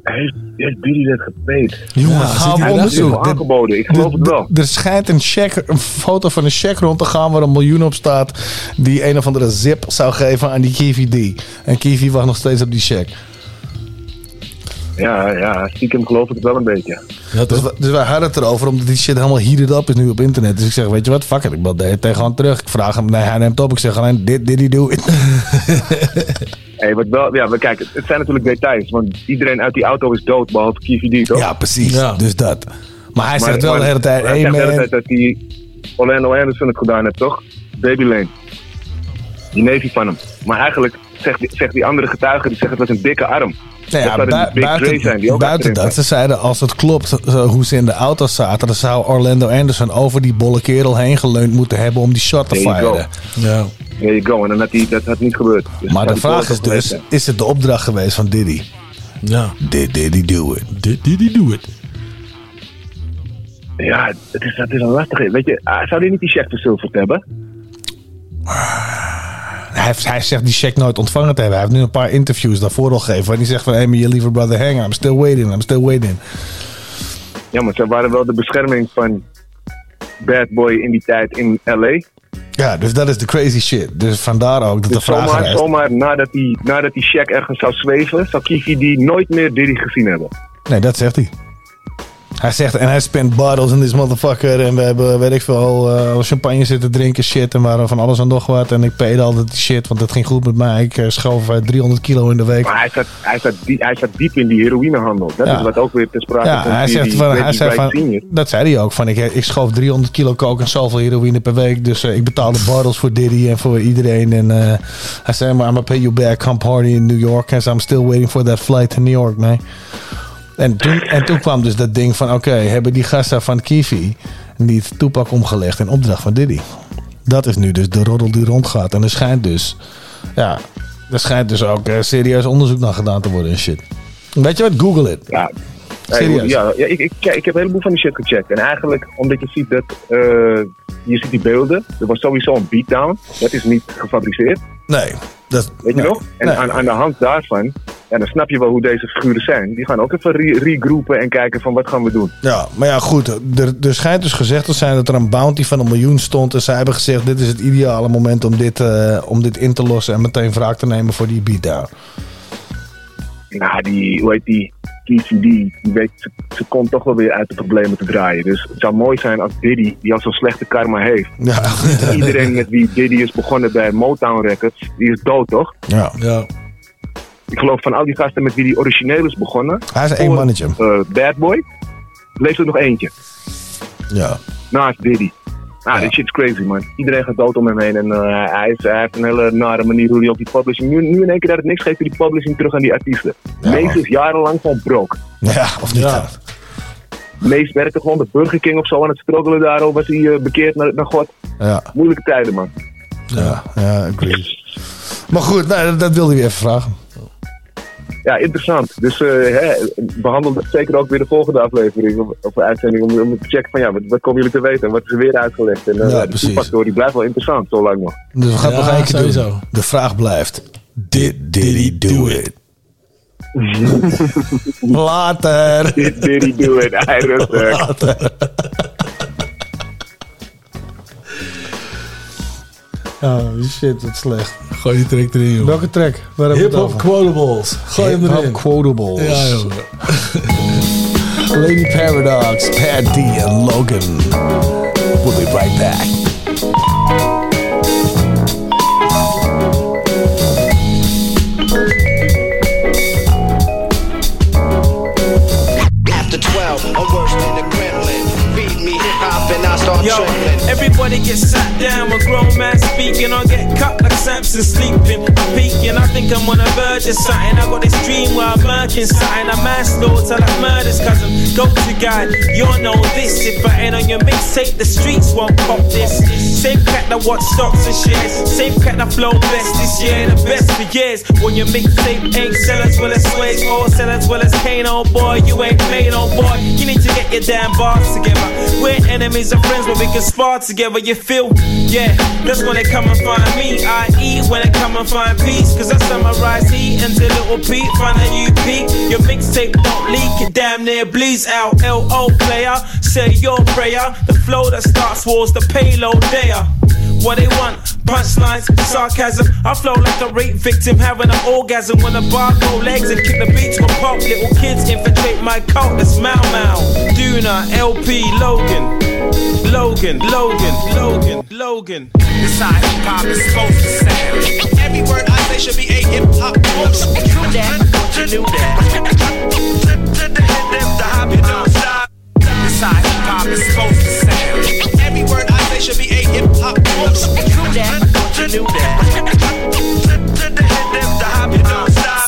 [SPEAKER 31] Heeft, heeft Diddy dat gepeet?
[SPEAKER 4] Jongen,
[SPEAKER 31] Ja,
[SPEAKER 4] ga op onderzoek.
[SPEAKER 31] aangeboden. Ik geloof het wel.
[SPEAKER 4] Er schijnt een, check, een foto van een check rond te gaan waar een miljoen op staat. Die een of andere zip zou geven aan die Kiwi D. En Kiwi wacht nog steeds op die check.
[SPEAKER 31] Ja, ja, stiekem geloof ik het wel een beetje.
[SPEAKER 4] dus, dus wij hadden het erover omdat die shit helemaal heated up is nu op internet. Dus ik zeg, weet je wat, fuck it. Ik bel de- tegen hem terug. Ik vraag hem, nee, hij neemt op. Ik zeg alleen, dit, dit, do it.
[SPEAKER 31] Hey, wat wel, ja, maar kijk, het, zijn natuurlijk details. Want iedereen uit die auto is dood, behalve Kiefie D, toch?
[SPEAKER 4] Ja, precies. Dus dat. Maar hij zegt wel
[SPEAKER 31] maar-
[SPEAKER 4] de hele tijd,
[SPEAKER 31] Hij
[SPEAKER 4] hey
[SPEAKER 31] zegt de hele
[SPEAKER 4] man.
[SPEAKER 31] tijd dat die Orlando Anderson het gedaan heeft, toch? Baby Lane. Die neefje van hem. Maar eigenlijk zegt die, zegt die andere getuige, die zegt het was een dikke arm.
[SPEAKER 4] Nou ja,
[SPEAKER 31] dat
[SPEAKER 4] buiten,
[SPEAKER 31] zijn, die ook
[SPEAKER 4] buiten dat, ze zeiden als het klopt zo hoe ze in de auto zaten, dan zou Orlando Anderson over die bolle kerel heen geleund moeten hebben om die shot te firen.
[SPEAKER 5] Ja.
[SPEAKER 31] There you go. En dan had die, dat had niet gebeurd. Dus
[SPEAKER 4] Maar de vraag is dus,
[SPEAKER 31] zijn.
[SPEAKER 4] is het de opdracht geweest van Diddy?
[SPEAKER 5] Ja.
[SPEAKER 4] Did Diddy do it?
[SPEAKER 5] Did Diddy do it?
[SPEAKER 31] Ja, het is, het is een lastige. Weet je, ah, zou die niet die check verzilverd hebben?
[SPEAKER 4] Hij, heeft- hij zegt die check nooit ontvangen te hebben. Hij heeft nu een paar interviews daarvoor al gegeven. Waar hij zegt van, hey, my lieve brother hang, I'm still waiting, I'm still waiting.
[SPEAKER 31] Ja, maar ze waren wel de bescherming van Bad Boy in die tijd in L.A.
[SPEAKER 4] Ja, dus dat is de crazy shit. Dus vandaar ook dat de
[SPEAKER 31] Dus
[SPEAKER 4] vraag
[SPEAKER 31] zomaar,
[SPEAKER 4] rijst.
[SPEAKER 31] zomaar nadat die, nadat die check ergens zou zweven, zou Kifi die nooit meer Diddy gezien hebben.
[SPEAKER 4] Nee, dat zegt hij. Hij zegt, en hij spent bottles in this motherfucker. En we hebben, weet ik veel, eh, champagne zitten drinken, shit. En waren van alles en nog wat. En ik peede altijd die shit, want het ging goed met mij. Ik eh, schoof eh, 300 kilo in de week.
[SPEAKER 31] Maar hij zat, hij zat, die, hij zat diep in die heroïnehandel. Dat
[SPEAKER 4] Ja.
[SPEAKER 31] is wat ook weer te sprake
[SPEAKER 4] Ja,
[SPEAKER 31] komt
[SPEAKER 4] hij zegt
[SPEAKER 31] die
[SPEAKER 4] van, hij
[SPEAKER 31] Reggie
[SPEAKER 4] zei van dat zei hij ook. Van, ik, ik schoof 300 kilo coke en zoveel heroïne per week. Dus eh, ik betaalde bottles voor Diddy en voor iedereen. En eh, hij zei, maar I'm gonna pay you back, come party in New York. And so I'm still waiting for that flight to New York, man. En toen, en toen kwam dus dat ding van, oké, hebben die gasten van Kiwi niet toepak omgelegd in opdracht van Diddy? Dat is nu dus de roddel die rondgaat. En er schijnt dus, ja, er schijnt dus ook eh, serieus onderzoek naar gedaan te worden en shit. Weet je wat? Google it.
[SPEAKER 31] Ja.
[SPEAKER 4] Serieus?
[SPEAKER 31] Ja, ja ik, ik, ik heb een heleboel van die shit gecheckt. En eigenlijk, omdat je ziet dat, eh, je ziet die beelden. Er was sowieso een beatdown. Dat is niet gefabriceerd.
[SPEAKER 4] Nee. Dat,
[SPEAKER 31] Weet je nog? En
[SPEAKER 4] Nee.
[SPEAKER 31] aan, aan de hand daarvan, ja, dan snap je wel hoe deze figuren zijn. Die gaan ook even re- regroupen en kijken van wat gaan we doen.
[SPEAKER 4] Ja, maar ja, goed. Er, er schijnt dus gezegd te zijn dat er een bounty van een miljoen stond. En zij hebben gezegd: dit is het ideale moment om dit, eh, om dit in te lossen. En meteen wraak te nemen voor die beatdown.
[SPEAKER 31] Nou, die, hoe heet die, TCD, die weet, ze, ze komt toch wel weer uit de problemen te draaien. Dus het zou mooi zijn als Diddy, die al zo'n slechte karma heeft.
[SPEAKER 4] Ja.
[SPEAKER 31] Iedereen met wie Diddy is begonnen bij Motown Records, die is dood, toch?
[SPEAKER 4] Ja.
[SPEAKER 5] ja.
[SPEAKER 31] Ik geloof van al die gasten met wie die origineel is begonnen.
[SPEAKER 4] Hij is één
[SPEAKER 31] voor,
[SPEAKER 4] mannetje.
[SPEAKER 31] eh, Bad Boy. Leeft er nog eentje.
[SPEAKER 4] Ja.
[SPEAKER 31] Naast Diddy. Nou, dit shit is crazy, man. Iedereen gaat dood om hem heen. En eh, hij, is, hij heeft een hele nare manier hoe hij op die publishing... Nu, nu in één keer dat het niks geeft, hij die publishing terug aan die artiesten. Meest is jarenlang gewoon broke.
[SPEAKER 4] Ja, of niet?
[SPEAKER 5] Ja.
[SPEAKER 31] Meest werkte gewoon de Burger King of zo aan het struggelen daarover. Was hij eh, bekeerd naar, naar God.
[SPEAKER 4] Ja,
[SPEAKER 31] Moeilijke tijden, man.
[SPEAKER 4] ja, ja, agree. Maar goed, nou, dat, dat wilde ik even vragen.
[SPEAKER 31] Ja, interessant. Dus eh hè, behandel dat zeker ook weer de volgende aflevering of, of uitzending om, om te checken van ja, wat, wat komen jullie te weten en wat is er weer uitgelegd. En uh,
[SPEAKER 4] Ja,
[SPEAKER 31] de
[SPEAKER 4] precies.
[SPEAKER 31] toepasstory blijft wel interessant, zo lang nog.
[SPEAKER 4] Dus we gaan het
[SPEAKER 5] Ja,
[SPEAKER 4] nog één keer
[SPEAKER 5] sowieso.
[SPEAKER 4] doen. De vraag blijft: Did Diddy do it? Later.
[SPEAKER 31] Did, did he do it? Hij rustig.
[SPEAKER 4] Later. Oh shit, wat slecht.
[SPEAKER 5] Gooi die track erin, joh.
[SPEAKER 4] Welke track? Waar hebben we het
[SPEAKER 5] Hip-hop quotables. Gooi hem
[SPEAKER 4] Hip-hop
[SPEAKER 5] erin.
[SPEAKER 4] quotables.
[SPEAKER 5] Ja, joh.
[SPEAKER 4] Lady Paradox, Pat D en Logan. We'll be right back.
[SPEAKER 39] Everybody get sat down when grown man speaking. I get cut Samson sleeping. I'm peeking, I think I'm on a verge of something. I got this dream where I'm murking something. I'm manslaughter like murders, cousin. Go to God, you'll know this. If I ain't on your mixtape, the streets won't pop this. Same cat that watch stocks and shares. Same cat that flow best this year, the best for years. When your mixtape ain't sell as well as Sway's or sell as well as Kane, oh boy, you ain't made, oh boy. You need to get your damn bars together. We're enemies and friends, but we can spar together. You feel? Yeah, that's when they come and find me. I eat when I come and find peace. Cause I summarize heat into little Pete. Find a UP. Your mixtape don't leak, it damn near bleeds out. LO player, say your prayer. The flow that starts wars, the payload there. What they want, punchlines, sarcasm. I flow like a rape victim having an orgasm when a bar go legs and kick the beach with pop. Little kids infiltrate my cult, that's Mau Mau. Duna, LP, Logan. Logan, Logan, Logan, Logan.
[SPEAKER 3] This how hip hop is supposed to sound. Every word I say should be a hip hop quote. True that, you knew that. The hop you don't stop. This how hip hop is supposed to sound. Every word I say should be a hip hop quote. True that, you knew that.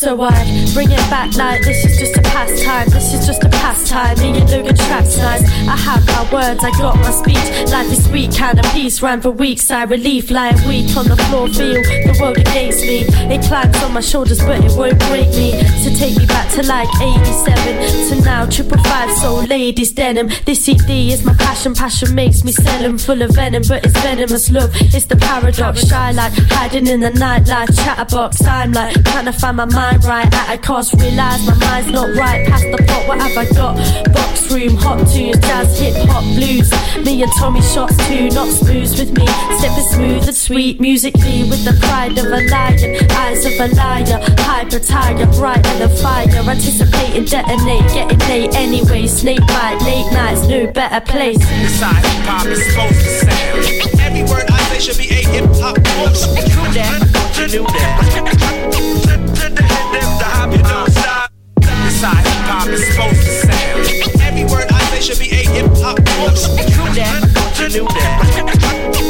[SPEAKER 40] So I bring it back like this is just a pastime. This is just a pastime. Me and Logan traps nice. I have my words, I got my speech. Life is sweet, kind of peace. Rhyme for weeks, I relief. Lying weak on the floor, feel the world against me. It climbs on my shoulders, but it won't break me. So take me back to like 87 to now. Triple five, so ladies denim. This CD is my passion. Passion makes me sell 'em full of venom, but it's venomous love. It's the paradox. Shy like hiding in the nightlife. Chatterbox. I'm like trying to find my mind right at a cost. Realize my mind's not right. Past the pot, what have I got? Box room, hot tunes, jazz, hip hop, blues. Me and Tommy shots too, not smooth with me. Stepping smooth and sweet musically with the pride of a lion, eyes of a liar. Hyper tiger, bright and a fire. Anticipating detonate, getting late anyway. Snake bite, late nights, no better place.
[SPEAKER 3] This how hip hop is supposed to sound. Every word I say should be a hip hop quote. True that, you knew that. How hip hop is supposed to sound. Every word I say should be a hip hop quote. True that, you knew that.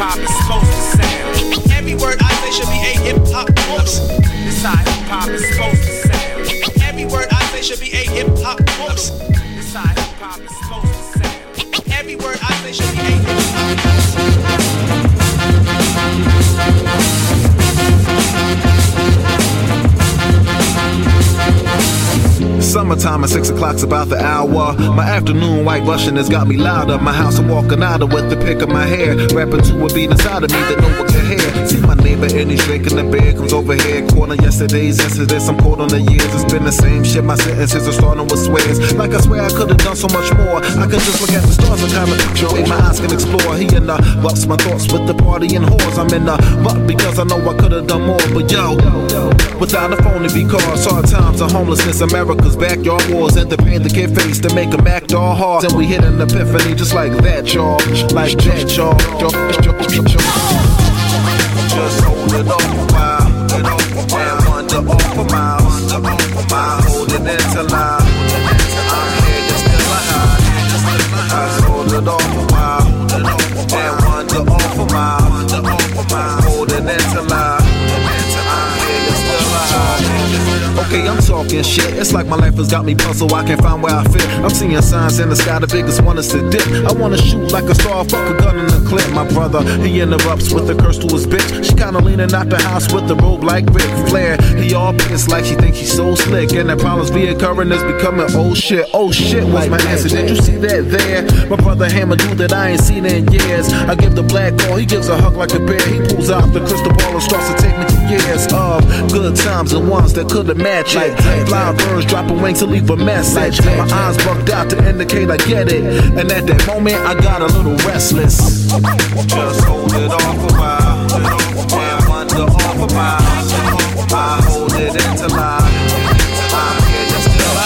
[SPEAKER 3] hop is supposed to sound. Every word I say should be a hip hop quote. This how hip hop is supposed to sound. Every word I say should be a hip hop quote. This how hip hop is supposed to sound. Every word I say should be a hip hop
[SPEAKER 41] Summer time at six o'clock's about the hour. My afternoon white Russian has got me louder. My house I'm walking out of with the pick of my hair. Rapping to a beat inside of me that no one. Neighbor and he's drinking the beer. Comes over here, corner yesterday's incidents. I'm caught on the years. It's been the same shit. My sentences are starting with swears. Like I swear I could have done so much more. I could just look at the stars and kind of picture my eyes can explore. He and the bucks my thoughts with the party and whores. I'm in the butt because I know I could have done more. But yo, without a be because hard times and homelessness, America's backyard wars and the pain the kid faced to make them act all hard. And we hit an epiphany just like that, y'all. Like that, y'all. Just hold it off a while, it off a while, wander off a mile, wander off a mile, hold it until I, I'm here just till I hide. Just hold it off a while, and wander off a mile, wander off a mile, hold it until I. Okay, I'm talking shit. It's like my life has got me puzzled. I can't find where I fit. I'm seeing signs in the sky. The biggest one is to dip. I wanna shoot like a star. Fuck a gun in the clip. My brother, he interrupts with a curse to his bitch. She kinda leaning out the house with the robe like Ric Flair. He all pissed like she thinks he's so slick. And the problems be occurring is becoming oh shit. Oh shit, what's my answer? Did you see that there? My brother Hammer dude that I ain't seen in years. I give the black ball, he gives a hug like a bear. He pulls out the crystal ball and starts to take me to years of good times and ones that could've matched it. Flying birds dropping wings to leave a message. My eyes bugged out to indicate I get it. And at that moment, I got a little restless. Just hold it off a while. And wonder off a mile. I hold it until I. I'm here just still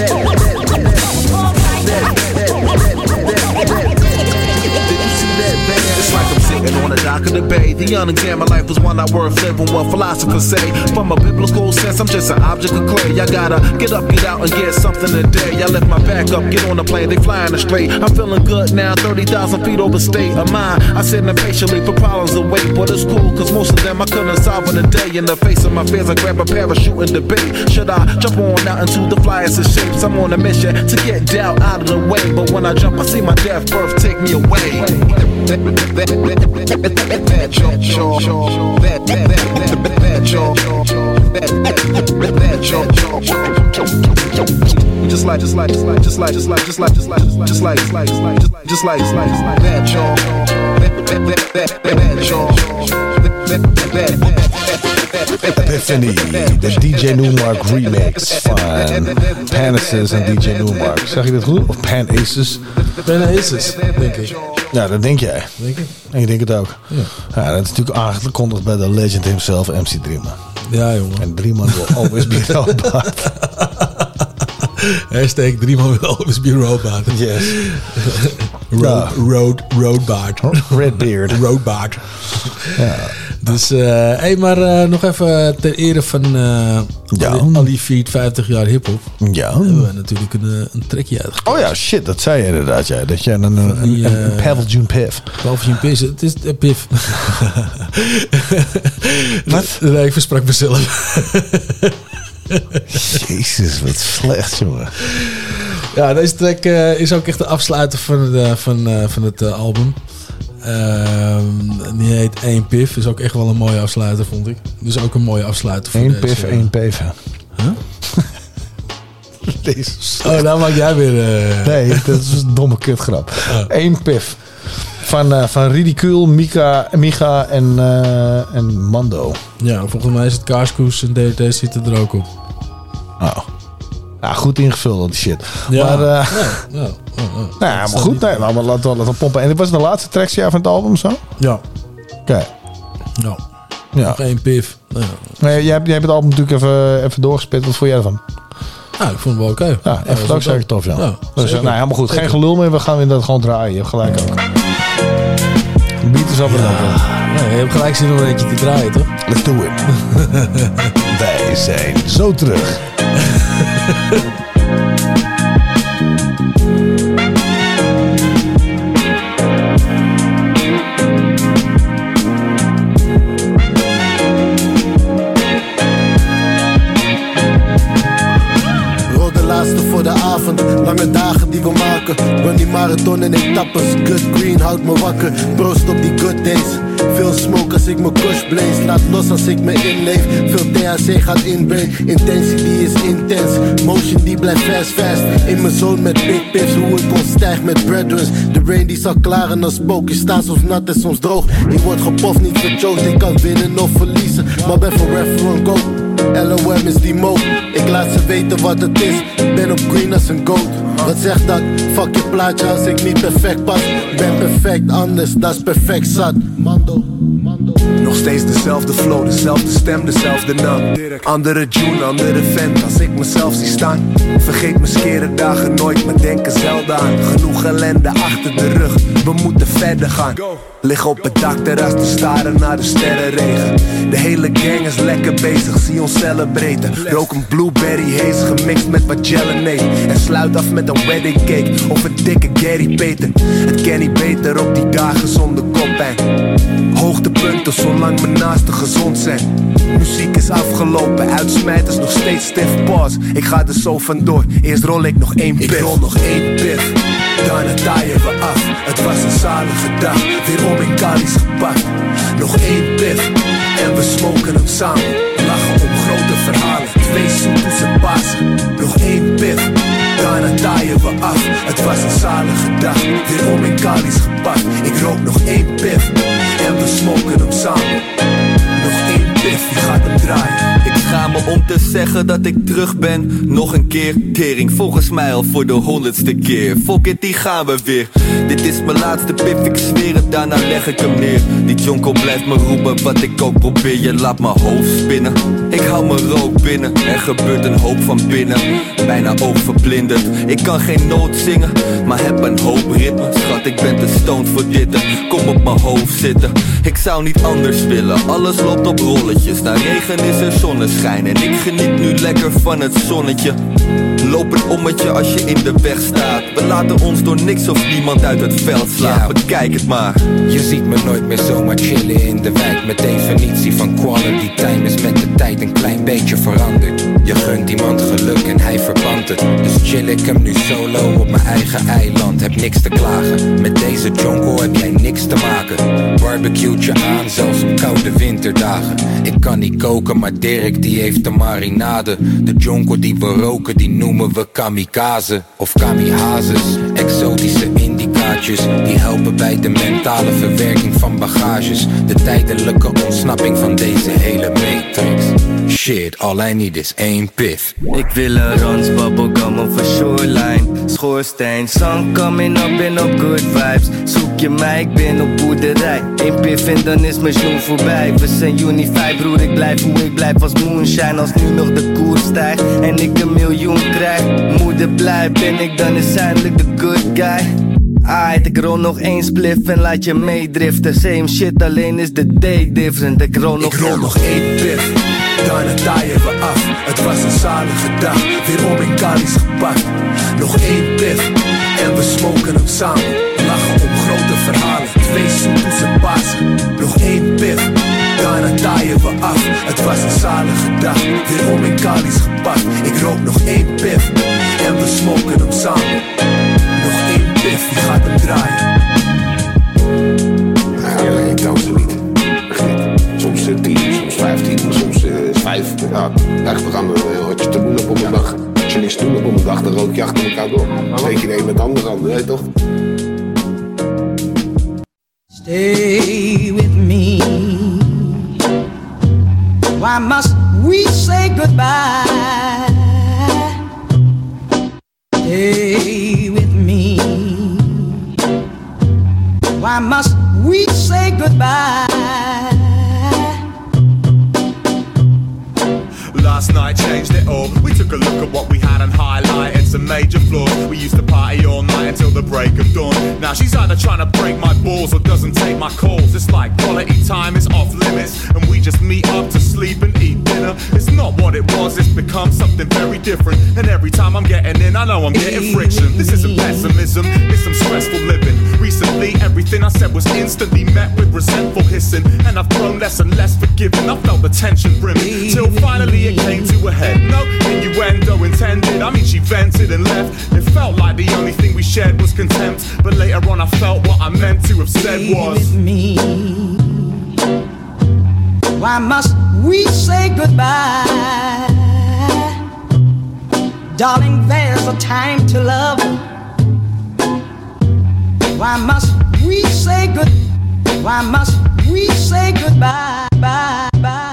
[SPEAKER 41] It's sitting on the the bay. The unexamined life is one not worth living. What philosophers say. From a biblical sense, I'm just an object of clay. I gotta get up, get out, and get something today. I lift my back up, get on the plane, they flying straight. I'm feeling good now, 30,000 feet over state of mind. I sit impatiently for problems to wait, but it's cool, cause most of them I couldn't solve in a day. In the face of my fears, I grab a parachute and debate. Should I jump on out into the flyest of shapes? I'm on a mission to get doubt out of the way. But when I jump, I see my death birth take me away. That, that, that, that, that, that, jump, jump, jump. That, that, that, that, that, jump, that, that, that, jump, jump. Just like, just like, just like, just like, just like, just like, just like, just like, just like, just like, just like, just like, just like, just like that, jump. That, that, that, that, that, that, jump. That, that, that, that.
[SPEAKER 4] Epiphany, de DJ Newmark remix van Panaces en DJ Newmark. Zeg je dat goed? Of Pan Aces?
[SPEAKER 5] Pan Aces, denk ik.
[SPEAKER 4] Ja, dat denk jij.
[SPEAKER 5] Denk ik.
[SPEAKER 4] En ik denk het ook.
[SPEAKER 5] Ja.
[SPEAKER 4] Ja, dat is natuurlijk aangekondigd bij de legend himself, MC Drieman.
[SPEAKER 5] Ja, jongen.
[SPEAKER 4] En Drieman wil always be robot.
[SPEAKER 5] Hashtag Drieman will always be robot.
[SPEAKER 4] Yes.
[SPEAKER 5] Road, road, roadbaard.
[SPEAKER 4] Redbeard.
[SPEAKER 5] Roadbaard.
[SPEAKER 4] Ja.
[SPEAKER 5] Dus, eh hey, maar eh, nog even ter ere van eh
[SPEAKER 4] Ja.
[SPEAKER 5] Ali- Feed 50 jaar hip-hop.
[SPEAKER 4] Ja.
[SPEAKER 5] Hebben we natuurlijk een, een trekje uitgekomen.
[SPEAKER 4] Oh ja, shit, dat zei je inderdaad. Ja. Dat je een, een, een,
[SPEAKER 5] die,
[SPEAKER 4] een, een Pavel Piff.
[SPEAKER 5] Piss, het is uh, Piff.
[SPEAKER 4] Wat?
[SPEAKER 5] Nee, ik versprak mezelf.
[SPEAKER 4] Jezus, wat slecht, jongen.
[SPEAKER 5] Ja, deze track eh, is ook echt de afsluiter van het, eh, van, eh, van het eh, album. Ehm, die heet 1 Piff. Is ook echt wel een mooie afsluiter, vond ik. Dus ook een mooie afsluiter voor
[SPEAKER 4] Eén
[SPEAKER 5] deze.
[SPEAKER 4] pif, één peef.
[SPEAKER 5] Huh?
[SPEAKER 4] Deze
[SPEAKER 5] Oh, nou maak jij weer...
[SPEAKER 4] Nee, dat is een domme kutgrap. Eén pif. Van, eh van Ridicule, Mika, Micha en, eh, en Mando.
[SPEAKER 5] Ja, volgens mij is het Kaaskoes en DRT zitten er ook op.
[SPEAKER 4] Oh. Ja, goed ingevuld, dat shit.
[SPEAKER 5] Ja,
[SPEAKER 4] Maar, eh,
[SPEAKER 5] ja, ja, ja, ja.
[SPEAKER 4] nou ja,
[SPEAKER 5] Dat
[SPEAKER 4] maar goed. Nee, laten we laten we- laten we pompen. En dit was de laatste tracks van het album, zo?
[SPEAKER 5] Ja.
[SPEAKER 4] Oké.
[SPEAKER 5] Ja.
[SPEAKER 4] Ja.
[SPEAKER 5] Nog één ja.
[SPEAKER 4] Nee, jij, hebt, jij hebt het album natuurlijk even, even doorgespit. Wat vond jij ervan?
[SPEAKER 5] Ja, ik vond het wel oké.
[SPEAKER 4] Ja, ik
[SPEAKER 5] dat
[SPEAKER 4] ook zeker tof, ja.
[SPEAKER 5] Ja,
[SPEAKER 4] dus, nou, helemaal goed. Geen gelul meer. We gaan inderdaad gewoon draaien. Je hebt gelijk ook.
[SPEAKER 5] Ja, je hebt gelijk zin om een eentje te draaien, toch?
[SPEAKER 4] Let's do it. Wij zijn zo terug.
[SPEAKER 42] marathon in etappes, good green houdt me wakker. Proost op die good days. Veel smoke als ik mijn kush blaze. Laat los als ik me inleef. Veel THC gaat inbrain. Intensity is intens. Motion die blijft fast fast. In mijn zone met big pips. Hoe ik ontstijg met breadruns. De rain die zal klaren als spook. Je staat soms nat en soms droog. Ik word gepoft, niet verchoked. Ik kan winnen of verliezen. Maar ben forever on go. LOM is die mode. Ik laat ze weten wat het is. Ben op green als een goat. Wat zegt dat? Fuck je plaatje als ik niet perfect pas. Ben perfect anders, dat is perfect zat. Mando.
[SPEAKER 43] Nog steeds dezelfde flow, dezelfde stem, dezelfde naam. Andere tune, andere vent als ik mezelf zie staan. Vergeet mijn skere dagen nooit, maar denken zelden aan. Genoeg ellende achter de rug, we moeten verder gaan. Lig op het dakterras te staren naar de sterrenregen. De hele gang is lekker bezig, zie ons celebraten. Rook een blueberry haze gemixt met wat gellenade. En sluit af met een wedding cake of een dikke Gary Peter. Het ken niet beter op die dagen zonder koppijn. Hoogtepunten zolang mijn naasten gezond zijn. Muziek is afgelopen, uitsmijters nog steeds stiff pause. Ik ga er zo vandoor, eerst rol ik nog één pif. Ik rol nog één pif, daarna taaien we af. Het was een zalige dag, weer om in Cali's gepakt. Nog één pif, en we smoken hem samen. Lachen om grote verhalen, twee soepels en Pasen. Nog één pif, daarna taaien we af. Het was een zalige dag, weer om in Cali's gepakt. Ik rook nog één pif, en we smoken hem samen. Nog één pif, wie gaat hem draaien?
[SPEAKER 44] Ik schaam me om te zeggen dat ik terug ben. Nog een keer, tering, volgens mij al voor de honderdste keer. Fuck it, die gaan we weer. Dit is mijn laatste pif, ik zweer het, daarna leg ik hem neer. Die jonko blijft me roepen, wat ik ook probeer. Je laat mijn hoofd spinnen. Ik hou mijn rook binnen, er gebeurt een hoop van binnen. Bijna oogverblindend. Ik kan geen noot zingen, maar heb een hoop ritme. Schat, ik ben te stoned voor dit. Kom op mijn hoofd zitten. Ik zou niet anders willen, alles loopt op rolletjes. Na regen is er zonneschijn en ik geniet nu lekker van het zonnetje. Loop een ommetje als je in de weg staat. We laten ons door niks of niemand uit het veld slaan. Bekijk het maar.
[SPEAKER 45] Je ziet me nooit meer zomaar chillen in de wijk. Mijn definitie van quality time is met de tijd een klein beetje veranderd. Je gunt iemand geluk en hij verpand het. Dus chill ik hem nu solo op mijn eigen eiland. Heb niks te klagen. Met deze jonko heb jij niks te maken. Barbecue je aan, zelfs op koude winterdagen. Ik kan niet koken, maar Dirk die heeft de marinade. De jonko die we roken, die noemen we kamikaze. Of kamihazes, exotische indicaatjes. Die helpen bij de mentale verwerking van bagages. De tijdelijke ontsnapping van deze hele matrix. Shit, all I need is één pif.
[SPEAKER 44] Ik wil een Rons bubblegum of een shoreline. Schoorsteen, sun coming up en op good vibes. Zoek je mij, ik ben op boerderij. Eén pif en dan is mijn snoer voorbij. We zijn juni 5 broer, ik blijf hoe ik blijf. Als moonshine Als nu nog de koers stijgt. En ik een miljoen krijg. Moeder blij, ben ik dan is eindelijk de good guy? Aight, ik rol nog één spliff en laat je meedriften. Same shit, alleen is de day different. Ik rol nog,
[SPEAKER 43] Ik rol nog één pif, daarna taaien we af. Het was een zalige dag, weer om in Cali's gepakt. Nog één pif, en we smoken hem samen. Lachen om grote verhalen, twee soepels en Pasen. Nog één pif, daarna taaien we af. Het was een zalige dag, weer om in Cali's gepakt. Ik rook nog één pif, en we smoken hem samen. Nog één pif, wie gaat hem draaien?
[SPEAKER 46] 5. Ja, echt, we gaan eh, wat je te doen op een dag. Als je op een dag, dan rook je achter elkaar door. Steek je de een met de weet je toch?
[SPEAKER 47] Stay with me. Why must we say goodbye? Stay with me. Why must we say goodbye?
[SPEAKER 48] Last night changed it all. We took a look at what we had and highlighted some major flaws. We used to party all night until the break of dawn. Now she's either trying to break my balls or doesn't take my calls. It's like quality time is off limits, and we just meet up to sleep and eat dinner. It's not what it was, it's become something very different. And every time I'm getting in, I know I'm getting friction. This isn't pessimism, it's some stressful living. Recently, everything I said was instantly met with resentful hissing, and I've grown less and less forgiving. I felt the tension brimming till finally it came to a head. No innuendo intended. I mean, she vented and left. It felt like the only thing we shared was contempt. But later on, I felt what I meant to have said was.
[SPEAKER 47] me.
[SPEAKER 19] Why must we say goodbye? Darling, there's a time to love. Why must we say good? Why must we say goodbye? Bye, bye, bye.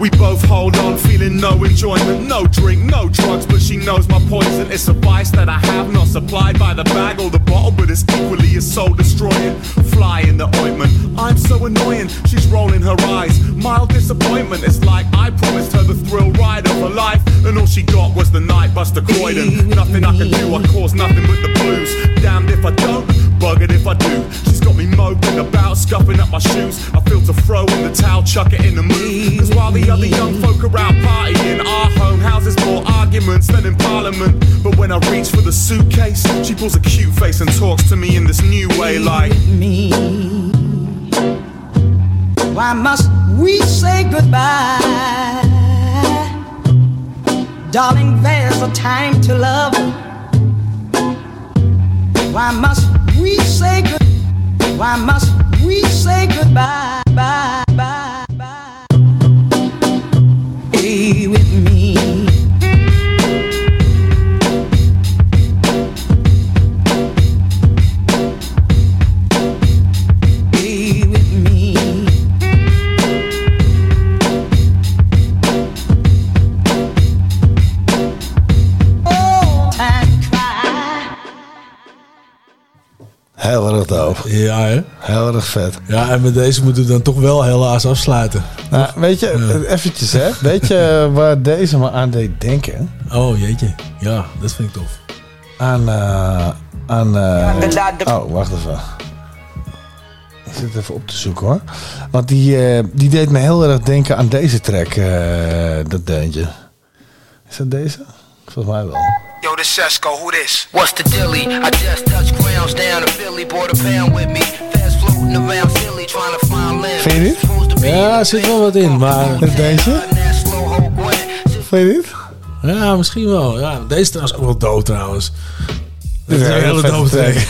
[SPEAKER 48] We both hold on, feeling no enjoyment, no drink, no drugs, but she knows my poison. It's a vice that I have, not supplied by the bag or the bottle, but it's equally as soul destroying. Fly in the ointment, I'm so annoying. She's rolling her eyes, mild disappointment. It's like I promised her the thrill ride of her life, and all she got was the night buster Croydon. Nothing I can do, I cause nothing but the blues. Damned if I don't, buggered if I do. She's got me moping about, scuffing up my shoes. I feel to throw in the towel, chuck it in the mood. Cause while the other young folk are out partying, our home houses more arguments than in parliament. But when I reach for the suitcase, she pulls a cute face and talks to me in this new way like
[SPEAKER 19] me. Why must we say goodbye? Darling, there's a time to love. Why must we say good? Why must we say goodbye? Bye, bye.
[SPEAKER 4] Dope.
[SPEAKER 5] Ja, hè?
[SPEAKER 4] Heel erg vet.
[SPEAKER 5] Ja, en met deze moeten we dan toch wel helaas afsluiten.
[SPEAKER 4] Nou, weet je, eventjes hè. Weet je waar deze me aan deed denken?
[SPEAKER 5] Oh, jeetje. Ja, dat vind ik tof.
[SPEAKER 4] Aan, eh, aan, eh, oh, wacht even. Ik zit even op te zoeken hoor. Want die, eh, die deed me heel erg denken aan deze track, eh, dat deuntje. Is dat deze? Volgens mij wel.
[SPEAKER 49] Yo, this Sesco, who this? What's the dilly? I just touched grounds down in Philly, bought a pound with me. Fast floating around Philly, trying to find land.
[SPEAKER 4] Vind je dit?
[SPEAKER 5] Ja, er zit wel wat in, maar...
[SPEAKER 4] Dat deuntje? Vind je dit?
[SPEAKER 5] Ja, misschien wel. Ja, deze is trouwens ook wel dood trouwens.
[SPEAKER 4] Dit is een
[SPEAKER 5] hele dood
[SPEAKER 4] vette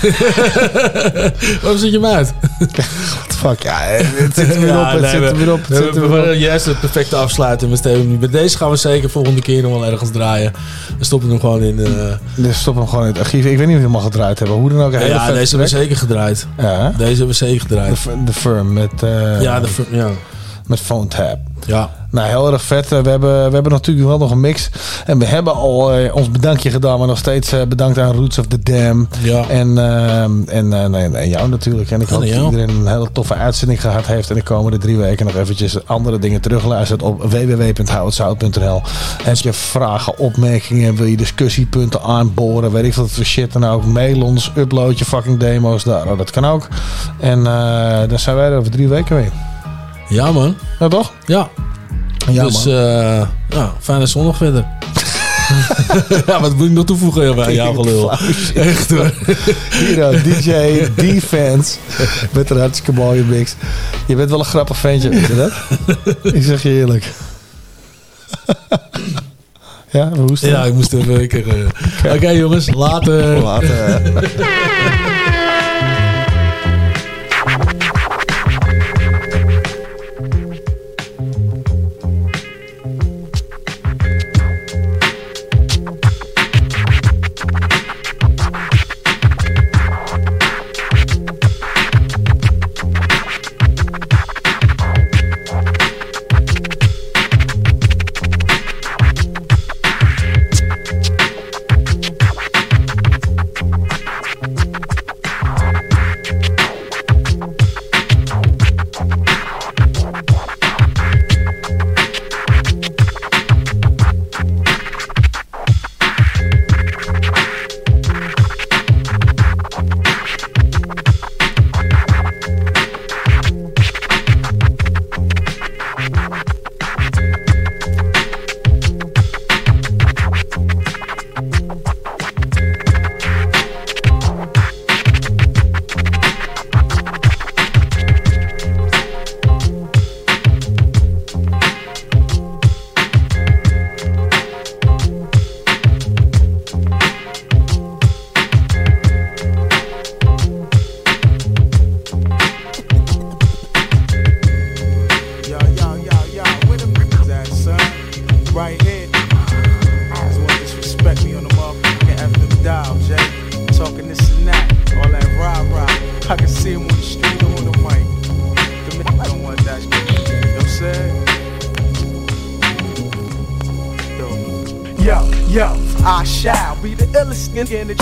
[SPEAKER 5] Waarom zet je hem uit?
[SPEAKER 4] What fuck, ja. Het zit er weer op, het zit er
[SPEAKER 5] we-
[SPEAKER 4] weer op, het
[SPEAKER 5] we
[SPEAKER 4] zit.
[SPEAKER 5] Juist het perfecte afsluiten. We hem niet. Met deze gaan we zeker volgende keer nog wel ergens draaien. We stoppen hem gewoon in... eh,
[SPEAKER 4] Dus stop hem gewoon in het archief. Ik weet niet of we hem al gedraaid hebben. Hoe dan ook. Een hele
[SPEAKER 5] ja, deze hebben we
[SPEAKER 4] track.
[SPEAKER 5] zeker gedraaid.
[SPEAKER 4] Ja.
[SPEAKER 5] Deze hebben we zeker gedraaid.
[SPEAKER 4] De, firm met... eh,
[SPEAKER 5] Ja, de ja.
[SPEAKER 4] Met phone tap.
[SPEAKER 5] Ja.
[SPEAKER 4] Nou, heel erg vet. Eh, We hebben, we hebben natuurlijk wel nog een mix. En we hebben al eh, ons bedankje gedaan. Maar nog steeds eh, bedankt aan Roots of the Dam.
[SPEAKER 5] Ja.
[SPEAKER 4] En, en nee, nee, jou natuurlijk. En ik hoop dat
[SPEAKER 5] jou.
[SPEAKER 4] iedereen een hele toffe uitzending gehad heeft. En de komende drie weken nog eventjes andere dingen terugluistert op www.houtshout.nl. Heb je vragen, opmerkingen, wil je discussiepunten aanboren, weet ik wat voor shit dan ook. Mail ons, upload je fucking demo's daar. Oh, dat kan ook. En eh, dan zijn wij er over drie weken weer.
[SPEAKER 5] Ja, man.
[SPEAKER 4] Ja, toch?
[SPEAKER 5] Ja.
[SPEAKER 4] Ja,
[SPEAKER 5] dus
[SPEAKER 4] man.
[SPEAKER 5] eh, ja, fijne zondag verder. ja, wat moet ik nog toevoegen bij jouw gelul? Echt hoor.
[SPEAKER 4] Hier dan, DJ Defense. Met een hartstikke mooie mix. Je bent wel een grappig ventje, weet je dat? Ik zeg je eerlijk. Ja, hoe is het?
[SPEAKER 5] Ja, ik moest even eh, Oké jongens, later.
[SPEAKER 4] Later.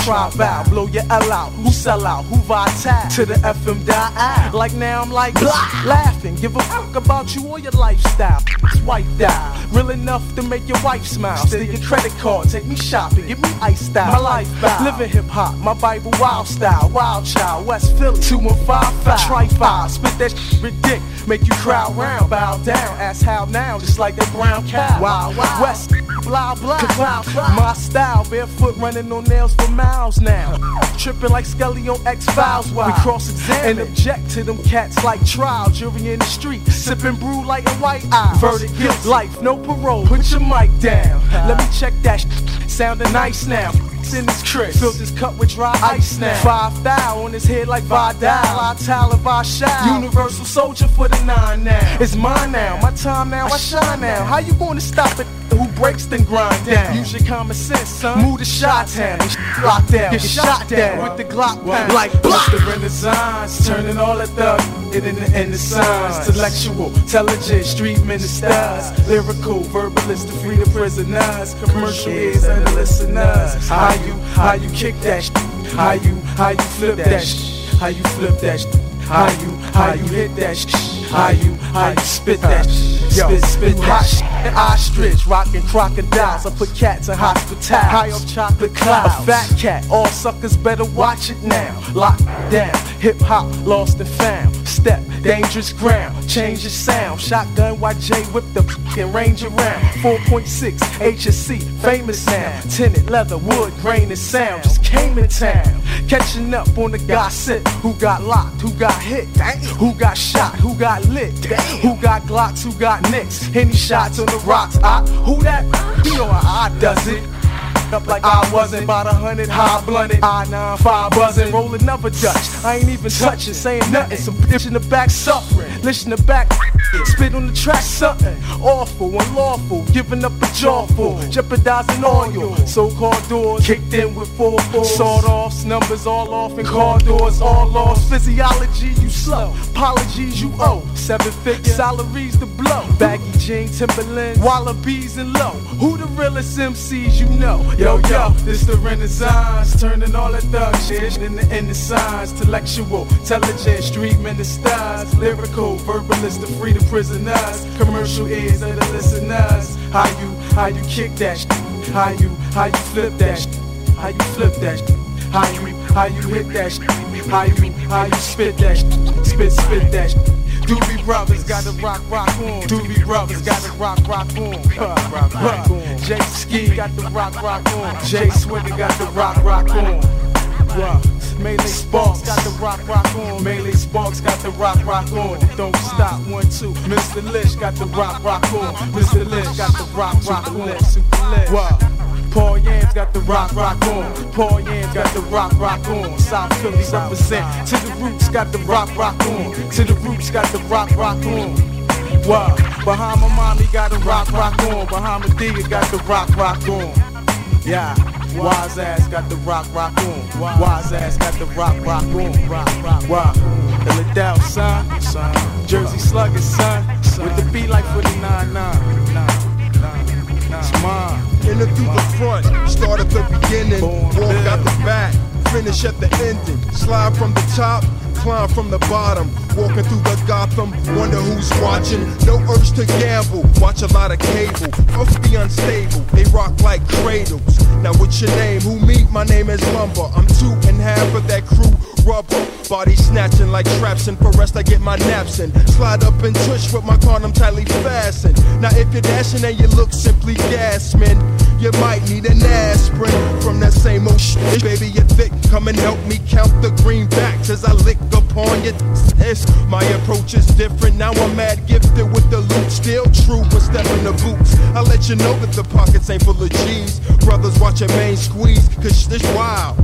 [SPEAKER 50] in out. Blow your L out. Who sell out? Who vital? To the FM die out. Like now I'm like blah, laughing. Give a fuck about you or your lifestyle. Swipe out. Real enough to make your wife smile. Steal your credit card. Take me shopping. Give me ice style. My life bow. Living hip hop. My Bible wild style. Wild child. West Philly. 2155. Try five. Spit that shit ridic. Make you crowd round. Bow down. Ask how now. Just like that brown cow. Wow, wow. West. Blah, blah. Blah, blah. My style. Barefoot running on nails for miles now. Tripping like Skelly on X Files. We cross examine and object to them cats like trial. Jury in the street. Sipping brew like a white eye. Verdict guilt. Life. No parole. Put your mic down. Let me check that. Sh- Sounding nice now. In this crib, filled this cup with dry ice now. Five thou on his head like Vidal. I tell if I shout. Universal soldier for the nine now. It's mine now, my time now, I shine now. How you gonna stop it? Who breaks then grind down? Use your common sense, son. Move to shot town. Lock down. Get shot down with the Glock pound. Like what's the Renaissance? Turning all the thug it in the, in the signs. Intellectual, intelligent, street ministers. Lyrical, verbalist to free the prisoners. Commercial ears and the listeners. How you, how you kick that sh- How you, how you flip that sh- How you flip that sh- How you, how you hit that sh- how you, how you spit that sh- Spit, spit that sh- Ostrich, rockin' crocodiles. I put cats in hospitals. High up chocolate clouds. A fat cat, all suckers better watch it now. Lock down, hip hop lost and found. Step, dangerous ground, change your sound. Shotgun YJ whip the fucking range around. 4.6 HSC, famous sound. Tinted leather, wood, grain and sound. Just came in town. Catching up on the gossip. Who got locked, who got hit, who got shot, who got lit, who got glocks, who got nicks. Any shots on the rocks, I, who that? You know how I does it up like I wasn't. About a hundred high blunted, I nine five buzzing, roll another Dutch. I ain't even touching, saying nothing. Some bitch in the back suffering, listen the back. Spit on the track, something awful, unlawful, giving up a jawful, jeopardizing all your so-called doors. Kicked in with four fours, sawed offs, numbers all off, and car doors all lost. Physiology, you slow. Apologies, you owe. Seven figure salaries to blow. Baggy jeans, Timberlands, wallabies, and low. Who the realest MCs you know? Yo, yo, this the Renaissance, turning all the thug shit into in the signs. Intellectual, intelligent, street ministers, lyrical, verbalist to free the prisoners. Commercial ears of the listeners. How you, how you kick that shit? How you, how you flip that shit? How you flip that shit? How you, how you hit that shit? How you, how you spit that? Spit, spit that. Doobie Brothers got the rock, rock on. Doobie Brothers got the rock, rock on. Rock, rock on. Jay Ski got the rock, rock on. Jay Swigger got the rock, rock on. Melee Sparks got the rock, rock on. Melee Sparks got the rock, rock on. Don't stop, one, two. Mr. Lish got the rock, rock on. Mr. Lish got the rock, rock on. Super lit. Wow. Paul Yams got the rock, rock on. Paul Yams got the rock, rock on. South Philly represent. To the roots got the rock, rock on. To the roots got the rock, rock on. Wow. Bahama Mommy got the rock, rock on. Behind Bahama Diga got the rock, rock on. Yeah. Wise ass got the rock, rock on. Wise ass got the rock, rock on. Rock, rock, rock. Philadelphia, son. son. Jersey Sluggers, son. With the beat like 49, 9. It's mine.
[SPEAKER 51] Enter through the front, start at the beginning, walk out the back, finish at the ending, slide from the top, climb from the bottom, walking through the Gotham, wonder who's watching. No urge to gamble, watch a lot of cable, filthy unstable, they rock like cradles. Now what's your name? Who me? My name is Lumber. I'm two and half of that crew. Rubber, body snatching like traps, and for rest I get my naps in. Slide up and tush with my condom tightly fastened. Now if you're dashing and you look simply gas, man, you might need an aspirin from that same old shit. Baby, you're thick. Come and help me count the greenbacks as I lick upon your tits. My approach is different. Now I'm mad gifted with the loot. Still true, but step in the boots. I let you know that the pockets ain't full of G's. Brothers watch your main squeeze, cause this wild.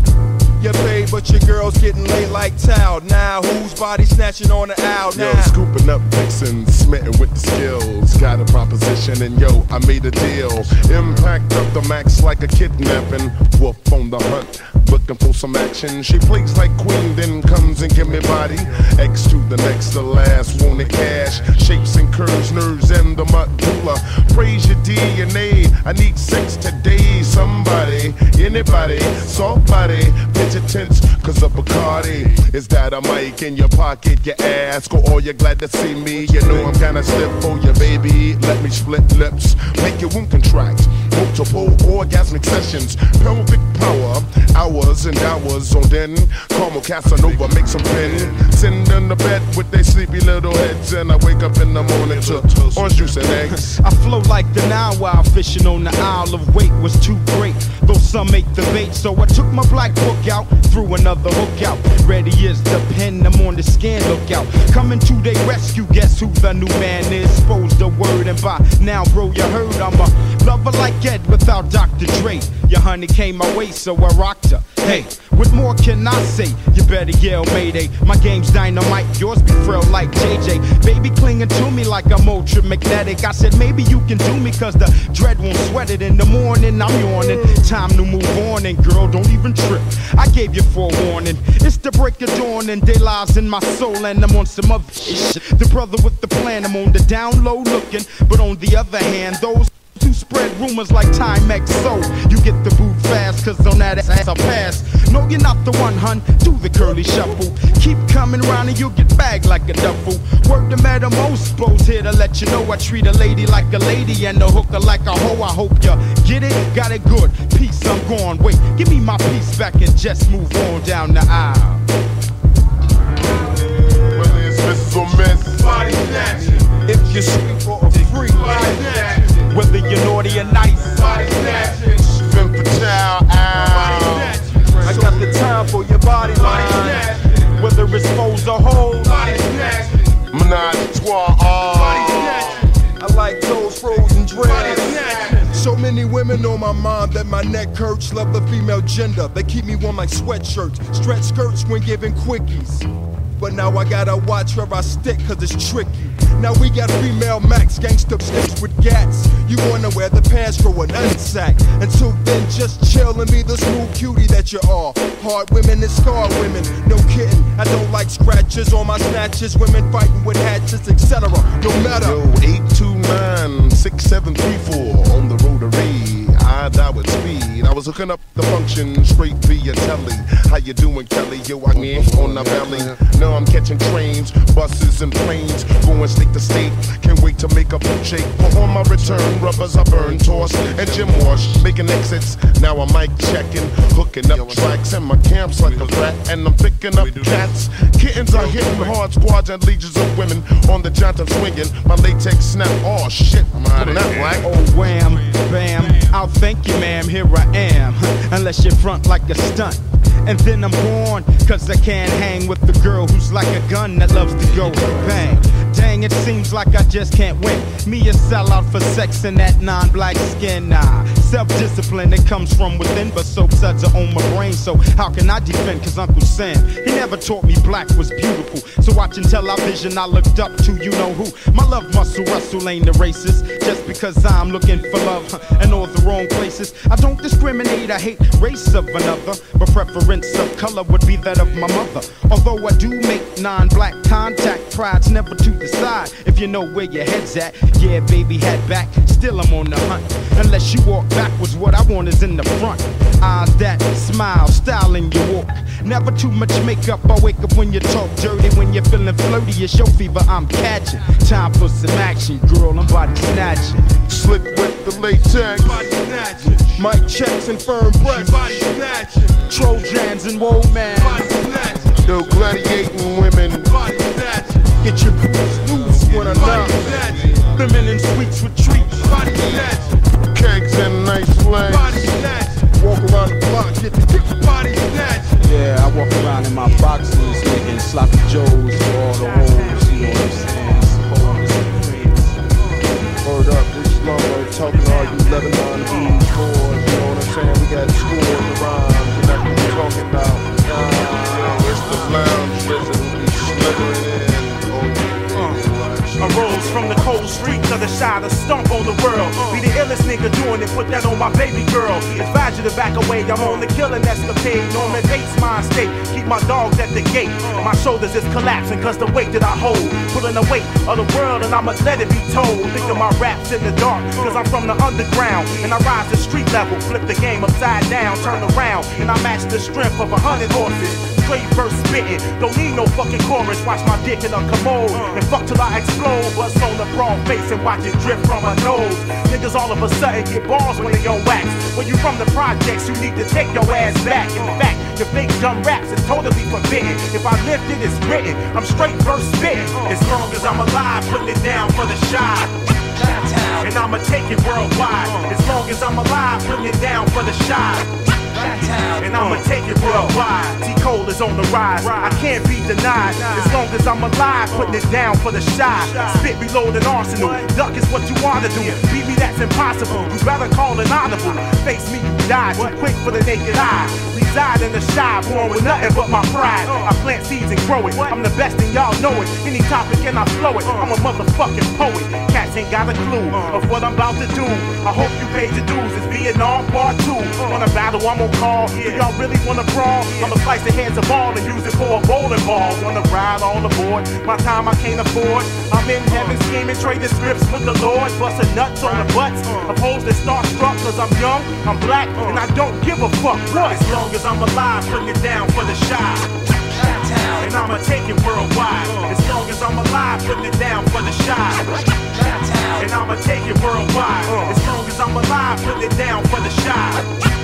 [SPEAKER 51] Get paid, but your girl's getting laid like towel. Now who's body snatching on the owl
[SPEAKER 7] Yo,
[SPEAKER 51] now?
[SPEAKER 7] scooping up vixens, smitten with the skills. Got a proposition, and yo, I made a deal. Impact up the max like a kidnapping. Wolf on the hunt, looking for some action. She plays like queen, then comes and give me body. X to the next, the last, wanted cash. Shapes and curves, nerves, and the medulla. Praise your DNA. I need sex today. Somebody, anybody, somebody, pitch a tense, cause a Bacardi. Is that a mic in your pocket? You ask, or are you glad to see me? You know I'm kinda stiff for you, baby. Let me split lips, make your womb contract. Multiple orgasmic sessions, pelvic power, hours and hours on then. Carmel Casanova, make some pen. Send them to bed with their sleepy little heads, and I wake up in the morning to orange juice and eggs.
[SPEAKER 52] I flow like the Nile while fishing on the Isle of Weight was too great. Though some make the bait, so I took my black book out, threw another hook out. Ready is the pen, I'm on the scan lookout. Coming to their rescue, guess who the new man is? Expose the word, and by now, bro, you heard I'm a lover like Ed without Dr. Dre. Your honey came my way, so I rocked her. Hey, what more can I say? You better yell Mayday. My game's dynamite, yours be frail like JJ. Baby clinging to me like I'm ultra magnetic. I said maybe you can do me cause the dread won't sweat it in the morning. I'm yawning. Time to move on and girl, don't even trip. I gave you forewarning. It's the break of dawn and day lies in my soul and I'm on some other shit. The brother with the plan, I'm on the down low looking. But on the other hand, those to spread rumors like Timex. So you get the boot fast cause on that ass I pass. No you're not the one hun. Do the curly shuffle. Keep coming round and you'll get bagged like a duffel. Word to Madam Osbo's here to let you know I treat a lady like a lady and a hooker like a hoe. I hope you get it got it good. Peace I'm gone. Wait give me my piece back and just move on down the aisle
[SPEAKER 51] my hurts. Love the female gender. They keep me warm like sweatshirts. Stretch skirts when giving quickies. But now I gotta watch where I stick, cause it's tricky. Now we got female max gangsta sticks with gats. You wanna wear the pants for an unsack. Until then, just chill and be the smooth cutie that you are. Hard women and scarred women, no kidding. I don't like scratches on my snatches. Women fighting with hatchets, etc. No matter.
[SPEAKER 7] Yo, 829 6734 on the rotary. With speed. I was hooking up the function straight via telly. How you doing, Kelly? Yo, I me on the valley. Now I'm catching trains, buses, and planes. Going state to state. Can't wait to make a boot shake. But on my return, rubbers I burn, toss, and gym wash. Making exits. Now I'm mic checking, hooking up tracks. And my camp's like a rat. And I'm picking up cats. Kittens are hitting hard squads and legions of women. On the Johnson swinging. My latex snap. Oh shit, I'm pulling that whack.
[SPEAKER 52] Oh, wham, bam. I'll thank you, ma'am. Here I am. Unless you front like a stunt. And then I'm born, cause I can't hang with the girl who's like a gun that loves to go bang. Dang, it seems like I just can't win. Me a sellout for sex and that non black skin. Nah, self discipline, it comes from within, but soap suds are on my brain. So how can I defend? Cause Uncle Sam, he never taught me black was beautiful. So watching television, I looked up to you know who. My love muscle Russell ain't the racist. Just because I'm looking for love in all the wrong places. I don't discriminate, I hate race of another, but preference of color would be that of my mother. Although I do make non black contact, pride's never to decide if you know where your head's at. Yeah, baby, head back, still I'm on the hunt. Unless you walk backwards, what I want is in the front. Eyes that smile, styling your walk. Never too much makeup, I wake up when you talk dirty. When you're feeling flirty, it's your fever I'm catching. Time for some action, girl, I'm body snatching.
[SPEAKER 7] Slick with the latex.
[SPEAKER 52] Body snatching. Mike checks and firm breath. Body snatching. Trojans and woe man. Body snatching.
[SPEAKER 7] Yo, gladiating women.
[SPEAKER 52] Body snatching. Get your boots loose when I knock. Women in sweets with treats. Body snatching.
[SPEAKER 7] Kegs and nice legs.
[SPEAKER 52] Body snatching. Walk around the block, get the dick body snatching.
[SPEAKER 53] Yeah, I walk around in my boxes, making sloppy joes for all the hoes, you know what I'm saying?
[SPEAKER 7] Word up, Reach Lumber, talking all you Lebanon dudes, boys, you know what I'm saying? We got scores of rhymes, and that's what we're talking about.
[SPEAKER 51] It's the lounge visibly slithering in.
[SPEAKER 54] I rose from the cold streets of the Chi to stomp on the world. Be the illest nigga doing it, put that on my baby girl. Advise you to back away, I'm on the killing escapade. Norman Bates mind state, keep my dogs at the gate. My shoulders is collapsing cause the weight that I hold. Pulling the weight of the world and I'ma let it be told. Think of my raps in the dark, cause I'm from the underground. And I rise to street level, flip the game upside down, turn around. And I match the strength of a hundred horses. Straight verse spitting, don't need no fucking chorus. Watch my dick in a commode uh. and fuck till I explode. Bust on the broad face and watch it drip from my nose. Niggas all of a sudden get balls when they on wax. When you from the projects, you need to take your ass back. In uh. fact, your fake dumb raps is totally forbidden. If I lift it, it's written. I'm straight verse spitting. Uh. As long as I'm alive, putting it down for the Chi. And I'ma take it worldwide. As long as I'm alive, putting it down for the Chi. And I'ma take it worldwide. T Cole is on the rise. I can't be denied. As long as I'm alive, putting it down for the Chi. Spit reload an arsenal. Duck is what you wanna do. Beat me, that's impossible. You better call an honorable. Face me, you die. Too quick for the naked eye. Reside in the Chi, born with nothing but my pride. I plant seeds and grow it. I'm the best and y'all know it. Any topic and I flow it. I'm a motherfucking poet. Cats ain't got a clue of what I'm about to do. I hope you paid your dues. It's Vietnam Part 2. On a battle, I'm on call. Do y'all really wanna brawl? I'ma slice the heads of all and use it for a bowling ball. Wanna ride all aboard? My time I can't afford. I'm in heaven scheming, trading scripts with the Lord. Busting nuts on the butts hoes that starstruck. Cause I'm young, I'm black, and I don't give a fuck. What? As long as I'm alive, putting it down for the Chi. And I'ma take it worldwide. As long as I'm alive, putting it down for the Chi. And I'ma take it worldwide. As long as I'm alive, putting it down for the Chi.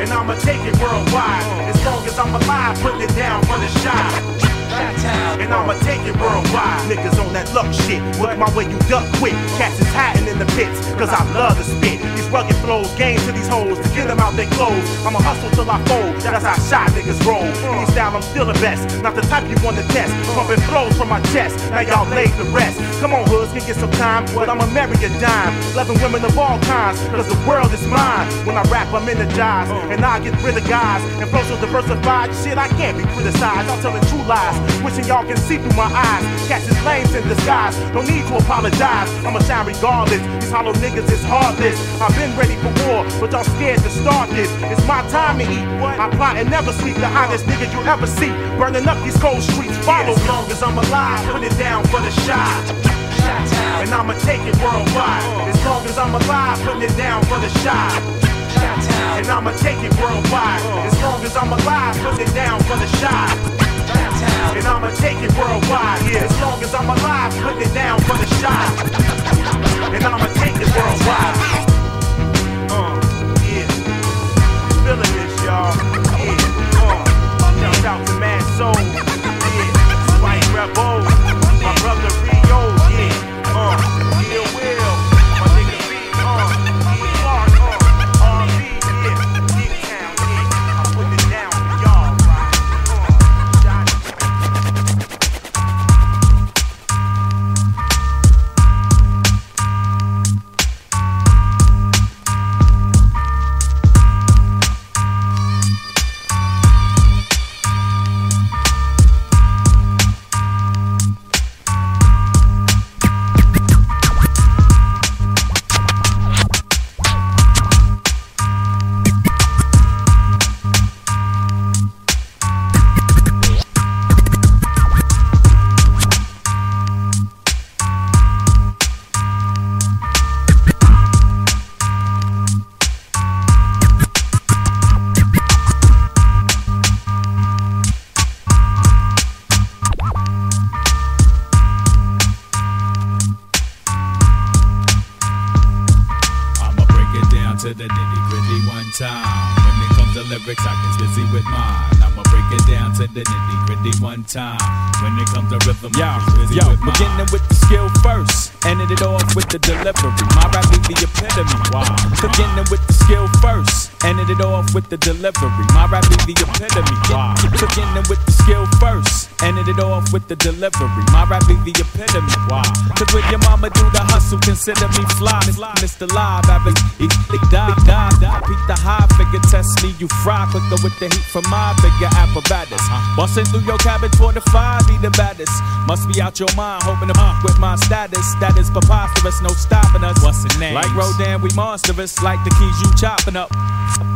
[SPEAKER 54] And I'ma take it worldwide. As long as I'm alive, putting it down for the Chi. And I'ma take it worldwide. Niggas on that luck shit. Look my way, you duck quick. Cats is hiding in the pits, cause I love to spit. These rugged flows, game to these hoes to get them out their clothes. I'ma hustle till I fold. That's how Chi niggas roll. Any style, I'm still the best. Not the type you wanna test. Pumping flows from my chest. Now y'all laid the rest. Come on, hoods, can get some time. But I'ma marry a dime. Loving women of all kinds, cause the world is mine. When I rap, I'm energized. And I get rid of guys. And flow so diversified, shit, I can't be criticized. I'm telling true lies. Wishing y'all can see through my eyes. Catch flames lames in disguise. No need to apologize. I'ma shine regardless. These hollow niggas is heartless. I've been ready for war, but y'all scared to start this. It's my time to eat. I plot and never sleep. The honest nigga you ever see. Burning up these cold streets. Follow as long as I'm alive. Put it down for the shot. And I'ma take it worldwide. As long as I'm alive, putting it down for the shot. And I'ma take it worldwide. As long as I'm alive, putting it down for the shot. And I'ma take it worldwide. Yeah, as long as I'm alive, putting it down for the shot. And I'ma take it worldwide. Uh, yeah. Feeling this, y'all. Yeah. Uh, shout out to Mad Soul. Yeah. White Rebel. My brother
[SPEAKER 55] with the
[SPEAKER 39] delivery. My rap be the epitome. Wow. Beginning with the skill first, ended it off with the delivery. My rap be the epitome. Wow. Cause when your mama do the hustle, consider me fly. Mr. Live, he, he die, die, die. Beat the high figure test me, you fry quicker with the heat from my bigger apparatus. Busting through your cabin for the five, be the baddest. Must be out your mind, hoping to fuck with my status. That is preposterous, no stopping us. What's the name? Like Rodan, we monstrous, like the keys you chopping up.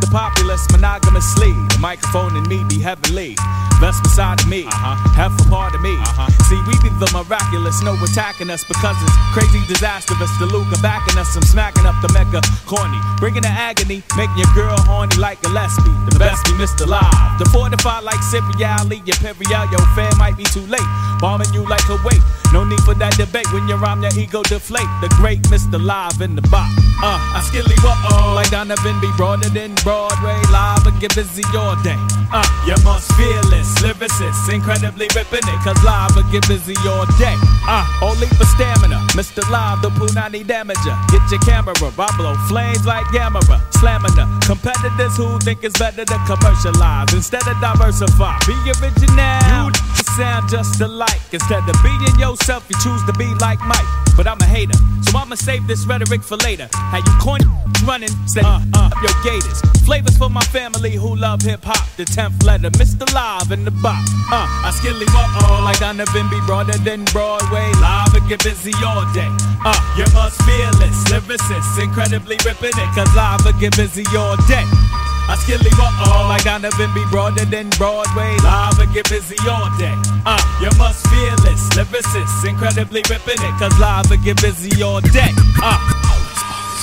[SPEAKER 39] The populace monogamously. The microphone and me be heavenly. That's beside me, uh-huh. half a part of me. Uh-huh. See, we be the miraculous, no attacking us because it's crazy, disastrous. The Luca backing us, I'm smacking up the mecca corny. Bringing the agony, making your girl horny like Gillespie. The best be Mr. Live. The fortified like Cipriali, your your fan might be too late. Bombing you like a Kuwait. No need for that debate when you rhyme, your ego deflate. The great Mr. Live in the box. Uh, I skilly what oh, like Donovan be broader than Broadway. Live and get busy all day. Uh, you must this, lyricist, incredibly ripping it, cause live and get busy all day. Uh, only for stamina, Mr. Live, the Punani damager. Get your camera, I blow flames like Gamera, slamming the competitors who think it's better to commercialize instead of diversify. Be original, you sound just alike. Instead of being yourself, you choose to be like Mike. But I'm a hater, so I'ma save this rhetoric for later. How you corny running, say uh, uh, your gators. Flavors for my family who love hip hop. The 10th letter, Mr. Live in the box. Uh, I skilly what all like Donovan be broader than Broadway. Live and get busy all day. Uh, you must feel it, lyricist, incredibly ripping it. Cause live and get busy all day. I skilly all like Donovan be broader than Broadway. Live and get busy all day. Uh, you must feel it, lyricist, incredibly ripping it. Cause live and get busy all day. Uh,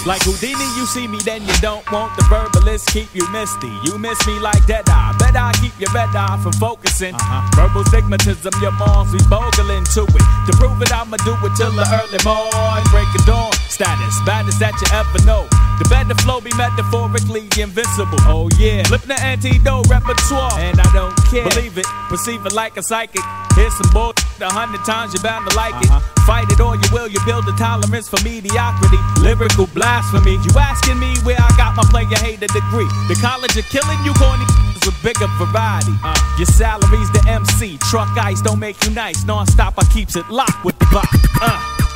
[SPEAKER 39] like Houdini, you see me, then you don't want the verbalist keep you misty. You miss me like dead eye. Bet I keep your red eye from focusing. Uh-huh. Verbal stigmatism, your moms be bogling to it. To prove it, I'ma do it till the early morning. Break a dawn. Status, baddest that you ever know. The better flow be metaphorically invincible. Oh yeah, flip the antidote repertoire, and I don't care. Believe it, perceive it like a psychic. Here's some bull a hundred times, you're bound to like it. Fight it or you will, you build a tolerance for mediocrity. Lyrical blasphemy. You asking me where I got my player hater degree? The college of killing you corny with bigger variety. Your salary's the MC. Truck ice don't make you nice. Non-stop, I keeps it locked with the box. Uh.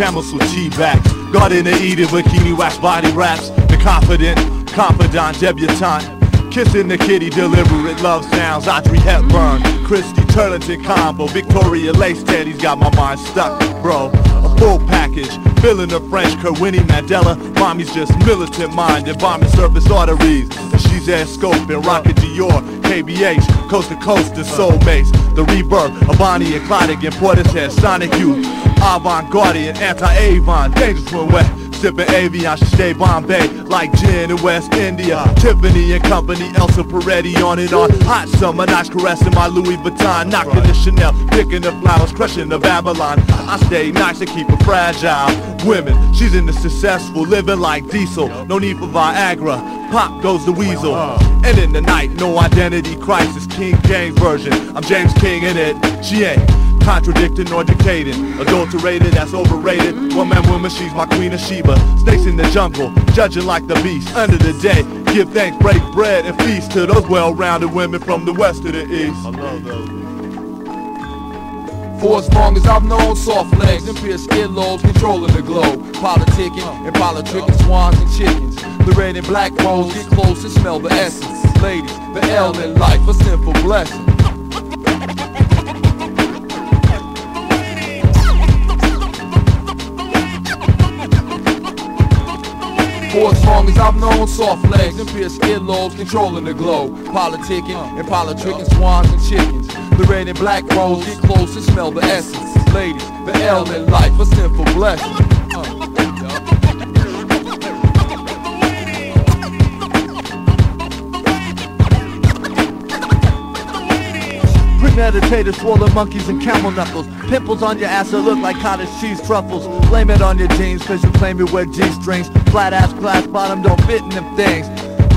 [SPEAKER 48] Camels with G-back Garden of Eden, bikini wax body wraps. The confident, confidant, debutante. Kissing the kitty, deliberate love sounds. Audrey Hepburn, Christy Turlington combo. Victoria Lace Teddy's got my mind stuck, bro. A full package, feeling the French. Kerwinnie Mandela. Mommy's just militant minded, bombing surface arteries And she's at scope and rockin' Dior KBH, coast to coast to soulmates The rebirth of Bonnie and Clyde again Portishead, Sonic Youth Avant-Gardian, anti-Avon, dangerous when wet Sipping Avion, stay Bombay Like gin in West India. Tiffany and company, Elsa Peretti on and on. Hot summer nights caressing my Louis Vuitton. Knocking the Chanel, picking the flowers, crushing the Babylon. I stay nice and keep it fragile. Women, she's into successful, living like diesel. No need for Viagra, pop goes the weasel. And in the night, no identity crisis. King James version, I'm James King in it. She ain't Contradicting nor dictating. Adulterated, that's overrated. One man woman, she's my queen of Sheba. Snakes in the jungle, judging like the beast. Under the day, give thanks, break bread And feast to those well-rounded women From the west to the east. I love those
[SPEAKER 56] For as long as I've known soft legs and pierced earlobes controlling the globe. Politicking and politicking swans and chickens. The red and black rolls get close and smell the essence. Ladies, the L in life, a simple blessing For as long as I've known soft legs and pierced earlobes controlling the globe. Politicking and politicking swans and chickens. The red and black rose get close and smell the essence. Ladies, the L in life, a sinful blessing.
[SPEAKER 57] Premeditated, swollen monkeys and camel knuckles. Pimples on your ass that look like cottage cheese truffles. Blame it on your jeans, cause you claim you wear G-strings. Flat ass glass bottom don't fit in them things.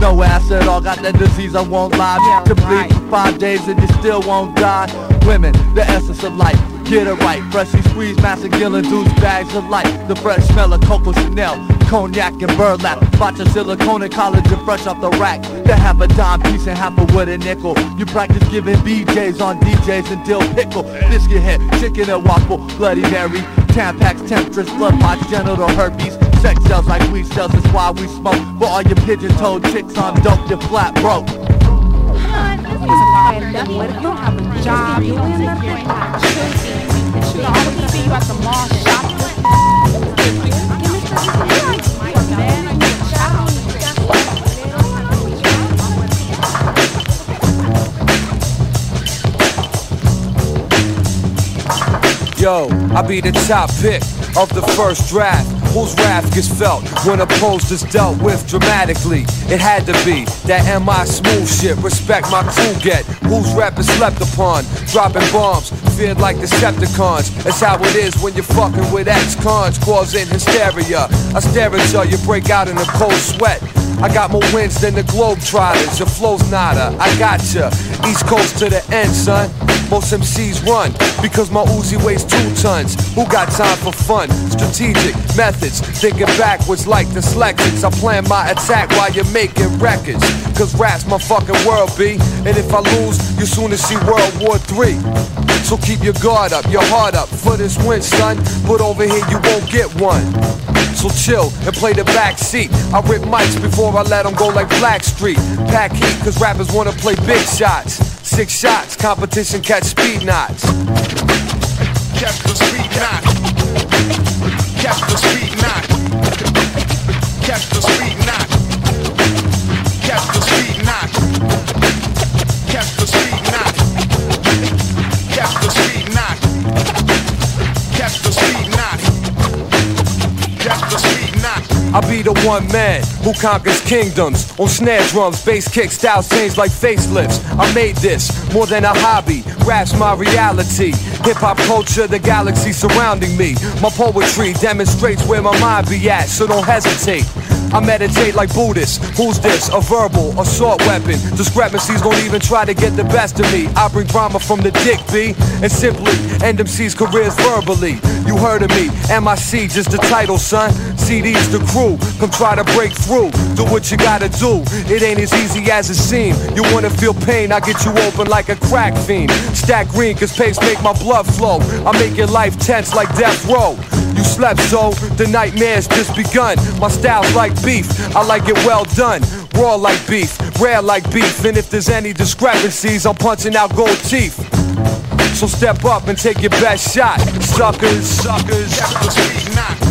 [SPEAKER 57] No ass at all, got that disease, I won't lie. Yeah, to bleed for five days and you still won't die. Women, the essence of life. Get it right, freshly squeezed Master Gillen dudes bags of light. The fresh smell of Coco Chanel, cognac and burlap. Vodka silicone and collagen fresh off the rack. They have a dime piece and half a wooden nickel. You practice giving BJs on DJs and dill pickle. Biscuit head, chicken and waffle, Bloody Mary. Tampax, temptress, blood pots, genital herpes. Sex cells like weed cells, that's why we smoke. For all your pigeon-toed chicks on dope, you're flat broke.
[SPEAKER 58] have a job, you don't your should always see you the mall shopping.
[SPEAKER 59] Yo, I be the top pick of the first draft. Whose wrath gets felt when opposed is dealt with dramatically? It had to be that MI smooth shit. Respect my crew get. Whose rap is slept upon? Dropping bombs, feared like Decepticons. That's how it is when you're fucking with ex-cons, causing hysteria. I stare at ya, you break out in a cold sweat. I got more wins than the Globetrotters. Your flow's nada. I got ya. East Coast to the end, son. Most MCs run because my Uzi weighs two tons. Who got time for fun? Strategic methods, thinking backwards like dyslexics. I plan my attack while you're making records. Cause rap's my fucking world, B. And if I lose, you soon see World War III. So keep your guard up, your heart up for this win, son. But over here you won't get one. So chill and play the back seat. I rip mics before I let them go like Blackstreet. Pack heat, cause rappers wanna play big shots. Six shots, competition catch speed knots.
[SPEAKER 48] Catch the speed knot. Catch the speed knot. Catch the speed knot.
[SPEAKER 59] I be the one man who conquers kingdoms on snare drums, bass kick styles change like facelifts. I made this more than a hobby. Rap's my reality. Hip hop culture, the galaxy surrounding me. My poetry demonstrates where my mind be at, so don't hesitate. I meditate like Buddhists. Who's this? A verbal assault weapon. Discrepancies don't even try to get the best of me. I bring drama from the dick, B, and simply end MC's careers verbally. You heard of me, MIC, just the title, son. CD's the crew, come try to break through. Do what you gotta do. It ain't as easy as it seems. You wanna feel pain, I get you open like a crack fiend. Stack green, cause pace make my blood flow. I make your life tense like death row. You slept so, the nightmare's just begun. My style's like beef, I like it well done. Raw like beef, rare like beef. And if there's any discrepancies, I'm punching out gold teeth. So step up and take your best shot. Suckers, suckers.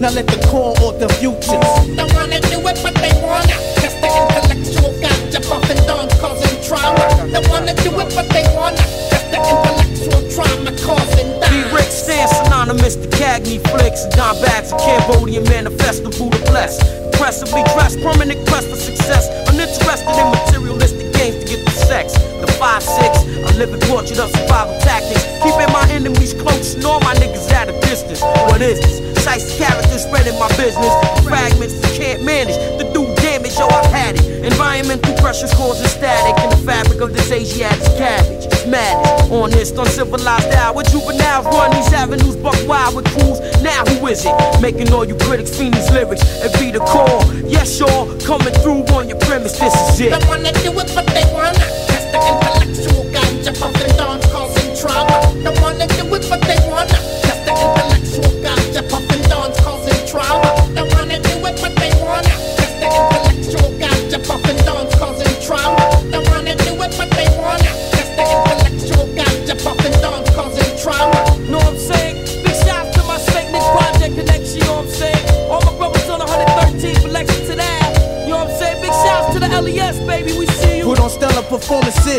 [SPEAKER 60] Now
[SPEAKER 8] let the core or the futures.
[SPEAKER 51] They wanna do it, but they wanna test the intellectual gotcha, buffing dons causing trauma. They wanna do it, but they wanna test the intellectual trauma causing
[SPEAKER 61] B. Rick Stan, synonymous to Cagney flicks, and Don Bags, a Cambodian manifesto, Buddha bless. Impressively dressed, permanent quest for success. Uninterested in materialistic games to get the sex. The 5-6, I live in portrait of survival tactics. Keeping my enemies close and all my niggas at a distance. What is this? Shiesty characters spreading my business. Fragments that can't manage to do damage, yo, I've had it. Environmental pressures causing static in the fabric of this Asiatic cabbage. It's madness. Honest, uncivilized hour. Juveniles run these avenues, buck wild with crews. Now who is it? Making all you critics fiend these lyrics and be the call. Yes, y'all, coming through on your premise, this is it.
[SPEAKER 51] They wanna do it, but they wanna test the intellectual gotcha, buffing dons causing trauma.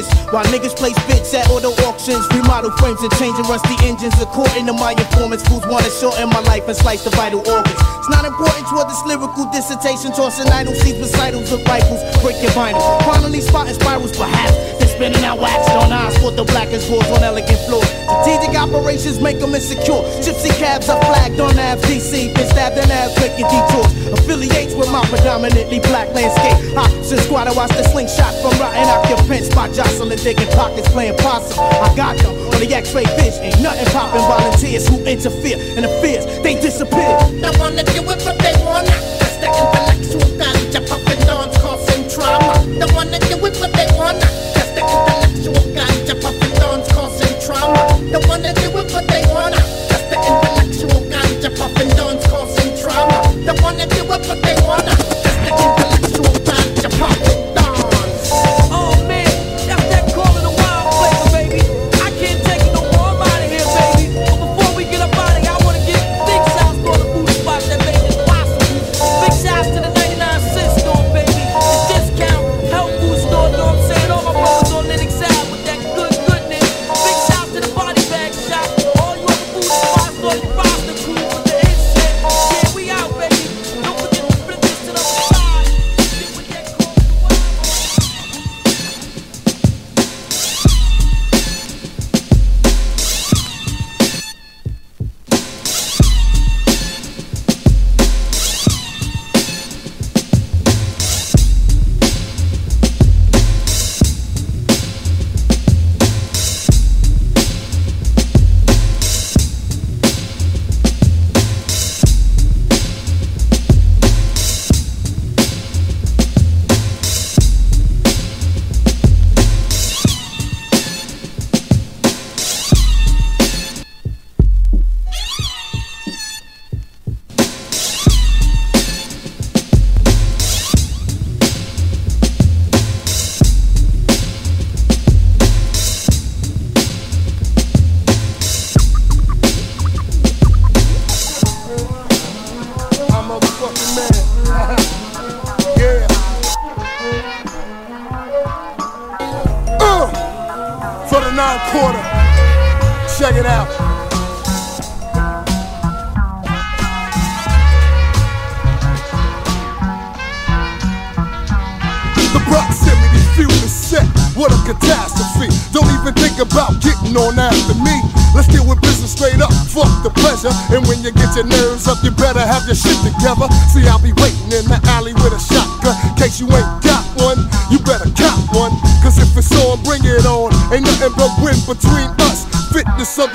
[SPEAKER 8] Performances while niggas place bids at auto auctions. Remodel frames and changing rusty engines. According to my informants, fools wanna shorten my life and slice the vital organs. It's not important toward this lyrical dissertation. Tossing idle seeds, recitals of rifles. Break your vinyl. Finally spotting spirals, perhaps. Spinning out wax on eyes for the blackest boards on elegant floors. Strategic operations make them insecure. Gypsy cabs are flagged on Ave DC. Been stabbed in abs making detours. Affiliates with my predominantly black landscape. Option squad, I watch the slingshot from rotten occupants. By jostling, digging pockets, playing possum. I got them on the x-ray vision. Ain't nothing popping volunteers who interfere. And the fears, they disappear.
[SPEAKER 51] They wanna do it, but they wanna test the intellectual gotcha, buffing dons causing trauma. They wanna do it, but they wanna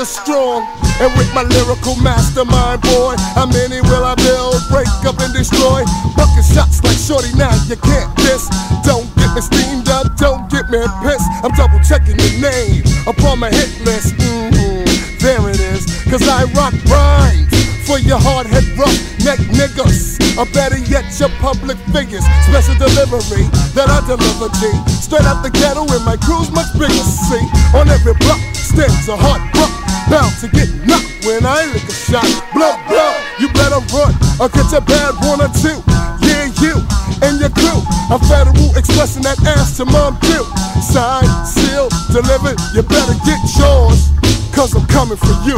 [SPEAKER 51] the
[SPEAKER 62] strong. And with my lyrical mastermind, boy, how many will I build, break up, and destroy? Bucket shots like Shorty now, you can't diss. Don't get
[SPEAKER 51] me steamed up, don't get me pissed. I'm double checking your name upon my hit list. hmm there it is, cause I rock rhymes for your hard head rough neck niggas. Or better yet, your public figures. Special delivery that I deliver G. Straight out the ghetto and delivered. You better get yours, cause I'm coming for you.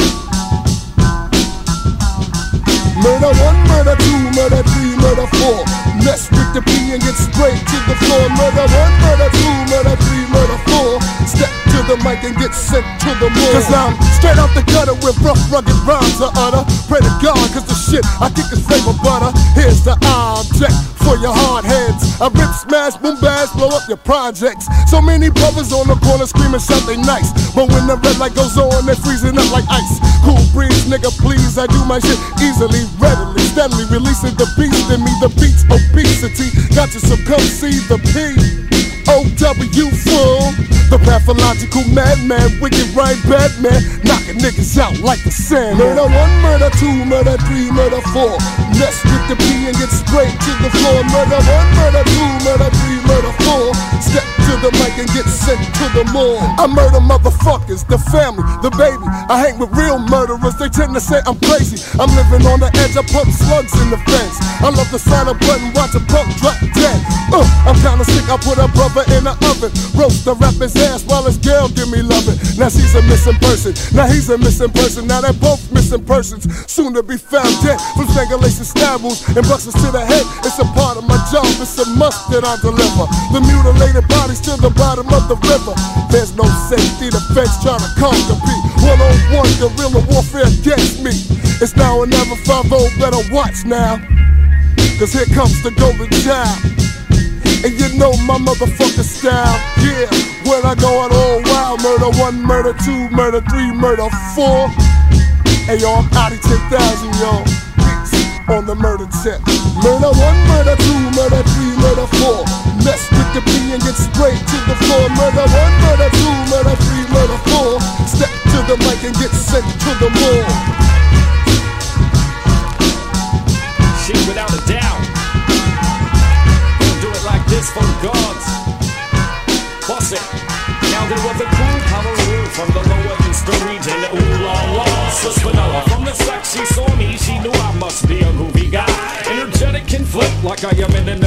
[SPEAKER 51] Murder one, murder two, murder three, murder four. Mess with the P and get straight to the floor. Murder one, murder two, murder three, murder four. Step to the mic and get sent to the moon. Cause I'm straight out the gutter with rough, rugged rhymes to utter. Pray to God, cause the shit I kick is flavor butter. Here's the object for your hard heads. I rip, smash, boom, blow up your projects. So many brothers on the corner screaming, something nice. But when the red light goes on, they're freezing up like ice. Cool breeze, nigga, please. I do my shit easily, readily, steadily, releasing the beast in me. The beats obesity. Got so come see the P. O-W fool The pathological madman, wicked right bad man Knocking niggas out like the sand. Murder one, murder two, murder three, murder four. With the P and get straight to the floor. Murder one, murder two, murder three, murder four. Step the mic and get sent to the I murder motherfuckers, the family, the baby. I hang with real murderers, they tend to say I'm crazy. I'm living on the edge, I pump slugs in the fence. I love the sign a button, watch a punk drop dead. Uh, I'm kinda sick, I put a brother in the oven. Roast the rapper's ass while his girl give me loving Now she's a missing person, now he's a missing person. Now they're both missing persons, soon to be found dead. From strangulation stab wounds and busts to the head. It's a part of my job, it's a must that I deliver. The mutilated bodies the bottom of the river There's no safety, the feds trying to conquer me One on one, guerrilla warfare against me It's now or never 5 better watch now Cause here comes the golden child and you know my motherfucker style, yeah. When I go out all wild, murder one, murder two, murder three, murder four. Hey yo, I'm Audi 10,000, yo. Beats on the murder tip. Murder one, murder two, murder three, murder four. Mess with the P and get straight to the floor. Murder one, murder two, murder three, murder four. Step to the mic and get sent to the morgue.
[SPEAKER 63] Shit, without a doubt. We'll do it like this for gods. Boss it. Now there was a cool Cameroon from the lower eastern region. Ooh la la, Swiss. From the sex she saw me, she knew I must be a groovy guy. Energetic and flip like I am in an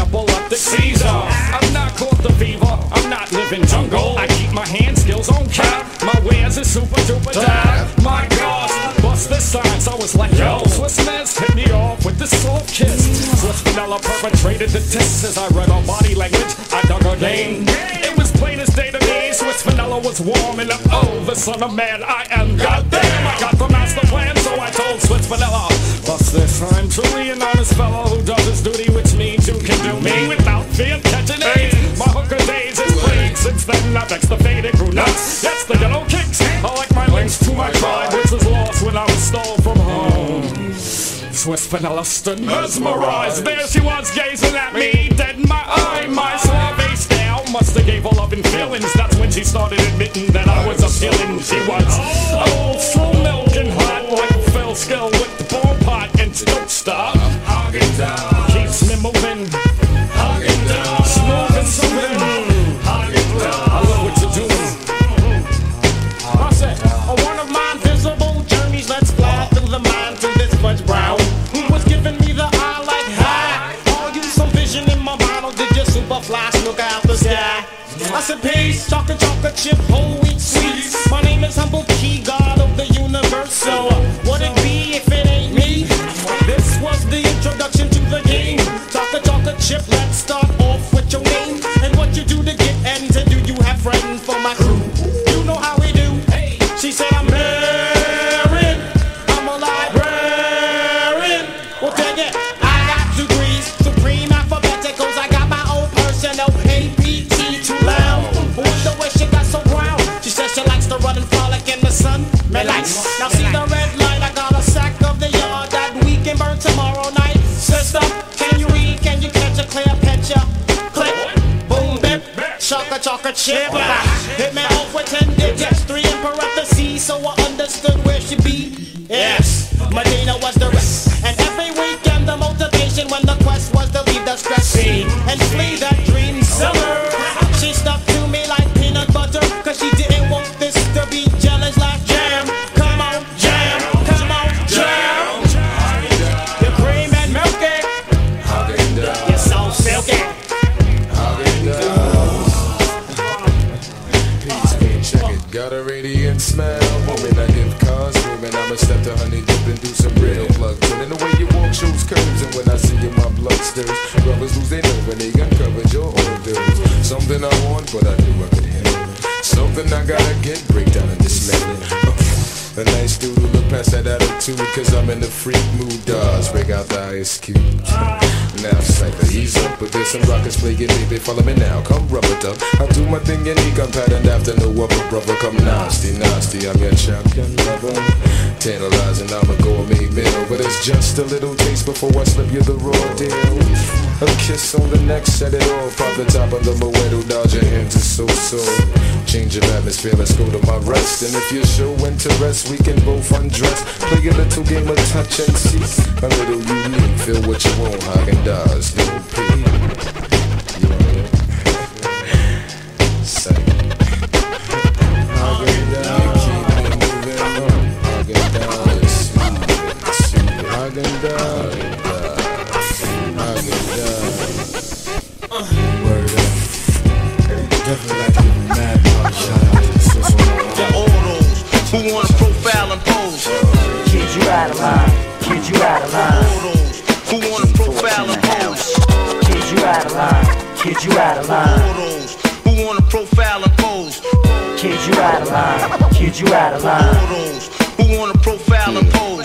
[SPEAKER 63] epileptic seizure. I'm not caught the fever. I'm not living jungle. I keep my hand skills on cap. My wares is super duper dab. My gosh, bust this sign, I was like yo. Swiss mess hit me off with this soft kiss. Swiss vanilla perpetrated the test as I read her body language. I dug her game. Plain as day to me. Swiss vanilla was warming up. Oh, the son of man I am. Goddamn, I got the master plan, so I told Swiss vanilla. Bust this, I'm truly an honest fellow who does his duty, which means you can do me without fear catching AIDS. My hooker days is played. Since then, I've ex the faded grew nuts. That's the yellow kicks. I like my links to my tribe, which was lost when I was stole from home. Swiss vanilla stood mesmerized. There she was gazing at me, dead in my eye. My style must have gave her loving feelings. That's when she started admitting that I was appealing. She was old, slow and hot, like a fell skill with the ball pot, and don't stop. Keeps me moving. Said, peace, chocolate, chocolate chip, whole wheat sweets. My name is Humble Key, God of the universe. So, what it be if it ain't me? This was the introduction to the game. Chocolate, chocolate chip, a
[SPEAKER 64] Something I want, but I knew I could handle. Something I gotta get, break down and dismantle it. A nice dude who look past that attitude, cause I'm in the freak mood, dawes. Break out the ice cube. Now, psycho, ease up, but there's some rockets playing, baby. Follow me now, come rubber duck. I do my thing unique, I'm patterned after no other brother. Come nasty, nasty, I'm your champion lover. Tantalizing, I'ma go a gourmet meal, but it's just a little taste before I slip you the raw deal. A kiss on the neck, set it off. Pop the top of the Moedo, dodge your hands, it's so sore. Change of atmosphere, let's go to my rest. And if you show interest, we can both undress. Play a little game of touch and see. A little unique, feel what you want, Häagen-Dazs, no P.
[SPEAKER 65] Kid, you out of line.
[SPEAKER 66] Who wanna profile and pose.
[SPEAKER 65] Kid, you out of line. Kid, you out of line.
[SPEAKER 66] who wanna profile and pose.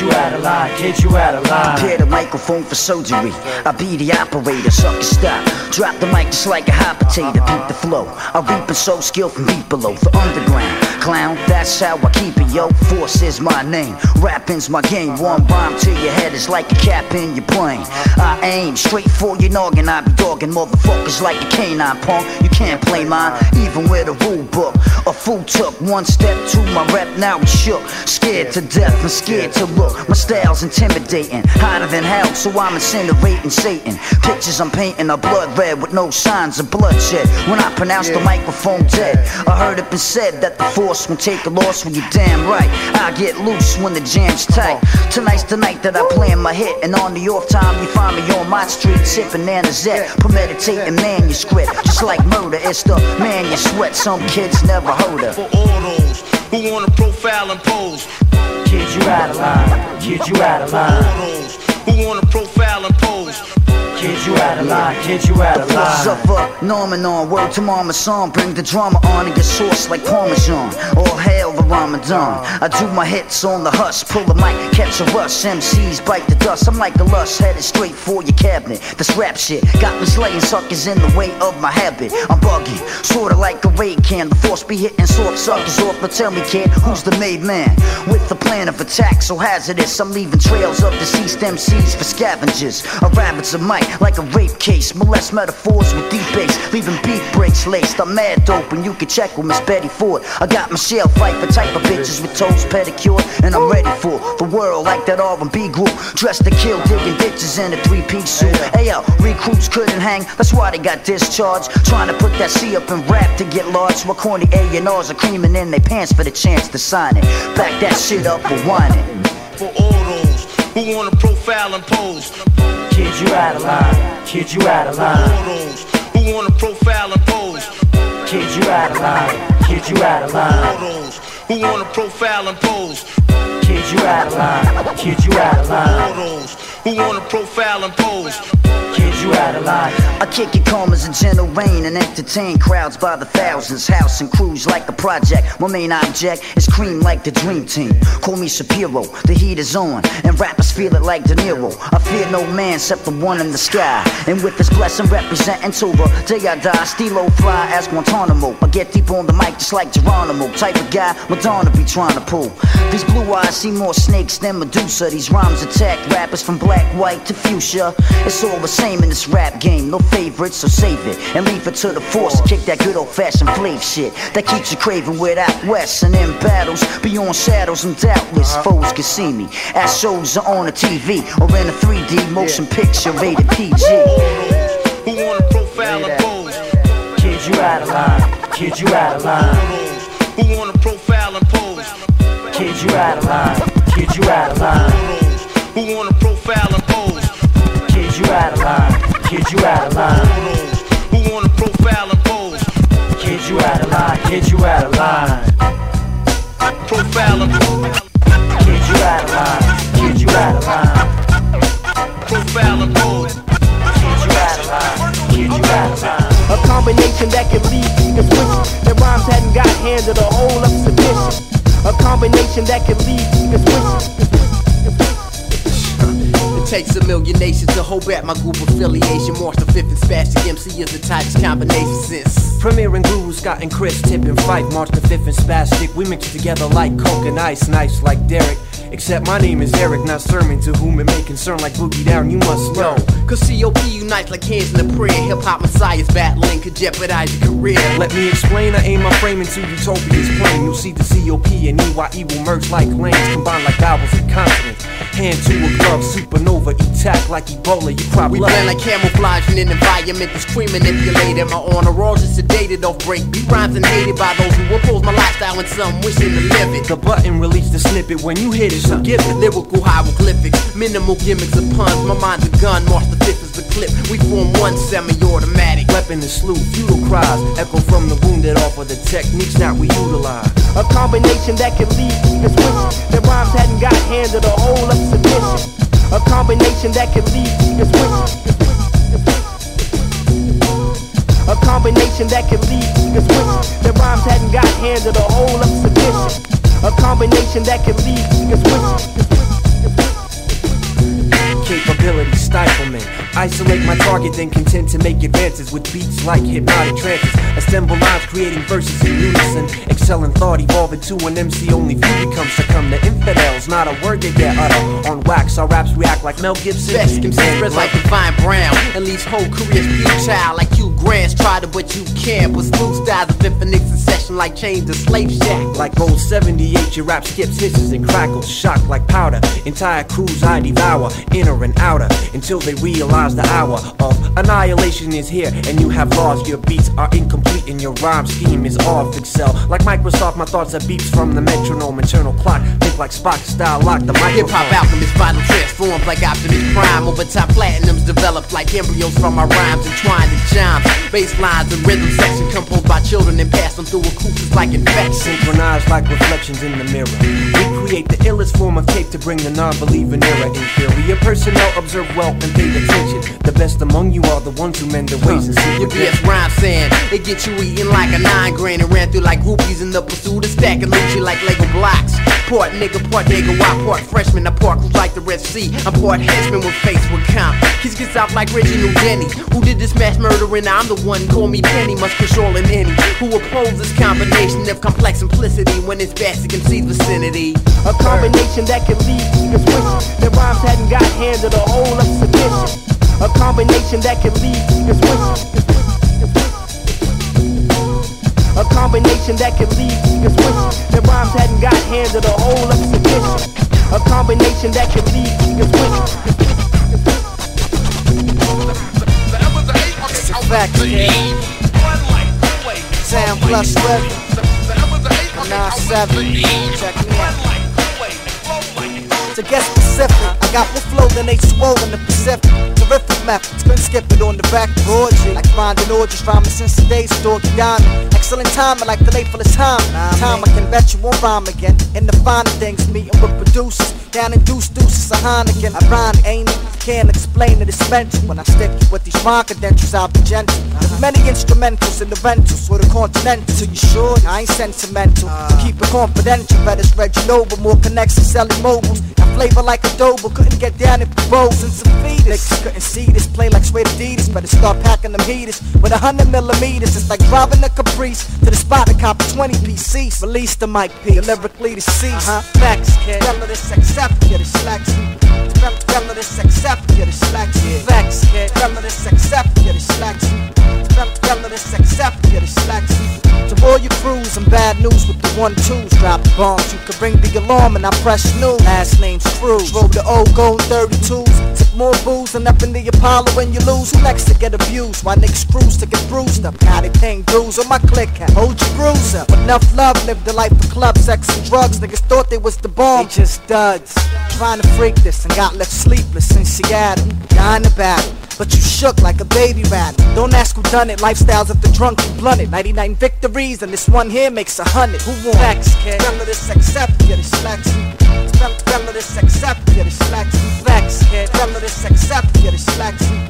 [SPEAKER 65] You out of line. Kid, you out of line.
[SPEAKER 67] Prepare the microphone for surgery. I be the operator, sucker stop. Drop the mic just like a hot potato. Beat the flow. I reap and sow skill from deep below. The underground. Clown, that's how I keep it, yo. Force is my name. Rapping's my game. One rhyme to your head is like a cap in your plane. I aim straight for your noggin. I be dogging motherfuckers like a canine punk. You can't play mine, even with a rule book. A fool took one step to my rep, now he shook. Scared to death and scared to look. My style's intimidating, hotter than hell, so I'm incinerating Satan. Pictures I'm painting are blood red with no signs of bloodshed. When I pronounce the microphone dead, I heard it been said that the force won't take a loss when you're damn right. I get loose when the jam's tight. Tonight's the night that I plan my hit, and on the off time you find me on my street sipping Anazette, premeditating manuscript. Just like murder, it's the man you sweat. Some kids never heard of.
[SPEAKER 66] For all those who wanna profile and pose.
[SPEAKER 65] Kid, you out of line. Kid, you out of line.
[SPEAKER 66] Who wanna profile and pose.
[SPEAKER 65] Kid, you out of line. Kid, you out of line.
[SPEAKER 67] a Norman on word to Mama song. Bring the drama on and get sauce like Parmesan. All hail the Ramadan. I do my hits on the hush. Pull the mic, catch a rush. MCs bite the dust. I'm like a lush, headed straight for your cabinet. This rap shit got me slaying suckers in the way of my habit. I'm buggy, sorta like a raid can. The force be hitting soft suckers off. But tell me, kid, who's the made man? With the plan of attack so hazardous. I'm leaving trails of deceased MCs for scavengers. A rabbit's a mic like a rape case. Molest metaphors with deep bass, leaving beat breaks laced. I'm mad dope, and you can check with Miss Betty Ford. I got Michelle Pfeiffer type of bitches with toes pedicured, and I'm ready for the world like that R&B group. Dressed to kill, digging ditches in a three-piece suit. Hey yo, recruits couldn't hang, that's why they got discharged. Trying to put that C up in rap to get large. What corny A&Rs are creaming in their pants for the chance to sign it. Back that shit up for whining.
[SPEAKER 66] For all those who wanna profile and pose.
[SPEAKER 65] Kid, you out of line. Kid, you out of line.
[SPEAKER 66] who wanna profile and pose.
[SPEAKER 65] Kid, you out of line. Kid, you out of line.
[SPEAKER 66] who wanna profile and pose.
[SPEAKER 65] Kid, you out of line. Kid, you out of line.
[SPEAKER 66] who wanna profile and pose.
[SPEAKER 65] Kid, you out of line.
[SPEAKER 67] I kick it calm as a gentle rain and entertain crowds by the thousands. House and crews like a project. My main object is cream like the dream team. Call me Shapiro, the heat is on, and rappers feel it like De Niro. I fear no man except the one in the sky. And with this blessing representing till day I die, Stilo fly as Guantanamo. I get deep on the mic just like Geronimo. Type of guy Madonna be trying to pull. These blue eyes see more snakes than Medusa. These rhymes attack rappers from black, white to fuchsia. It's all the same in this rap game. No favorites, so save it and leave it to the force. Kick that good old fashioned flave shit that keeps you craving without west. And in battles, beyond shadows and doubtless, uh-huh. foes can see me. As shows are on the TV or in a 3D motion picture rated PG.
[SPEAKER 68] Who wanna profile and pose?
[SPEAKER 67] Kid, you out of line. Kid, you out of line.
[SPEAKER 68] Who wanna profile and pose?
[SPEAKER 67] Kid, you out of line. Kid, you out of line.
[SPEAKER 68] Who wanna profile and pose?
[SPEAKER 67] Kid, you out of line. Kid, you out of line.
[SPEAKER 68] Who wanna profile and pose?
[SPEAKER 67] Kid, you out of line. Kid, you out of line.
[SPEAKER 68] Profile and pose.
[SPEAKER 67] Kid, you out of line. Kid, you out of line.
[SPEAKER 68] Profile and pose.
[SPEAKER 67] Kid, you out of line. Kid, you out of line.
[SPEAKER 69] A combination that can lead to switch. The rhymes hadn't got handed a whole of submission. A combination that can lead to switch.
[SPEAKER 70] It takes a million nations to hold back my group affiliation. March the 5th and Spastic MC is the tightest combination since.
[SPEAKER 71] Premier and Guru, Scott and Chris, Tip and Fife, March the 5th and Spastic. We mix together like Coke and Ice, nice like Derek. Except my name is Eric, not Sermon, to whom it may concern like Boogie Down, you must know.
[SPEAKER 70] Cause COP unites like hands in a prayer. Hip hop messiahs battling could jeopardize your career.
[SPEAKER 71] Let me explain, I aim my frame into utopia's plane. You'll see the COP and EYE will merge like lanes, combined like vowels and consonants. Hand to a glove, supernova, attack like Ebola, you crop
[SPEAKER 70] We blend like camouflage in an environment that's cream manipulated. My honor rolls is sedated off break. Beat rhymes and hated by those who oppose my lifestyle and some wishing to live it.
[SPEAKER 71] The button release the snippet when you hit it, so give it.
[SPEAKER 70] Lyrical hieroglyphics, minimal gimmicks of puns. My mind's a gun, March the 5th is the clip. We form one semi-automatic.
[SPEAKER 71] Weapon is slew, futile cries, echo from the wounded off of the techniques that we utilize.
[SPEAKER 69] A combination that can lead to switch. The rhymes hadn't got handed a whole of submission. A combination that can lead to switch. A combination that can lead to switch. The rhymes hadn't got handed a whole of submission. A combination that can lead to switch.
[SPEAKER 71] Capability stiflement. Isolate my target, then content to make advances with beats like hypnotic trances. Assemble lines, creating verses in unison. Excel in thought, evolve into an MC. Only few become succumb to infidels. Not a word they dare utter. On wax, our raps react like Mel Gibson.
[SPEAKER 70] Best MC spreads like Divine Brown. And leaves whole careers futile like Hugh Grant's. Try to, but you can't. With styles of infinite succession like chains to slave shack.
[SPEAKER 71] Like old 78, your rap skips, hisses, and crackles. Shock like powder. Entire crews I devour, inner and outer. Until they realize the hour of annihilation is here. And you have lost. Your beats are incomplete and your rhyme scheme is off Excel. Like Microsoft, my thoughts are beats from the metronome. Internal clock. Think like Spock style, lock the microphone.
[SPEAKER 70] Hip hop alchemist, vital transforms like Optimus Prime. Over time, platinums developed like embryos from my rhymes entwined in chimes. Bass lines and rhythm section composed by children and passed them through acoustics like infection.
[SPEAKER 71] Synchronized like reflections in the mirror. We create the illest form of tape to bring the non-believing era. Inferior personnel observe well and pay attention. The best among you are the ones who mend their ways and see
[SPEAKER 70] Your BS rhyme saying it get you eating like a nine grain and ran through like groupies in the pursuit of stacking Lucci like Lego blocks. Part nigga, part nigga, why part freshman? I part who's like the Red Sea. I'm part henchman with face with comp. Kids gets out like Reginald Denny. Who did this mass murdering? I'm the one, call me Penny. Must control an any. Who opposes this combination of complex simplicity when it's basic MC's vicinity?
[SPEAKER 69] A combination that can lead to switch. The rhymes hadn't got handed a whole of submission. A combination that can lead to switch. A combination that can lead to switch. The rhymes hadn't got handed a whole of submission. A combination that can lead to switch.
[SPEAKER 70] Fact, kid. Sam plus left. Nine seven. Check me out.
[SPEAKER 61] To get specific, I got more flow than they swole in the Pacific. Terrific methods, couldn't skip it on the backboard. Like finding orgies, rhyming since the days Dorky Diamond. Excellent timing, like the late for the time. Time I can bet you won't rhyme again. In the finer things, meeting with producers. Down in Deuce Deuces, a Heineken. Ironic, ain't it? Can't explain it, it's mental. When I stick with these rhyme credentials, I'll be gentle. There's many instrumentals in the rentals with a continental. You sure? I ain't sentimental. Keep it confidential, spread you know, but more connections selling mobiles. I flavor like adobo, couldn't get down in bowls and some feeders. Niggas couldn't and see this play like suede Adidas. Better start packing them heaters with a hundred millimeters. It's like driving a Caprice to the spot to cop a 20 PCs. Release the mic P, lyrically deceased. Uh-huh. Facts, kid. Tell this accept, yeah, this slacks. Tell this accept, yeah, this slacks. Facts, kid. Tell this accept, yeah, this slacks. Accept. To all your crews and bad news with the one twos. Drop the bombs, you can ring the alarm and I press snooze. Last name's Scrooge. Drove the old gold 32s. Took more booze than up in the Apollo when you lose. Who next to get abused? Why niggas cruise to get bruised up? Now they paying dues on my click hat. Hold your bruise up. Enough love, live the life of club, sex and drugs. Niggas thought they was the bomb. They just duds. Trying to freak this and got left sleepless in Seattle. Dying the battle. But you shook like a baby rat. Don't ask who done it. Lifestyles of the drunk and blunted. 99 victories and this one here makes a hundred. Who won? Facts, kid. Remember this accept, yeah, this slacks. Remember this accept, yeah, this slacks. Facts, kid. Remember this accept, yeah, this.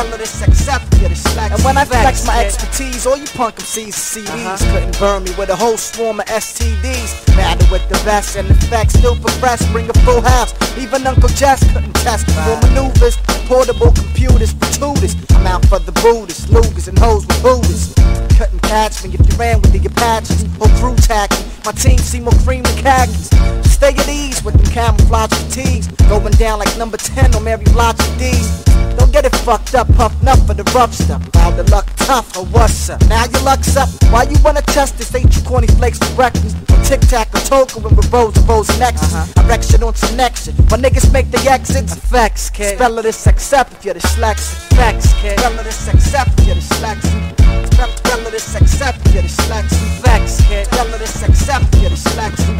[SPEAKER 61] Remember this accept, yeah, this slacks. And when I flex my expertise, all you punk MCs and CDs uh-huh. couldn't burn me with a whole swarm of STDs. Battle with the best and the facts still progress. Bring a full house. Even Uncle Jess couldn't test for maneuvers. Portable computers for tutors. I'm out for the Buddhists, Lugers, and hoes with Buddhists. Couldn't catch me if you ran with the Apaches or crew tacky. My team see more cream than khakis. Stay at ease with them camouflage fatigues. Going down like number 10 on Mary Blige D's. Don't get it fucked up, puffed up for the rough stuff. Found the luck tough, or what's up? Now your luck's up. Why you wanna test this? Ain't you corny flakes for breakfast? Tic tac or token with rows and X's. I wreck shit on connection. My niggas make the exits. Effects, kid. Spell of this accept if you're dyslexic. Facts, kid. Spell of this accept if you're the dyslexic. Spell of this accept if you're dyslexic. Facts, kid. Spell of this accept if you're dyslexic.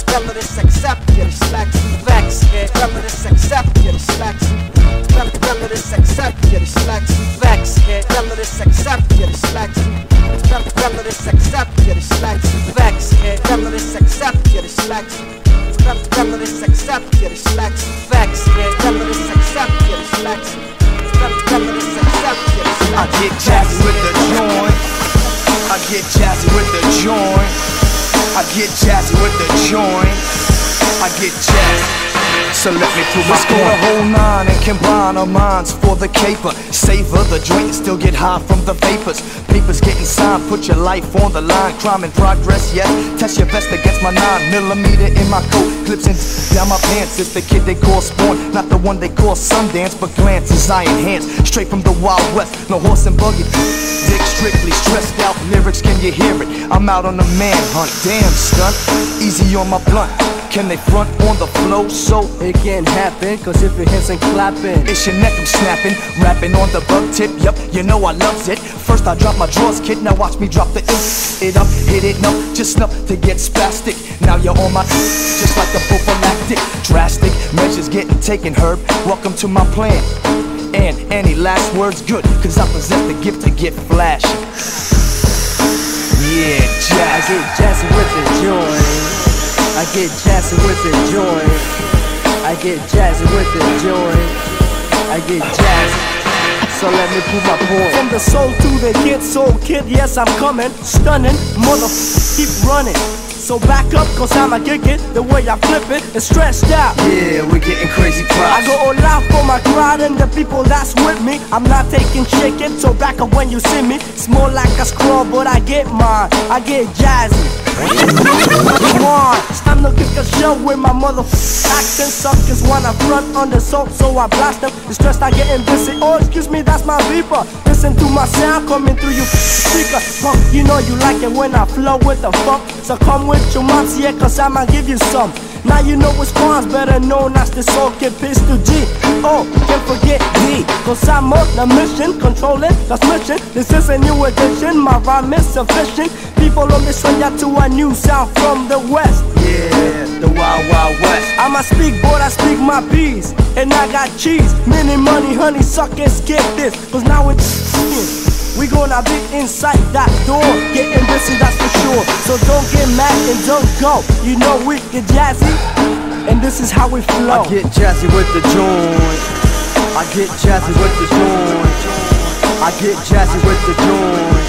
[SPEAKER 61] Spell of this accept if you're dyslexic. Facts, kid. Spell of this accept if you're dyslexic. Spell of this accept if you're dyslexic. Facts, kid. Spell of this accept if you're dyslexic. Spell of this accept if you're dyslexic. Facts, kid. Spell of this accept if you're dyslexic. Spell of this accept if you're dyslexic. Facts, kid. Spell of this accept if you're dyslexic. Spell of this accept.
[SPEAKER 72] I get jazzy with the joint. I get jazzy with the joint. I get jazzy with the joint. I get jazzy. So let me prove Let's go the whole nine and combine our minds for the caper. Savor the joint and still get high from the vapors. Papers getting signed, put your life on the line. Crime in progress, yes. Test your vest against my nine millimeter in my coat. Clips and down my pants. It's the kid they call Spawn, not the one they call Sundance, but glances I enhance. Straight from the Wild West, no horse and buggy. Dick strictly stressed out lyrics, can you hear it? I'm out on a manhunt. Damn, stunt. Easy on my blunt. Can they front on the flow so
[SPEAKER 73] it can't happen? Cause if it hits and clapping,
[SPEAKER 72] it's your neck I'm snapping. Rapping on the bug tip, yup, you know I loves it. First I drop my drawers, kid, now watch me drop the it up, hit it no, just enough to get spastic. Now you're on my just like a prophylactic. Drastic measures getting taken, Herb. Welcome to my plan. And any last words good, cause I possess the gift to get flashy. Yeah, jazz.
[SPEAKER 73] I get jazzy with the joint. I get jazzy with the joint. I get jazzy with the joint. I get jazzy. So let me prove my point.
[SPEAKER 74] From the soul to the kid, soul kid, yes I'm coming. Stunning, mother, keep running. So back up, cause I'ma kick it the way I flip it and stressed out.
[SPEAKER 72] Yeah, we're getting crazy props.
[SPEAKER 74] I go all out for my crowd and the people that's with me. I'm not taking chicken, so back up when you see me. It's more like a scroll, but I get mine. I get jazzy. Come on, it's time to kick a show with my mother acting suckers wanna front on the soap, so I blast them. The stress I getting busy. Oh, excuse me, that's my beeper. Listen to my sound coming through your speaker. Punk, you know you like it when I flow with the funk. So come with your moms, yeah, cause I'ma give you some. Now you know it's one's better known as the soul kid pistol G. Oh, can't forget D. Cause I'm on the mission, controlling transmission. This is a new edition, my rhyme is sufficient. People on this way to a new sound from the west.
[SPEAKER 72] Yeah, the wild, wild west.
[SPEAKER 74] I'ma speak, boy, I speak my peas. And I got cheese, many money, honey, suckers, get this. Cause now it's we gonna be inside that door, getting busy, that's for sure. So don't get mad and don't go. You know we get jazzy, and this is how we flow.
[SPEAKER 73] I get jazzy with the joint. I get jazzy with the joint. I get jazzy with the joint.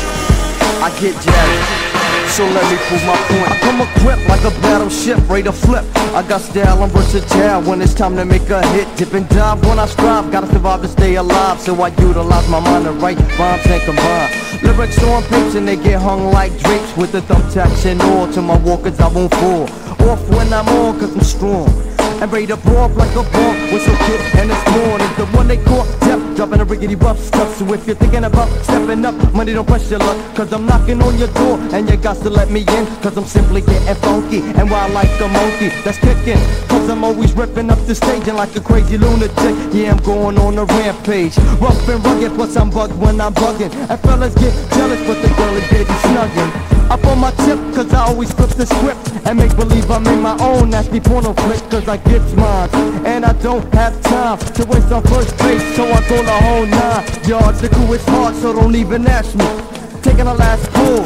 [SPEAKER 73] I get jazzy.
[SPEAKER 50] So let me prove my point.
[SPEAKER 72] I come equipped like a battleship, ready to flip. I got style, I'm versatile when it's time to make a hit. Dip and dive when I strive, gotta survive to stay alive. So I utilize my mind to write rhymes and combine. Lyrics on papes and they get hung like drapes with the thumbtacks and all. To my walkers, I won't fall. Off when I'm on, cause I'm strong. And blow up like a bomb Whistle kid and it's born is the one they call death Dropping a riggedy rough stuff. So if you're thinking about stepping up Money don't press your luck. Cause I'm knocking on your door And you got to let me in. Cause I'm simply getting funky And while like a monkey that's kicking. Cause I'm always ripping up the stage And like a crazy lunatic. Yeah I'm going on a rampage. Rough and rugged Plus I'm bugged when I'm bugging. And fellas get jealous But the girl is getting snugging up on my tip, cause I always flip the script And make believe I'm in my own nasty porno flick Cause I get mine, and I don't have time To waste on first base, so I go the whole nine Yards, the crew is hard, so don't even ask me Taking a last pull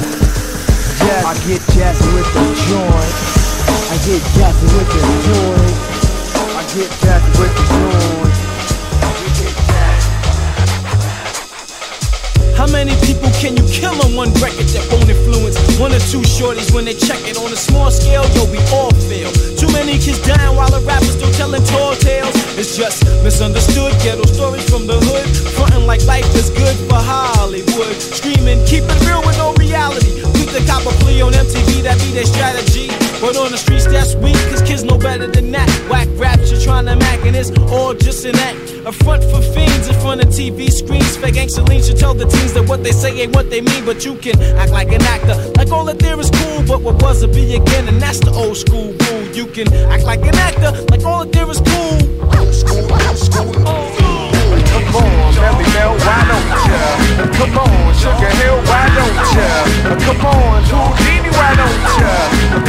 [SPEAKER 72] Jazz.
[SPEAKER 50] I get jazzy with the joint. I get jazzy with the joint. I get jazzy with the joint.
[SPEAKER 46] How many people can you kill on one record that won't influence one or two shorties when they check it on a small scale? Yo, we all fail. Too many kids dying while the rappers still telling tall tales. It's just misunderstood ghetto stories from the hood, frontin' like life is good for Hollywood. Screaming, keep it real with no reality. Quick to cop a plea on MTV, that be their strategy. But on the streets, that's weak, cause kids know better than that. Whack raps, you're trying to mac, and it's all just an act. A front for fiends in front of TV screens. Fake Angeline should tell the teens that what they say ain't what they mean. But you can act like an actor, like all that there is cool. But what was a be again, and that's the old school rule. You can act like an actor, like all that there is cool. Old school, old school.
[SPEAKER 50] Come on, Melle Mel, why don't ya? Come on, Sugar Hill, why don't ya? Come on, Houdini, why don't ya?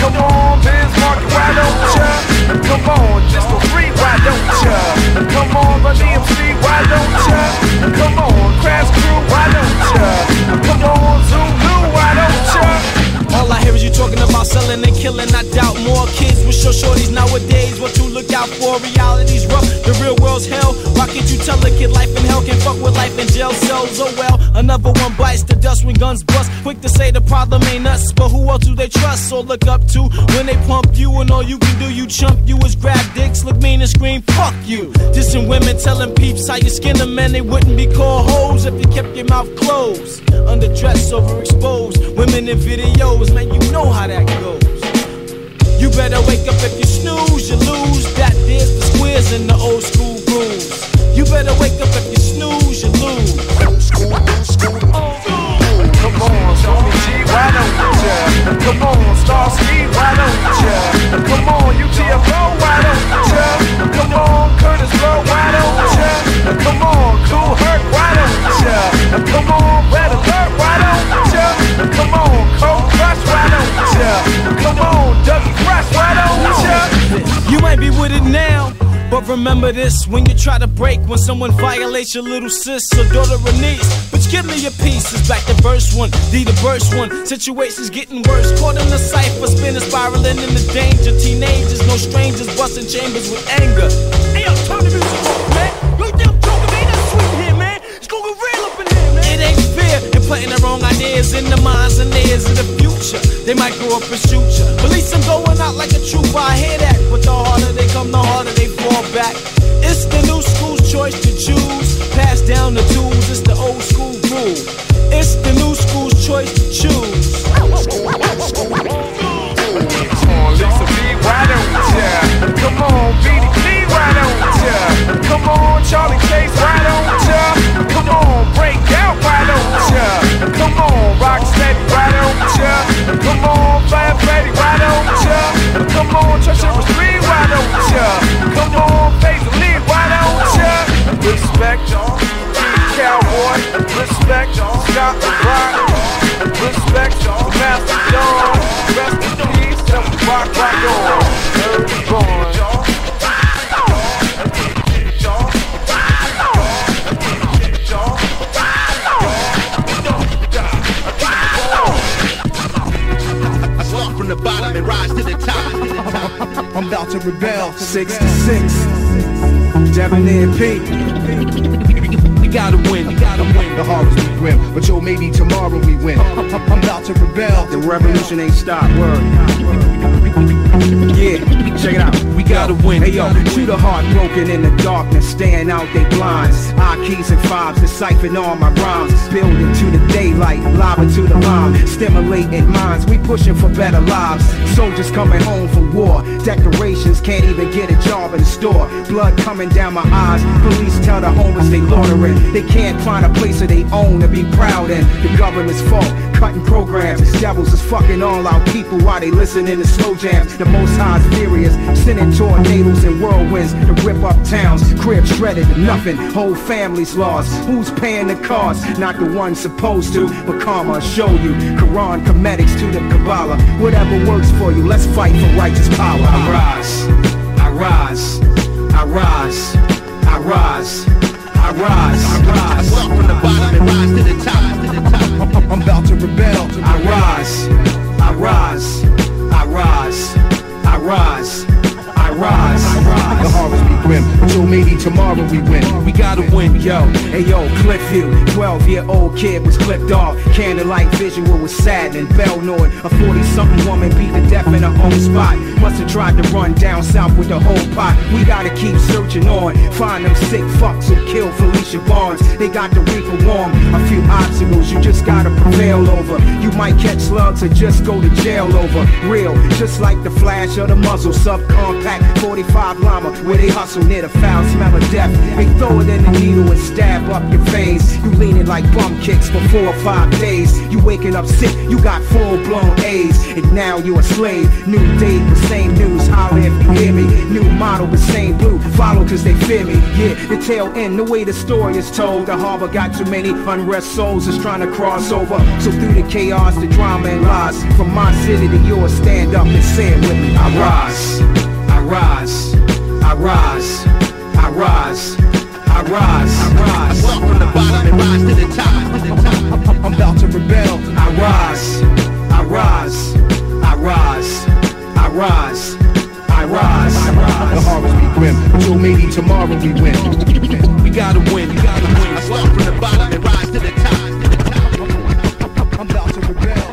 [SPEAKER 50] Come on, Biz Markie, why don't ya? Come on, Disco Free, why don't ya? Come on, the DMC, why don't ya? Come on, Crash Crew, why don't ya? Come on, Zulu, why don't ya?
[SPEAKER 46] All I hear is you talking about selling and killing. I doubt more kids with short shorties nowadays. What you look out for? Reality's rough, the real world's hell. Why can't you tell a kid life in hell can fuck with life in jail cells? Oh well, another one bites the dust when guns bust. Quick to say the problem ain't us, but who else do they trust or look up to when they pump you and all you can do you chump you is grab dicks, look mean and scream fuck you. Dissing women telling peeps how you skin them and they wouldn't be called hoes if you kept your mouth closed. Underdressed, overexposed, women in videos, man you know how that goes. You better wake up if you snooze, you lose. That there's the squares in the old school rules. You better wake up if you snooze, you lose. Old school, old school. old school.
[SPEAKER 50] Come on, Tony G, why don't ya? Come on, Starski, why don't ya? Come on, UTFO, why don't ya? Come on, Kurtis Blow, why don't ya? Come on, Kool Herc, why don't ya? Come on, Red Alert, why don't ya? Come on, Crush, why don't? Come on, Dougie Fresh, why don't ya?
[SPEAKER 46] You might be with it now. But remember this when you try to break when someone violates your little sis or daughter or niece. But give me your pieces back to verse one, D the verse one. Situations getting worse, caught in the cipher, spinning, spiraling into danger. Teenagers, no strangers, busting chambers with anger. Hey, yo, the man. Yo, damn sweet here, man. It's gonna get real up in here, man. It ain't putting the wrong ideas in the minds and ears of the future. They might grow up and shoot least I'm going out like a trooper. I hear that, but the harder they come, the harder they fall back. It's the new school's choice to choose. Pass down the tools, it's the old school rule. It's the new school's choice to choose.
[SPEAKER 50] Come on, Lisa B, why don't ya? Come on, BDP, why don't ya? Come on, Charlie Chase, why don't ya? Ya? Come on, Fire Freddy, why don't ya? Come on, Treacherous Three, why don't ya? Come on, Faith Lee, why don't ya? Respect, Cowboy, respect, Scott Rock, respect, Master Dawn, rest in peace, and rock, rock on,
[SPEAKER 7] the bottom and rise to the top.
[SPEAKER 75] I'm about to rebel.
[SPEAKER 50] 66, Debonair P.
[SPEAKER 75] We gotta win, we gotta win. The harvest is grim, but yo, maybe tomorrow we win. I'm about to rebel. The revolution ain't stopped. Word. Yeah, check it out. We gotta win. Hey yo, shoot a heart broken in the darkness, staying out they blinds. Our keys and fobs, deciphering all my rhymes. Building to the daylight, lava to the lime, stimulating minds. We pushing for better lives. Soldiers coming home from war. Decorations can't even get a job in the store. Blood coming down my eyes. Police tell the homeless they loitering. They can't find a place of their own to be proud in. The government's fault. Cutting programs. The Devils is fucking all our people while they listening to slow jams. The most high's furious. Sending tornadoes and whirlwinds to rip up towns. Cribs shredded to nothing. Whole families lost. Who's paying the cost? Not the one supposed to, but karma show you. Quran, comedics to the Kabbalah. Whatever works for you, let's fight for righteous power. I rise, I rise, I rise, I rise, rise, I rise. I from the bottom and rise to the top. I'm about to rebel. I rise, I rise, I rise, I rise. Rise. The harvest be grim, so maybe tomorrow we win. We gotta win, yo. Hey yo, Cliffview, 12 year old kid was clipped off. Candlelight visual was saddening. Bell Nord, a 40 something woman beat to death in her own spot. Must have tried to run down south with the whole pot. We gotta keep searching on. Find them sick fucks who killed Felicia Barnes. They got the reaper warm. A few obstacles you just gotta prevail over. You might catch slugs or just go to jail over. Real, just like the flash of the muzzle. Subcompact 45 llama where they hustle near the foul smell of death. They throw it in the needle and stab up your face. You leaning like bum kicks for four or five days. You waking up sick, you got full blown AIDS. And now you a slave. New day, the same news. Holler if you hear me. New model, the same blue. Follow cause they fear me. Yeah, the tail end, the way the story is told. The harbor got too many unrest souls is trying to cross over. So through the chaos, the drama and lies. From my city to yours, stand up and say it with me. I rise. I rise, I rise, I rise, I rise, I rise. I from the bottom and rise to the top. I'm about to rebel. I rise, I rise, I rise, I rise, I rise. The harvest be grim, so maybe tomorrow we win. We gotta win, we gotta win. I start from the bottom and rise to the top. I'm about to rebel.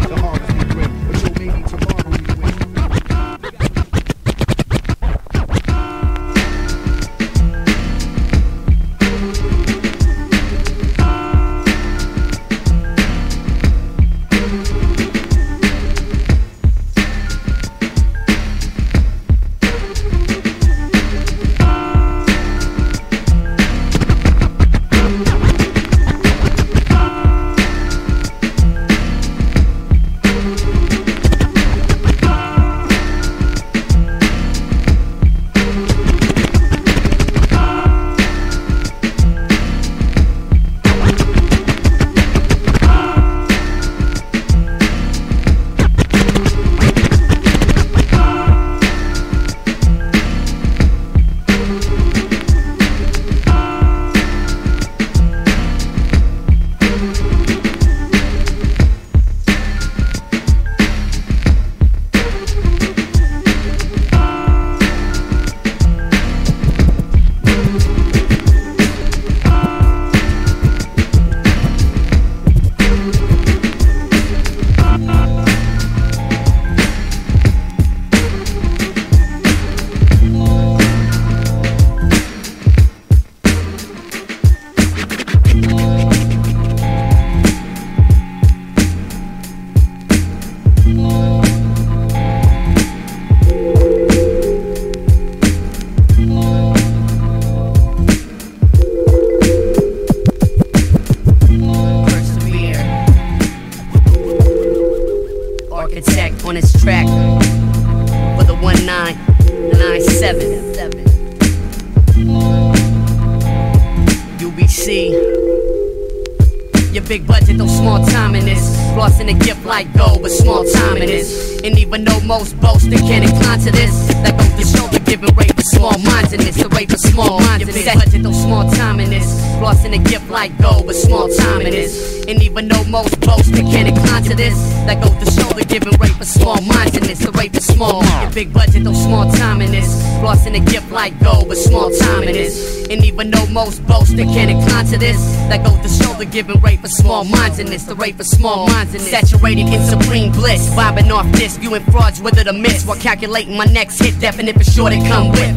[SPEAKER 76] And even though most boast they can't incline to this, that goes to show the giving rate for small minds in this. The rate for small minds in this. Saturated in supreme bliss. Vibing off this, viewing frauds whether the miss. While calculating my next hit, definite for sure to come with.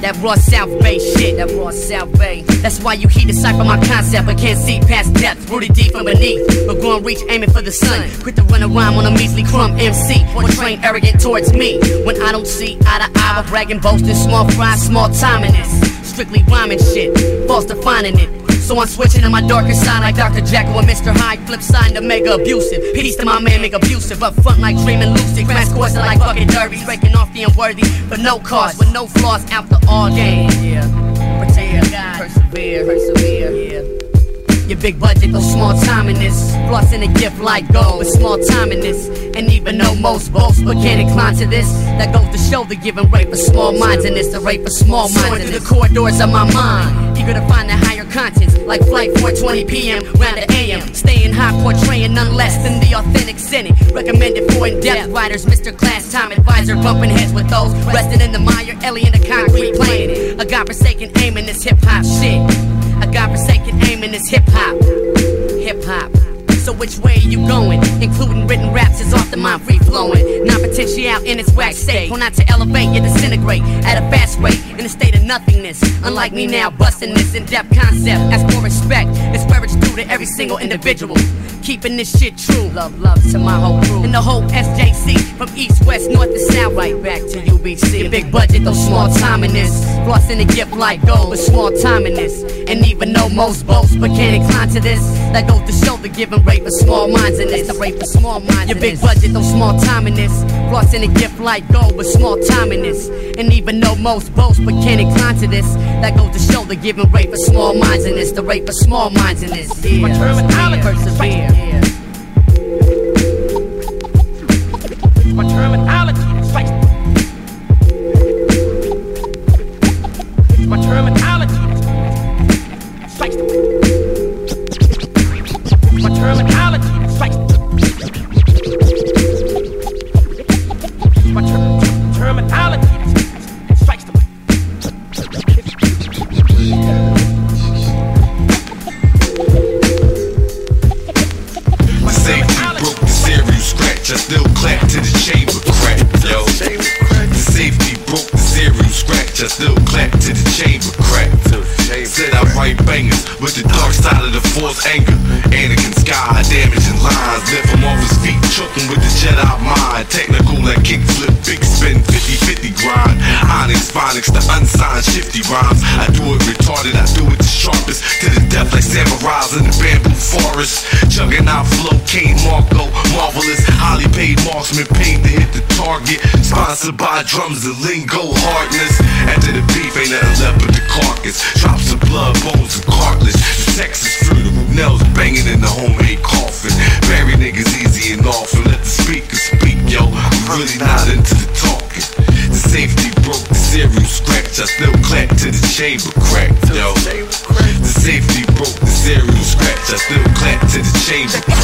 [SPEAKER 76] That raw South Bay shit. That raw South Bay. That's why you heat decipher my concept, but can't see past depth. Rooted deep from beneath. But going reach, aiming for the sun. Quit to run a rhyme on a measly crumb MC. Or train arrogant towards me. When I don't see eye to eye, but bragging, boasting, small fry, small time in this. Strictly rhyming shit, false defining it. So I'm switching to my darker side like Dr. Jekyll and Mr. Hyde. Flip side to mega abusive. Peace to my man, make abusive. Up front like dreaming lucid. Crash coursing like fucking derbies. Breaking off the unworthy. But no cause, with no flaws after all game. Yeah. Protect God. Persevere. Persevere. Yeah. Your big budget, no small time in this. Flossing a gift like gold, with small time in this. And even though most boast but can't incline to this, that goes to show the giving rate for small minds in this, the rate for small minds in through the corridors of my mind. Eager to find the higher contents, like flight 420 p.m. round the a.m. Staying high, portraying none less than the authentic Senate. Recommended for in-depth writers, Mr. Class Time Advisor, bumping heads with those resting in the mire, alien the concrete planet. A godforsaken aim in this hip hop shit. A godforsaken aim in this hip hop. Hip hop. So which way are you going? Including written raps is off the mind free flowing. Non potential in its wax state. Will not to elevate, you disintegrate at a fast rate in a state of nothingness. Unlike me now, busting this in depth concept. As for respect, it's where to every single individual. Keeping this shit true. Love, love to my whole crew. And the whole SJC from east, west, north to south. Right back to UBC. Your big budget, though small time in this. Flossing a gift like gold, but small time in this. And even though most boast, but can't incline to this. That goes to show the giving rate for small minds in this. The rate for small minds. In this. Your big budget, though small time in this. Flossing a gift like gold, but small time in this. And even though most boast, but can't incline to this. That goes to show the giving rate for small minds in this. The rate for small minds in this. Yeah.
[SPEAKER 74] My terminology.
[SPEAKER 76] Persevere.
[SPEAKER 77] By drums and lingo hardness. After the beef, ain't nothing left but the carcass. Drops of blood, bones, and cartilage. The Texas funeral, nails banging in the homemade coffin. Bury niggas easy and often. Let the speakers speak, yo. I'm really not into the talking. The safety broke the serial scratch. I still clap to the chamber crack, yo. The safety broke the serial scratch. I still clap to the chamber crack.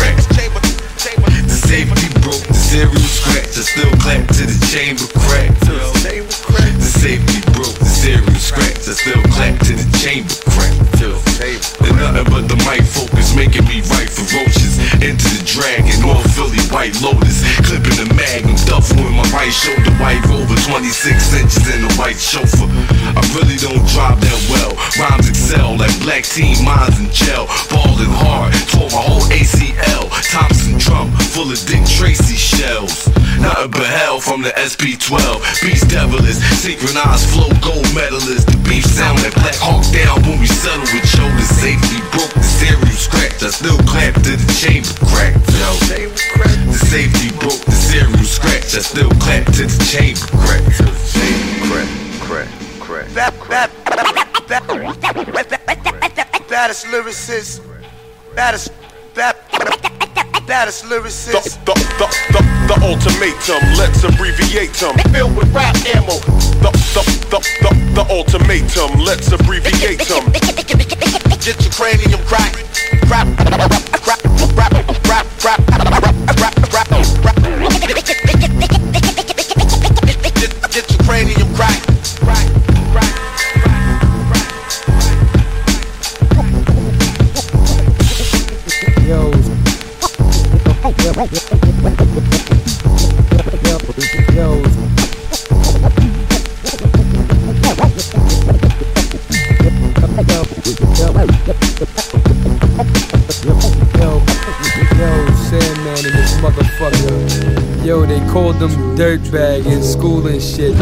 [SPEAKER 77] To the chamber crack. The safety broke the serial scratch. I still clap to the chamber crack. And nothing but the mic focus making me write ferocious. Into the dragon, North Philly, White Lotus. Clipping the magnum, duffel in my right shoulder, white rover, 26 inches in the white chauffeur. I really don't drive that well. Rhymes excel like black team minds in jail. Ballin' hard, tore my whole ACL. Thompson drum, full of Dick Tracy shells. Nothing but from the SP12. Beast devilish, synchronized flow, gold medalist. The beef sound like Black Hawk down when we settle with shoulder safety. Broke the serial scratch. I still clap to the chamber crack, yo. The safety broke the serial scratch. I still clap to the chamber crack. Crack, crack, crack.
[SPEAKER 78] That, that, that, that, baddest lyricist, baddest, that, baddest lyricist.
[SPEAKER 51] The, the, the, the ultimatum, let's abbreviate them. Filled with rap ammo. The, the, the, the, the ultimatum, let's abbreviate them.
[SPEAKER 78] Get your cranium crack, rap, rap, rap, rap, rap, rap, rap, rap, rap. Get, get your cranium
[SPEAKER 79] Yo,
[SPEAKER 64] they called them dirtbag in school and shit.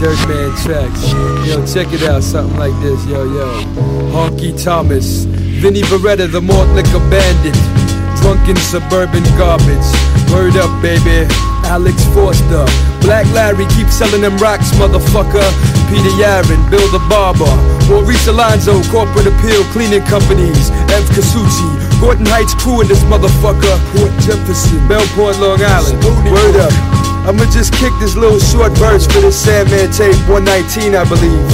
[SPEAKER 64] Dirtman tracks. Yo, check it out, something like this. Yo, yo. Honky Thomas. Vinny Beretta, the malt liquor bandit. Drunken suburban garbage. Word up, baby. Alex Forster. Black Larry, keep selling them rocks, motherfucker. Peter Yarin, Bill the Barber. Maurice Alonzo, Corporate Appeal, Cleaning Companies. Ev Kasuchi, Gordon Heights crew in this motherfucker. Port Jefferson, Bellport, Long Island. Word up. I'ma just kick this little short verse for this Sandman tape 119, I believe.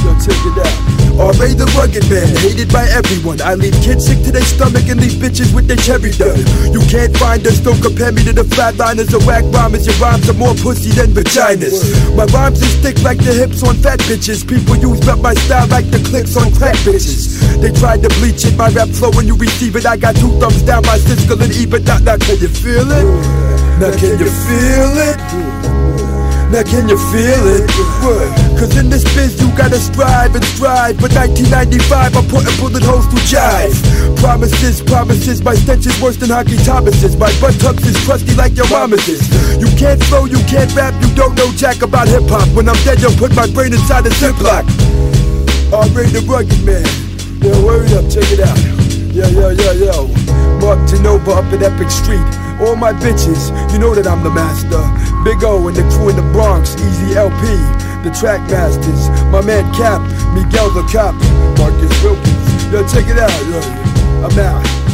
[SPEAKER 64] Yo, check it out. R.A. the rugged man, hated by everyone. I leave kids sick to their stomach and leave bitches with their cherry done. You can't find us, don't compare me to the flatliners or whack rhymers. Your rhymes are more pussy than vaginas. My rhymes is thick like the hips on fat bitches. People use up my style like the clicks on crack bitches. They tried to bleach it, my rap flow when you receive it. I got two thumbs down my Siskel and Ebert. Now, now can you feel it? Now can you feel it? Now can you feel it? Cause in this biz you gotta strive and strive But 1995 I'm putting bullet holes through jive. Promises, promises, my stench is worse than Hockey Thomas's. My butt tucks is crusty like your mama's. You can't flow, you can't rap, you don't know jack about hip hop When I'm dead you'll put my brain inside a ziplock R.A. the rugged man. Yo, word up, check it out. Yo, yo, yo, yo. Mark Genova up in Epic Street all my bitches, you know that I'm the master. Big O and the crew in the Bronx, Easy LP, the track masters. My man Cap, Miguel the Cop, Marcus Wilkins. Yo, check it out, yo. I'm out.